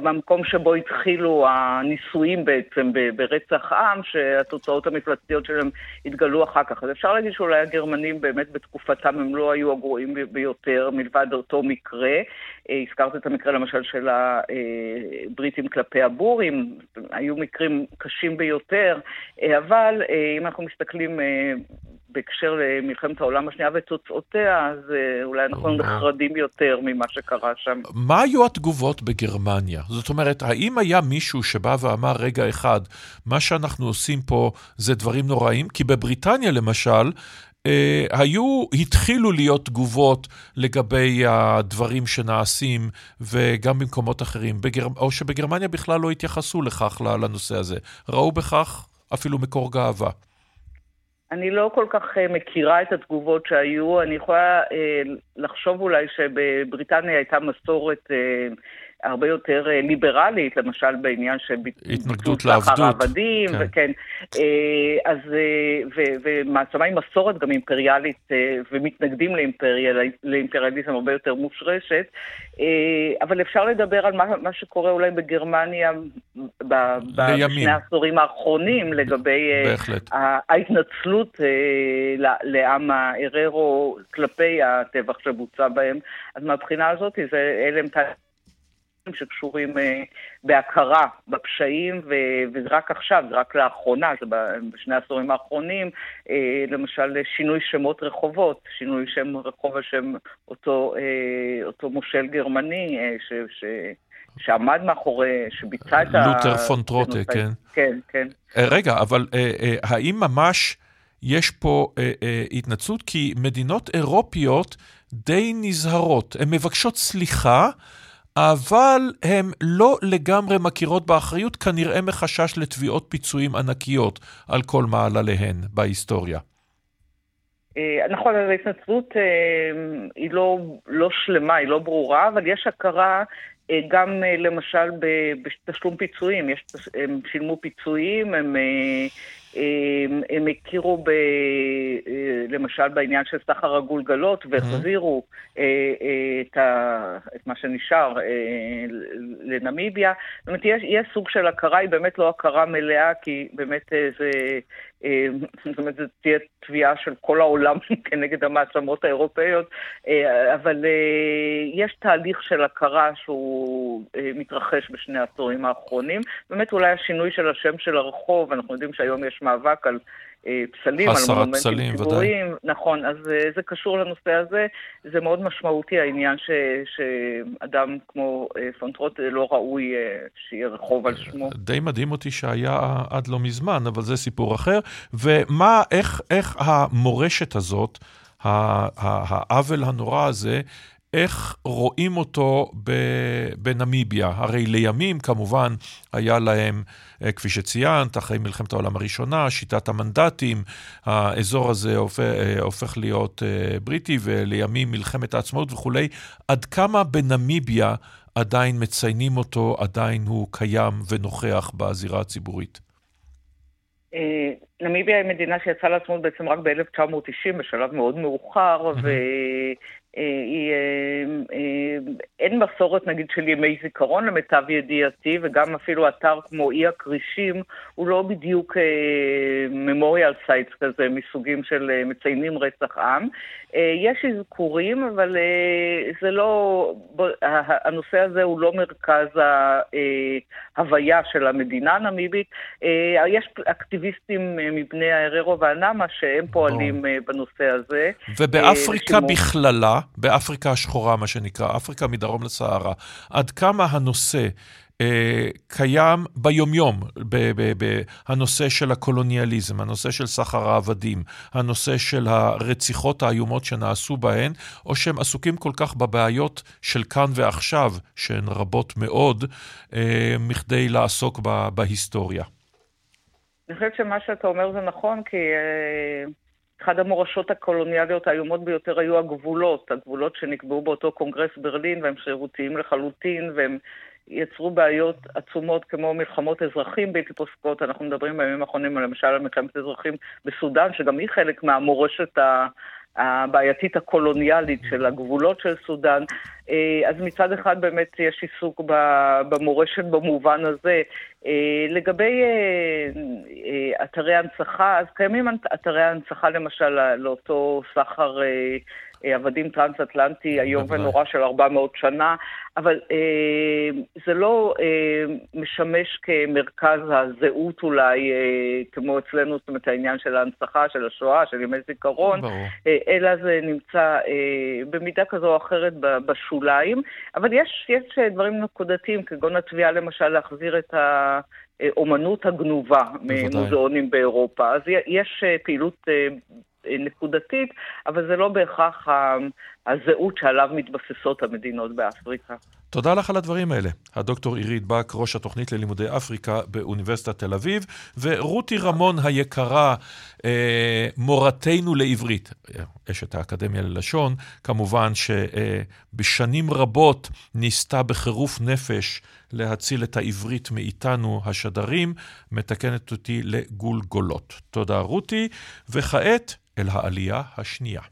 במקום שבו התחילו הניסויים בעצם ברצח עם, שהתוצאות המפלצתיות שלהם התגלו אחר כך. אז אפשר להגיד שאולי הגרמנים באמת בתקופתם הם לא היו הגרועים ביותר מלבד אותו מקרה. אה, הזכרת את המקרה למשל של הבריטים כלפי הבורים, היו מקרים קשים ביותר, אה, אבל אה, אם אנחנו מסתכלים בהקשר למלחמת העולם השנייה ותוצאותיה, אז אולי אנחנו נחרדים יותר ממה שקרה שם. מה היו התגובות בגרמניה? זאת אומרת, האם היה מישהו שבא ואמר, רגע אחד, מה שאנחנו עושים פה זה דברים נוראים? כי בבריטניה למשל, אה, היו, התחילו להיות תגובות לגבי הדברים שנעשים, וגם במקומות אחרים, בגר... או שבגרמניה בכלל לא התייחסו לכך, לנושא הזה. ראו בכך אפילו מקור גאווה. אני לא כל כך uh, מכירה את התגובות שהיו, אני יכולה uh, לחשוב אולי שבבריטניה הייתה מסורת uh, הרבה יותר אה, ליברלית, למשל בעניין של התנגדות לעבדות. העבדים, כן. וכן. אה, אז, אה, ומעצמה עם מסורת גם אימפריאלית, ומתנגדים לאימפריאל, לאימפריאליזם הרבה יותר מושרשת, אבל אפשר לדבר על מה, מה שקורה אולי בגרמניה בשני העשורים האחרונים, לגבי בהחלט. ההתנצלות לעם האררו כלפי הטבח שבוצע בהם. אז מהבחינה הזאת, זה, אלה הם שקשורים אה, בהכרה בפשעים, וזה רק עכשיו, זה רק לאחרונה, זה בשני העשורים האחרונים, אה, למשל שינוי שמות רחובות, שינוי שם רחוב על שם אותו, אה, אותו מושל גרמני, ש... ש שעמד מאחורי, שביצע את ה... לותר פון טרוטה, כן. כן, כן. רגע, אבל האם ממש יש פה התנצלות? כי מדינות אירופיות די נזהרות, הן מבקשות סליחה, אבל הן לא לגמרי מכירות באחריות, כנראה מחשש לתביעות פיצויים ענקיות על כל מעלליהן בהיסטוריה. אה, נכון, אז ההתנצלות אה, היא לא, לא שלמה, היא לא ברורה, אבל יש הכרה אה, גם למשל בתשלום פיצויים. יש, הם שילמו פיצויים, הם הם, הכירו ב, אה, למשל בעניין של סחר הגולגלות והחזירו אה, אה, את, ה, את מה שנשאר לנמיביה. זאת אומרת, יש, יש סוג של הכרה, היא באמת לא הכרה מלאה, כי באמת זה... זאת אומרת, זו תהיה תביעה של כל העולם כנגד המעצמות האירופאיות, אבל יש תהליך של הכרה שהוא מתרחש בשני העשורים האחרונים. באמת אולי השינוי של השם של הרחוב, אנחנו יודעים שהיום יש מאבק על אה, פסלים, על מונומנטים ציבוריים. נכון, אז אה, זה קשור לנושא הזה. זה מאוד משמעותי העניין ש, שאדם כמו אה, פונטרוט לא ראוי שיהיה רחוב על שמו. די מדהים אותי שהיה עד לא מזמן, אבל זה סיפור אחר. ומה, איך, איך המורשת הזאת, העוול הנורא הזה, איך רואים אותו בנמיביה. הרי לימים כמובן היה להם, אה, כפי שציינת, אחרי מלחמת העולם הראשונה, שיטת המנדטים, האזור הזה הופך, אה, הופך להיות אה, בריטי, ולימים מלחמת העצמאות וכולי. עד כמה בנמיביה עדיין מציינים אותו, עדיין הוא קיים ונוכח בזירה הציבורית? נמיביה היא מדינה שיצאה לעצמאות בעצם רק ב-1990, בשלב מאוד מאוחר, mm-hmm. אה, היא, אה, אה, אין מסורת נגיד של ימי זיכרון למיטב ידיעתי, וגם אפילו אתר כמו אי הכרישים הוא לא בדיוק memorial sites כזה מסוגים של מציינים רצח עם. יש אזכורים, אבל זה לא, הנושא הזה הוא לא מרכז ההוויה של המדינה הנמיבית. יש אקטיביסטים מבני האררו והנאמה שהם פועלים בנושא הזה. ובאפריקה בכללה? באפריקה השחורה, מה שנקרא, אפריקה מדרום לסהרה, עד כמה הנושא אה, קיים ביומיום, הנושא של הקולוניאליזם, הנושא של סחר העבדים, הנושא של הרציחות האיומות שנעשו בהן, או שהם עסוקים כל כך בבעיות של כאן ועכשיו, שהן רבות מאוד, אה, מכדי לעסוק בהיסטוריה. אני חושבת שמה שאתה אומר זה נכון, כי... אה... אחד המורשות הקולוניאליות האיומות ביותר היו הגבולות, הגבולות שנקבעו באותו קונגרס ברלין והם שרירותיים לחלוטין והם יצרו בעיות עצומות כמו מלחמות אזרחים בלתי פוסקות. אנחנו מדברים בימים האחרונים למשל על מלחמת אזרחים בסודאן, שגם היא חלק מהמורשת ה... הבעייתית הקולוניאלית של הגבולות של סודאן. אה, אז מצד אחד באמת יש עיסוק במורשת במובן הזה. אה, לגבי אה, אתרי הנצחה, אז קיימים אתרי הנצחה למשל לאותו סחר עבדים טרנס-אטלנטי איום ונורא של 400 שנה, אבל אה, זה לא אה, משמש כמרכז הזהות אולי, אה, כמו אצלנו, זאת אומרת, העניין של ההנצחה, של השואה, של ימי זיכרון, אה, אלא זה נמצא אה, במידה כזו או אחרת בשוליים. אבל יש, יש דברים נקודתיים, כגון התביעה למשל להחזיר את ה... אומנות הגנובה ממוזיאונים באירופה. אז יש אה, פעילות אה, נקודתית, אבל זה לא בהכרח הזהות שעליו מתבססות המדינות באפריקה. תודה לך על הדברים האלה. הדוקטור עירית בק, ראש התוכנית ללימודי אפריקה באוניברסיטת תל אביב, ורותי רמון היקרה, אה, מורתנו לעברית, אשת האקדמיה ללשון, כמובן שבשנים רבות ניסתה בחירוף נפש להציל את העברית מאיתנו השדרים, מתקנת אותי לגולגולות. תודה רותי, וכעת אל העלייה השנייה.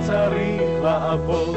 צריך לעבוד.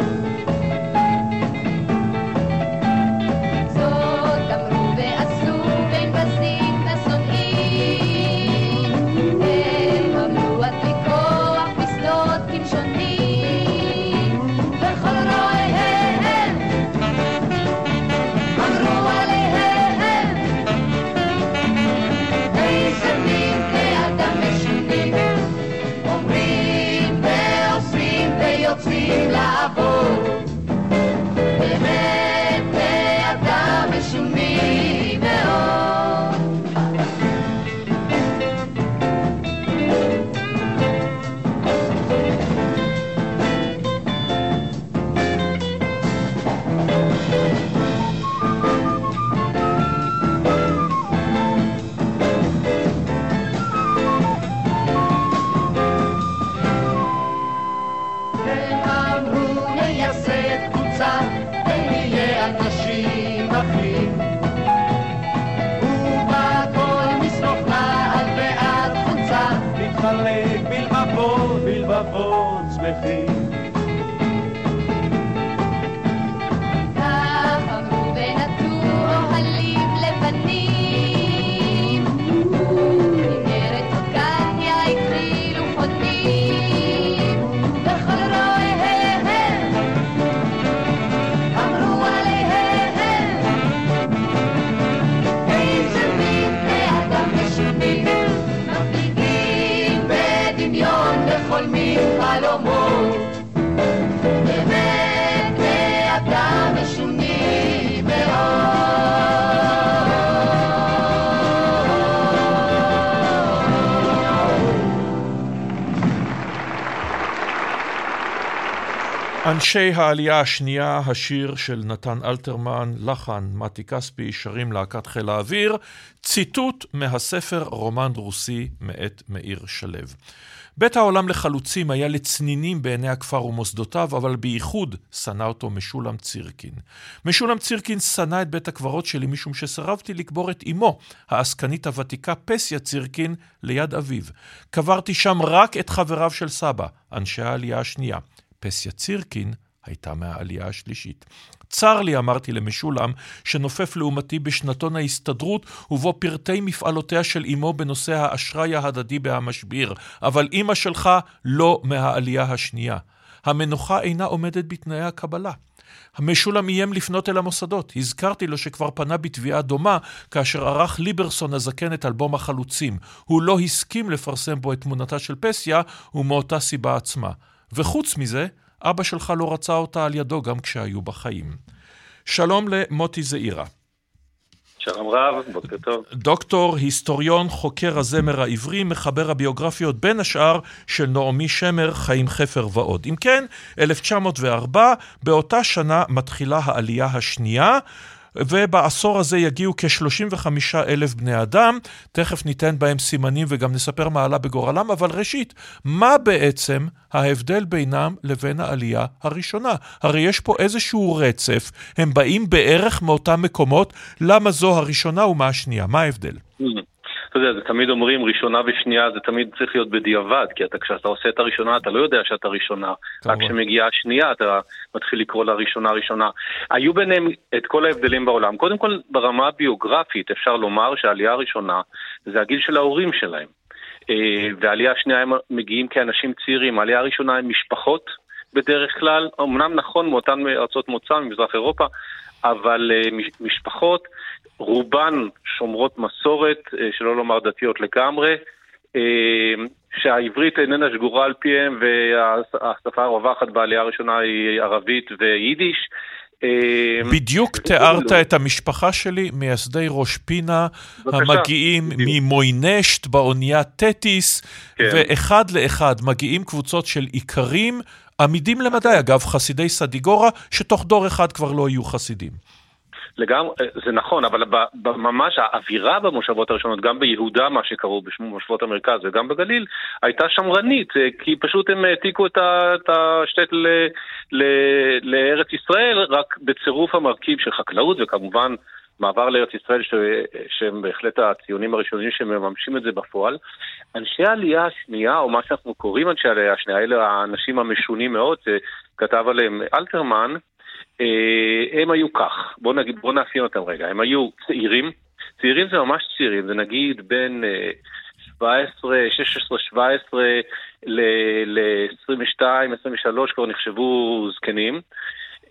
אנשי העלייה השנייה, השיר של נתן אלתרמן, לחן מתי כספי, שרים להקת חיל האוויר, ציטוט מהספר רומן רוסי מאת מאיר שלו. בית העולם לחלוצים היה לצנינים בעיני הכפר ומוסדותיו, אבל בייחוד שנא אותו משולם צירקין. משולם צירקין שנא את בית הקברות שלי משום שסירבתי לקבור את אמו, העסקנית הוותיקה פסיה צירקין, ליד אביו. קברתי שם רק את חבריו של סבא, אנשי העלייה השנייה. פסיה צירקין הייתה מהעלייה השלישית. צר לי, אמרתי למשולם, שנופף לעומתי בשנתון ההסתדרות, ובו פרטי מפעלותיה של אמו בנושא האשראי ההדדי בהמשביר, אבל אמא שלך לא מהעלייה השנייה. המנוחה אינה עומדת בתנאי הקבלה. משולם איים לפנות אל המוסדות. הזכרתי לו שכבר פנה בתביעה דומה כאשר ערך ליברסון הזקן את אלבום החלוצים. הוא לא הסכים לפרסם בו את תמונתה של פסיה, ומאותה סיבה עצמה. וחוץ מזה, אבא שלך לא רצה אותה על ידו גם כשהיו בחיים. שלום למוטי זעירה. שלום רב, בוקר טוב. דוקטור, היסטוריון, חוקר הזמר העברי, מחבר הביוגרפיות בין השאר של נעמי שמר, חיים חפר ועוד. אם כן, 1904, באותה שנה מתחילה העלייה השנייה. ובעשור הזה יגיעו כ-35 אלף בני אדם, תכף ניתן בהם סימנים וגם נספר מה עלה בגורלם, אבל ראשית, מה בעצם ההבדל בינם לבין העלייה הראשונה? הרי יש פה איזשהו רצף, הם באים בערך מאותם מקומות, למה זו הראשונה ומה השנייה? מה ההבדל? אתה יודע, זה תמיד אומרים ראשונה ושנייה, זה תמיד צריך להיות בדיעבד, כי אתה, כשאתה עושה את הראשונה, אתה לא יודע שאתה ראשונה. רק כשמגיעה השנייה, אתה מתחיל לקרוא לה ראשונה ראשונה. היו ביניהם את כל ההבדלים בעולם. קודם כל, ברמה הביוגרפית, אפשר לומר שהעלייה הראשונה זה הגיל של ההורים שלהם. והעלייה השנייה הם מגיעים כאנשים צעירים. העלייה הראשונה הם משפחות בדרך כלל, אמנם נכון מאותן ארצות מוצא, ממזרח אירופה, אבל משפחות, רובן שומרות מסורת, שלא לומר דתיות לגמרי, שהעברית איננה שגורה על פיהם והשפה הרווחת בעלייה הראשונה היא ערבית ויידיש. בדיוק תיארת את המשפחה שלי, מייסדי ראש פינה, המגיעים ממוינשט באונייה תטיס, ואחד לאחד מגיעים קבוצות של איכרים, עמידים למדי, אגב, חסידי סדיגורה, שתוך דור אחד כבר לא יהיו חסידים. לגמרי, זה נכון, אבל ממש האווירה במושבות הראשונות, גם ביהודה, מה שקראו במושבות המרכז וגם בגליל, הייתה שמרנית, כי פשוט הם העתיקו את השטט לארץ ישראל, רק בצירוף המרכיב של חקלאות וכמובן מעבר לארץ ישראל, ש... שהם בהחלט הציונים הראשונים שמממשים את זה בפועל. אנשי העלייה השנייה, או מה שאנחנו קוראים אנשי העלייה השנייה, אלה האנשים המשונים מאוד, שכתב עליהם אלתרמן, אה, הם היו כך, בואו נגיד, בואו נאפיין אותם רגע, הם היו צעירים, צעירים זה ממש צעירים, זה נגיד בין 17, 16, 17 ל-22, 23 כבר נחשבו זקנים.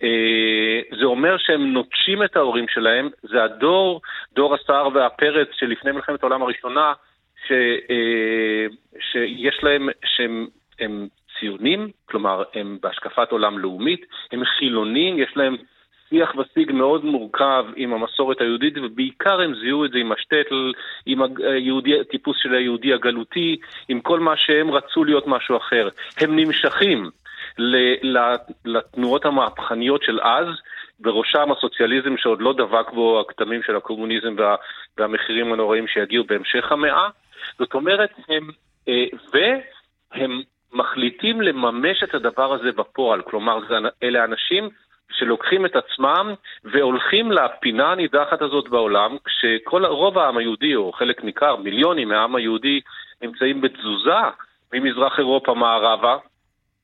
אה, זה אומר שהם נוטשים את ההורים שלהם, זה הדור, דור הסער והפרץ שלפני מלחמת העולם הראשונה, ש, אה, שיש להם, שהם הם ציונים, כלומר הם בהשקפת עולם לאומית, הם חילונים, יש להם שיח ושיג מאוד מורכב עם המסורת היהודית, ובעיקר הם זיהו את זה עם השטטל, עם היהודי, הטיפוס של היהודי הגלותי, עם כל מה שהם רצו להיות משהו אחר. הם נמשכים לתנועות המהפכניות של אז, בראשם הסוציאליזם שעוד לא דבק בו הכתמים של הקומוניזם וה, והמחירים הנוראים שיגיעו בהמשך המאה. זאת אומרת, הם, אה, והם מחליטים לממש את הדבר הזה בפועל. כלומר, אלה אנשים שלוקחים את עצמם והולכים לפינה הנידחת הזאת בעולם, כשכל, רוב העם היהודי, או חלק ניכר, מיליונים מהעם היהודי, נמצאים בתזוזה ממזרח אירופה מערבה,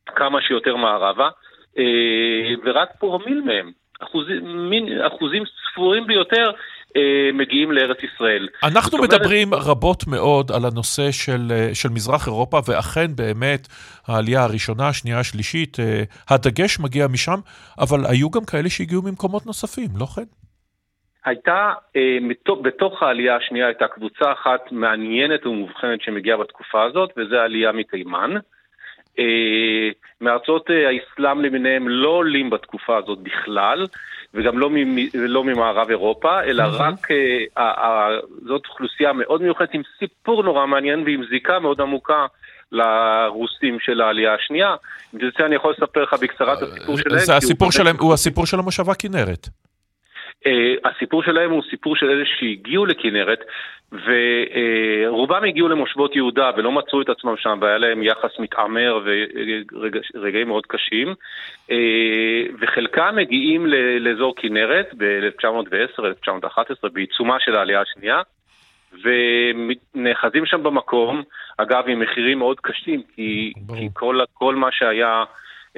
כמה שיותר מערבה, אה, ורק פרומיל מהם, אחוזים, מין, אחוזים ספורים ביותר, מגיעים לארץ ישראל. אנחנו מדברים אומרת... רבות מאוד על הנושא של, אה, של מזרח אירופה, ואכן באמת העלייה הראשונה, השנייה, השלישית, הדגש מגיע משם, אבל היו גם כאלה שהגיעו ממקומות נוספים, לא כן? הייתה, בתוך העלייה השנייה הייתה קבוצה אחת מעניינת ומובחנת שמגיעה בתקופה הזאת, וזה העלייה מתימן. אה, מארצות אה, האסלאם למיניהם לא עולים בתקופה הזאת בכלל, וגם לא, לא ממערב אירופה, אלא mm-hmm. רק, אה, זאת אוכלוסייה מאוד מיוחדת עם סיפור נורא מעניין ועם זיקה מאוד עמוקה לרוסים של העלייה השנייה. אם תרצה אני יכול לספר לך בקצרה את הסיפור שלהם. זה הסיפור שלהם, הוא הסיפור של המושבה כנרת. Uh, הסיפור שלהם הוא סיפור של אלה שהגיעו לכנרת, ורובם הגיעו למושבות יהודה ולא מצאו את עצמם שם, והיה להם יחס מתעמר ורגעים מאוד קשים, uh, וחלקם מגיעים לאזור כנרת ב-1910-1911, בעיצומה של העלייה השנייה, ונאחזים שם במקום, אגב, עם מחירים מאוד קשים, כי, כי כל, כל מה שהיה...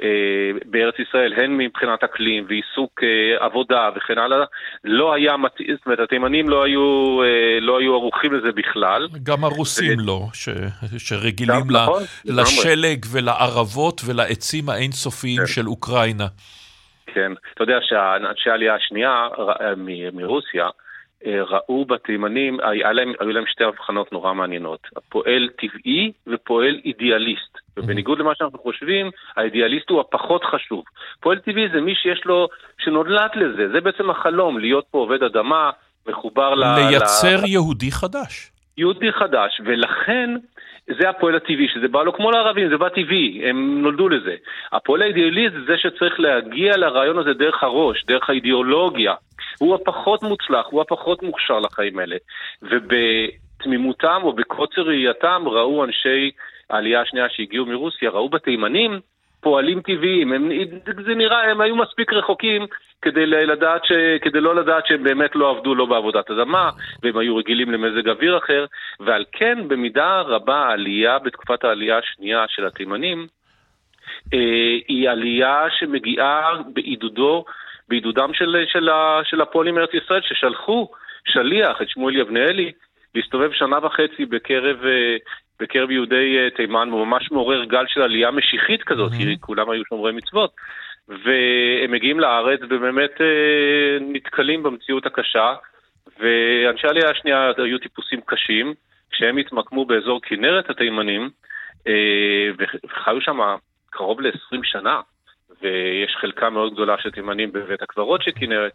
אה, בארץ ישראל, הן מבחינת אקלים ועיסוק אה, עבודה וכן הלאה, לא היה מתאים, זאת אומרת, התימנים לא היו, אה, לא היו ערוכים לזה בכלל. גם הרוסים לא, ש, שרגילים ל, נכון, לשלג ולערבות ולעצים האינסופיים כן. של אוקראינה. כן, אתה יודע שאנשי העלייה השנייה מרוסיה, ראו בתימנים, היו להם, היו להם שתי הבחנות נורא מעניינות, פועל טבעי ופועל אידיאליסט. ובניגוד למה שאנחנו חושבים, האידיאליסט הוא הפחות חשוב. פועל טבעי זה מי שיש לו, שנולד לזה, זה בעצם החלום, להיות פה עובד אדמה, מחובר ל... לייצר ל... יהודי חדש. יהודי חדש, ולכן זה הפועל הטבעי, שזה בא לו כמו לערבים, זה בא טבעי, הם נולדו לזה. הפועל האידיאליסט זה שצריך להגיע לרעיון הזה דרך הראש, דרך האידיאולוגיה. הוא הפחות מוצלח, הוא הפחות מוכשר לחיים האלה. ובתמימותם או בקוצר ראייתם ראו אנשי העלייה השנייה שהגיעו מרוסיה, ראו בתימנים פועלים טבעיים, הם, זה נראה, הם היו מספיק רחוקים כדי, לדעת ש, כדי לא לדעת שהם באמת לא עבדו לא בעבודת אדמה, והם היו רגילים למזג אוויר אחר, ועל כן במידה רבה העלייה בתקופת העלייה השנייה של התימנים, אה, היא עלייה שמגיעה בעידודו, בעידודם של, של, של הפועלים מארץ ישראל, ששלחו שליח, את שמואל יבנאלי, להסתובב שנה וחצי בקרב אה, בקרב יהודי אה, תימן, הוא ממש מעורר גל של עלייה משיחית כזאת, כי כולם היו שומרי מצוות. והם מגיעים לארץ ובאמת אה, נתקלים במציאות הקשה, ואנשי העלייה השנייה היו טיפוסים קשים, כשהם התמקמו באזור כנרת התימנים, אה, וחיו שם קרוב ל-20 שנה, ויש חלקה מאוד גדולה של תימנים בבית הקברות של כנרת.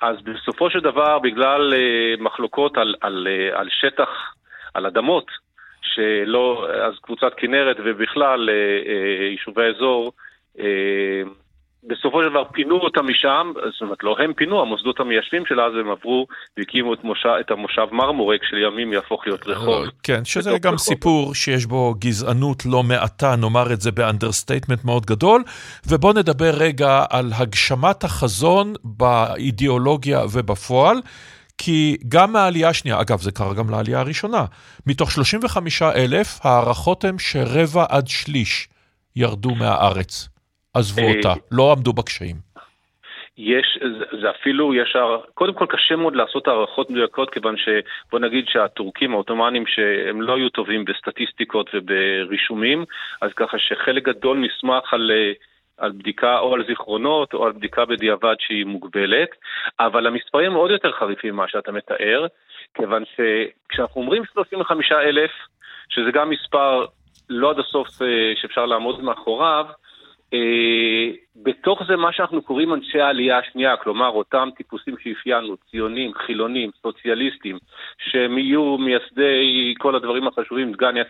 אז בסופו של דבר, בגלל מחלוקות על, על, על שטח על אדמות שלא, אז קבוצת כנרת ובכלל אה, אה, יישובי האזור אה, בסופו של דבר פינו אותם משם, זאת אומרת לא הם פינו, המוסדות המיישבים של אז הם עברו והקימו את, מושב, את המושב מרמורק שלימים יהפוך להיות רחוב. כן, שזה גם רחוב. סיפור שיש בו גזענות לא מעטה, נאמר את זה ב understatement מאוד גדול, ובואו נדבר רגע על הגשמת החזון באידיאולוגיה ובפועל. כי גם מהעלייה השנייה, אגב, זה קרה גם לעלייה הראשונה, מתוך 35 אלף, הערכות הן שרבע עד שליש ירדו מהארץ. עזבו אה, אותה, לא עמדו בקשיים. יש, זה אפילו, יש, קודם כל קשה מאוד לעשות הערכות מדויקות, כיוון שבוא נגיד שהטורקים העות'מאנים שהם לא היו טובים בסטטיסטיקות וברישומים, אז ככה שחלק גדול נסמך על, על בדיקה או על זיכרונות או על בדיקה בדיעבד שהיא מוגבלת, אבל המספרים מאוד יותר חריפים ממה שאתה מתאר, כיוון שכשאנחנו אומרים 35 אלף, שזה גם מספר לא עד הסוף אה, שאפשר לעמוד מאחוריו, אה, בתוך זה מה שאנחנו קוראים אנשי העלייה השנייה, כלומר אותם טיפוסים שאפיינו, ציונים, חילונים, סוציאליסטים, שהם יהיו מייסדי כל הדברים החשובים, דגניה.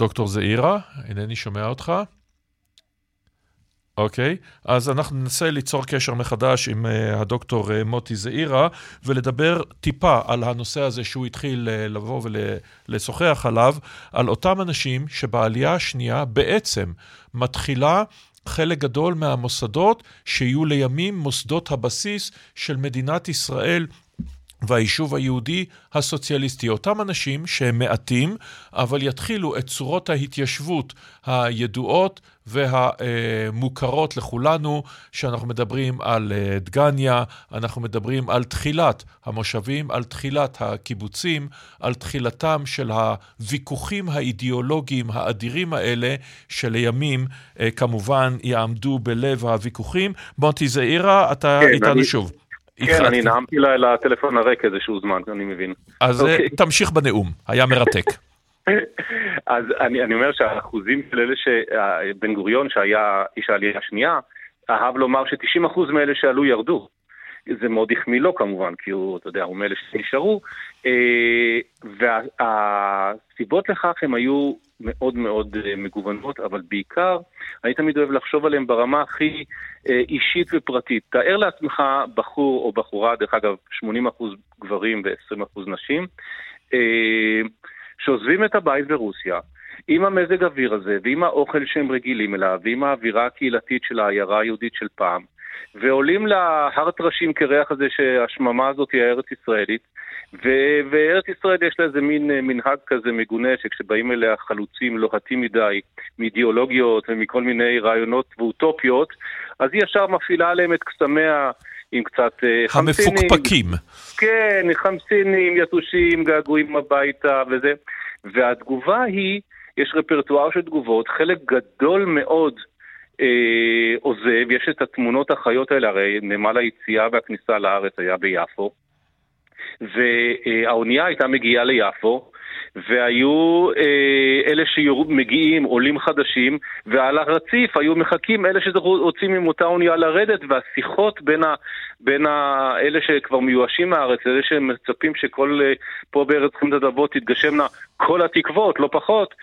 דוקטור זעירה, אינני שומע אותך. אוקיי, okay. אז אנחנו ננסה ליצור קשר מחדש עם uh, הדוקטור uh, מוטי זעירה ולדבר טיפה על הנושא הזה שהוא התחיל uh, לבוא ולשוחח עליו, על אותם אנשים שבעלייה השנייה בעצם מתחילה חלק גדול מהמוסדות שיהיו לימים מוסדות הבסיס של מדינת ישראל והיישוב היהודי הסוציאליסטי. אותם אנשים שהם מעטים, אבל יתחילו את צורות ההתיישבות הידועות והמוכרות לכולנו, שאנחנו מדברים על אה, דגניה, אנחנו מדברים על תחילת המושבים, על תחילת הקיבוצים, על תחילתם של הוויכוחים האידיאולוגיים האדירים האלה, שלימים אה, כמובן יעמדו בלב הוויכוחים. מוטי זעירה, אתה כן, איתנו אני... שוב. כן, אני נעמתי לטלפון הריק איזשהו זמן, אני מבין. אז אה, אוקיי. תמשיך בנאום, היה מרתק. אז אני, אני אומר שהאחוזים של אלה שבן גוריון, שהיה איש העלייה השנייה, אהב לומר ש-90% מאלה שעלו ירדו. זה מאוד החמיא לו כמובן, כי הוא, אתה יודע, הוא מאלה שנשארו. אה, והסיבות לכך הם היו מאוד מאוד אה, מגוונות, אבל בעיקר, אני תמיד אוהב לחשוב עליהם ברמה הכי אה, אישית ופרטית. תאר לעצמך בחור או בחורה, דרך אגב, 80% גברים ו-20% נשים, שעוזבים את הבית ברוסיה, עם המזג אוויר הזה, ועם האוכל שהם רגילים אליו, ועם האווירה הקהילתית של העיירה היהודית של פעם, ועולים להר טרשים קרח הזה שהשממה הזאת היא הארץ ישראלית, ו- וארץ ישראל יש לה איזה מין אה, מנהג כזה מגונה, שכשבאים אליה חלוצים לוהטים מדי, מאידיאולוגיות ומכל מיני רעיונות ואוטופיות, אז היא ישר מפעילה עליהם את קסמיה עם קצת uh, חמסינים. המפוקפקים. כן, חמסינים, יתושים, געגועים הביתה וזה. והתגובה היא, יש רפרטואר של תגובות, חלק גדול מאוד אה, עוזב, יש את התמונות החיות האלה, הרי נמל היציאה והכניסה לארץ היה ביפו, והאונייה הייתה מגיעה ליפו, והיו אה, אלה שמגיעים, עולים חדשים, ועל הרציף היו מחכים אלה שרוצים עם אותה אונייה לרדת, והשיחות בין, ה, בין ה, אלה שכבר מיואשים מהארץ, אלה שמצפים שכל אה, פה בארץ חמד הדבות תתגשמנה כל התקוות, לא פחות,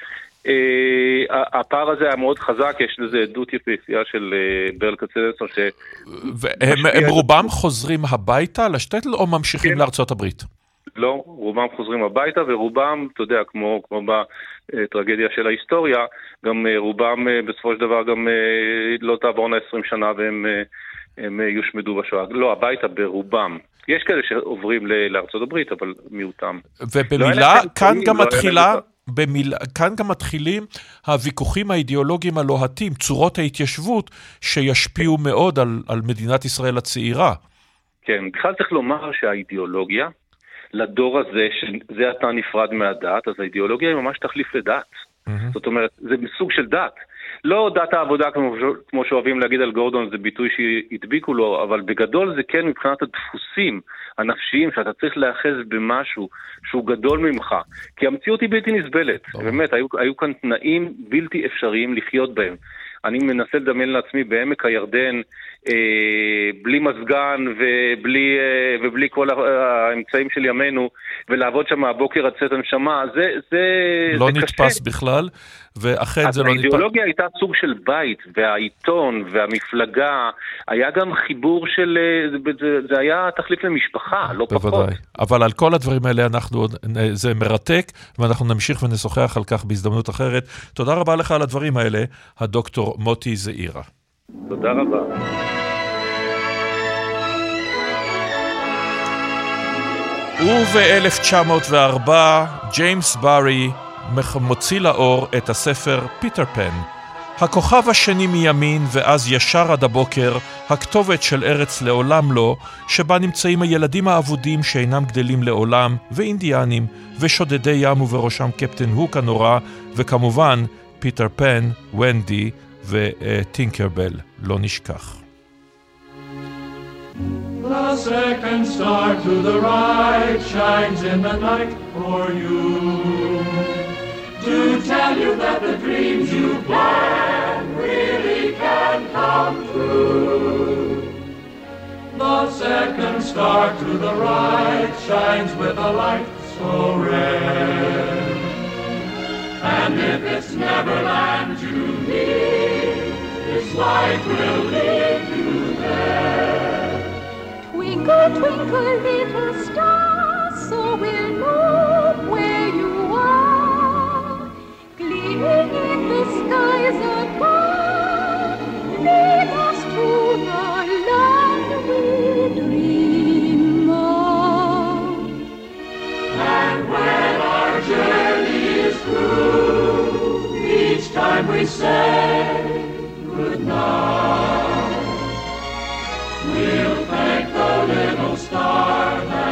הפער הזה היה מאוד חזק, יש לזה עדות יפהפייה של אה, ברל כצנלסון ש... והם רובם חוזרים הביתה לשטטל או ממשיכים כן. לארצות הברית? לא, רובם חוזרים הביתה ורובם, אתה יודע, כמו, כמו בטרגדיה של ההיסטוריה, גם אה, רובם בסופו של דבר גם לא תעבורנה 20 שנה והם הם יושמדו בשואה. לא, הביתה ברובם. יש כאלה שעוברים לארצות הברית, אבל מיעוטם. ובמילה, לא כאן גם לא מתחילה... במיל... כאן גם מתחילים הוויכוחים האידיאולוגיים הלוהטים, צורות ההתיישבות, שישפיעו מאוד על, על מדינת ישראל הצעירה. כן, בכלל צריך לומר שהאידיאולוגיה, לדור הזה, שזה עתה נפרד מהדת, אז האידיאולוגיה היא ממש תחליף לדת. Mm-hmm. זאת אומרת, זה מסוג של דת. לא דת העבודה כמו, כמו שאוהבים להגיד על גורדון, זה ביטוי שהדביקו לו, אבל בגדול זה כן מבחינת הדפוסים הנפשיים, שאתה צריך להיאחז במשהו שהוא גדול ממך, כי המציאות היא בלתי נסבלת, באמת, היו, היו כאן תנאים בלתי אפשריים לחיות בהם. אני מנסה לדמיין לעצמי בעמק הירדן בלי מזגן ובלי, אה, ובלי כל האמצעים של ימינו, ולעבוד שם מהבוקר עד צאת הנשמה, זה, זה, לא זה נתפס קשה. בכלל, ואכן זה לא נתפס. האידיאולוגיה הייתה סוג של בית, והעיתון והמפלגה, היה גם חיבור של, אה, זה, זה היה תחליף למשפחה, לא פחות. בוודאי. אבל על כל הדברים האלה אנחנו, זה מרתק, ואנחנו נמשיך ונשוחח על כך בהזדמנות אחרת. תודה רבה לך על הדברים האלה, הדוקטור מוטי זעירה. תודה רבה. וב-1904 ג'יימס בארי מוציא לאור את הספר פיטר פן. הכוכב השני מימין ואז ישר עד הבוקר, הכתובת של ארץ לעולם לא, שבה נמצאים הילדים האבודים שאינם גדלים לעולם, ואינדיאנים, ושודדי ים ובראשם קפטן הוק הנורא, וכמובן פיטר פן, ונדי וטינקרבל, לא נשכח. The second star to the right shines in the night for you. To tell you that the dreams you plan really can come true. The second star to the right shines with a light so red. And if it's Neverland you need, this light will lead you there. Twinkle, twinkle, little star, so we'll know where you are. Gleaming in the skies above, lead us to the land we dream of. And when our journey is through, each time we say goodnight, we'll little star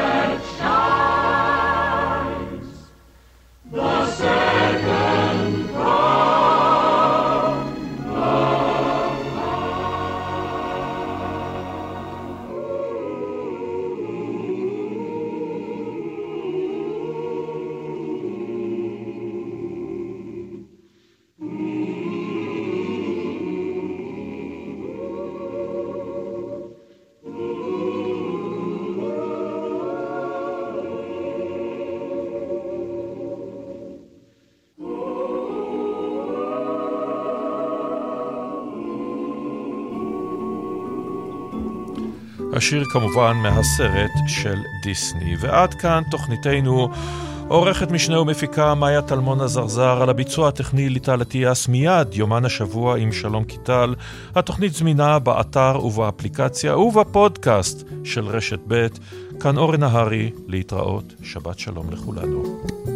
השיר כמובן מהסרט של דיסני. ועד כאן תוכניתנו. עורכת משנה ומפיקה מאיה טלמון הזרזר, על הביצוע הטכני ליטל אטיאס מיד, יומן השבוע עם שלום קיטל. התוכנית זמינה באתר ובאפליקציה ובפודקאסט של רשת ב'. כאן אורן נהרי, להתראות, שבת שלום לכולנו.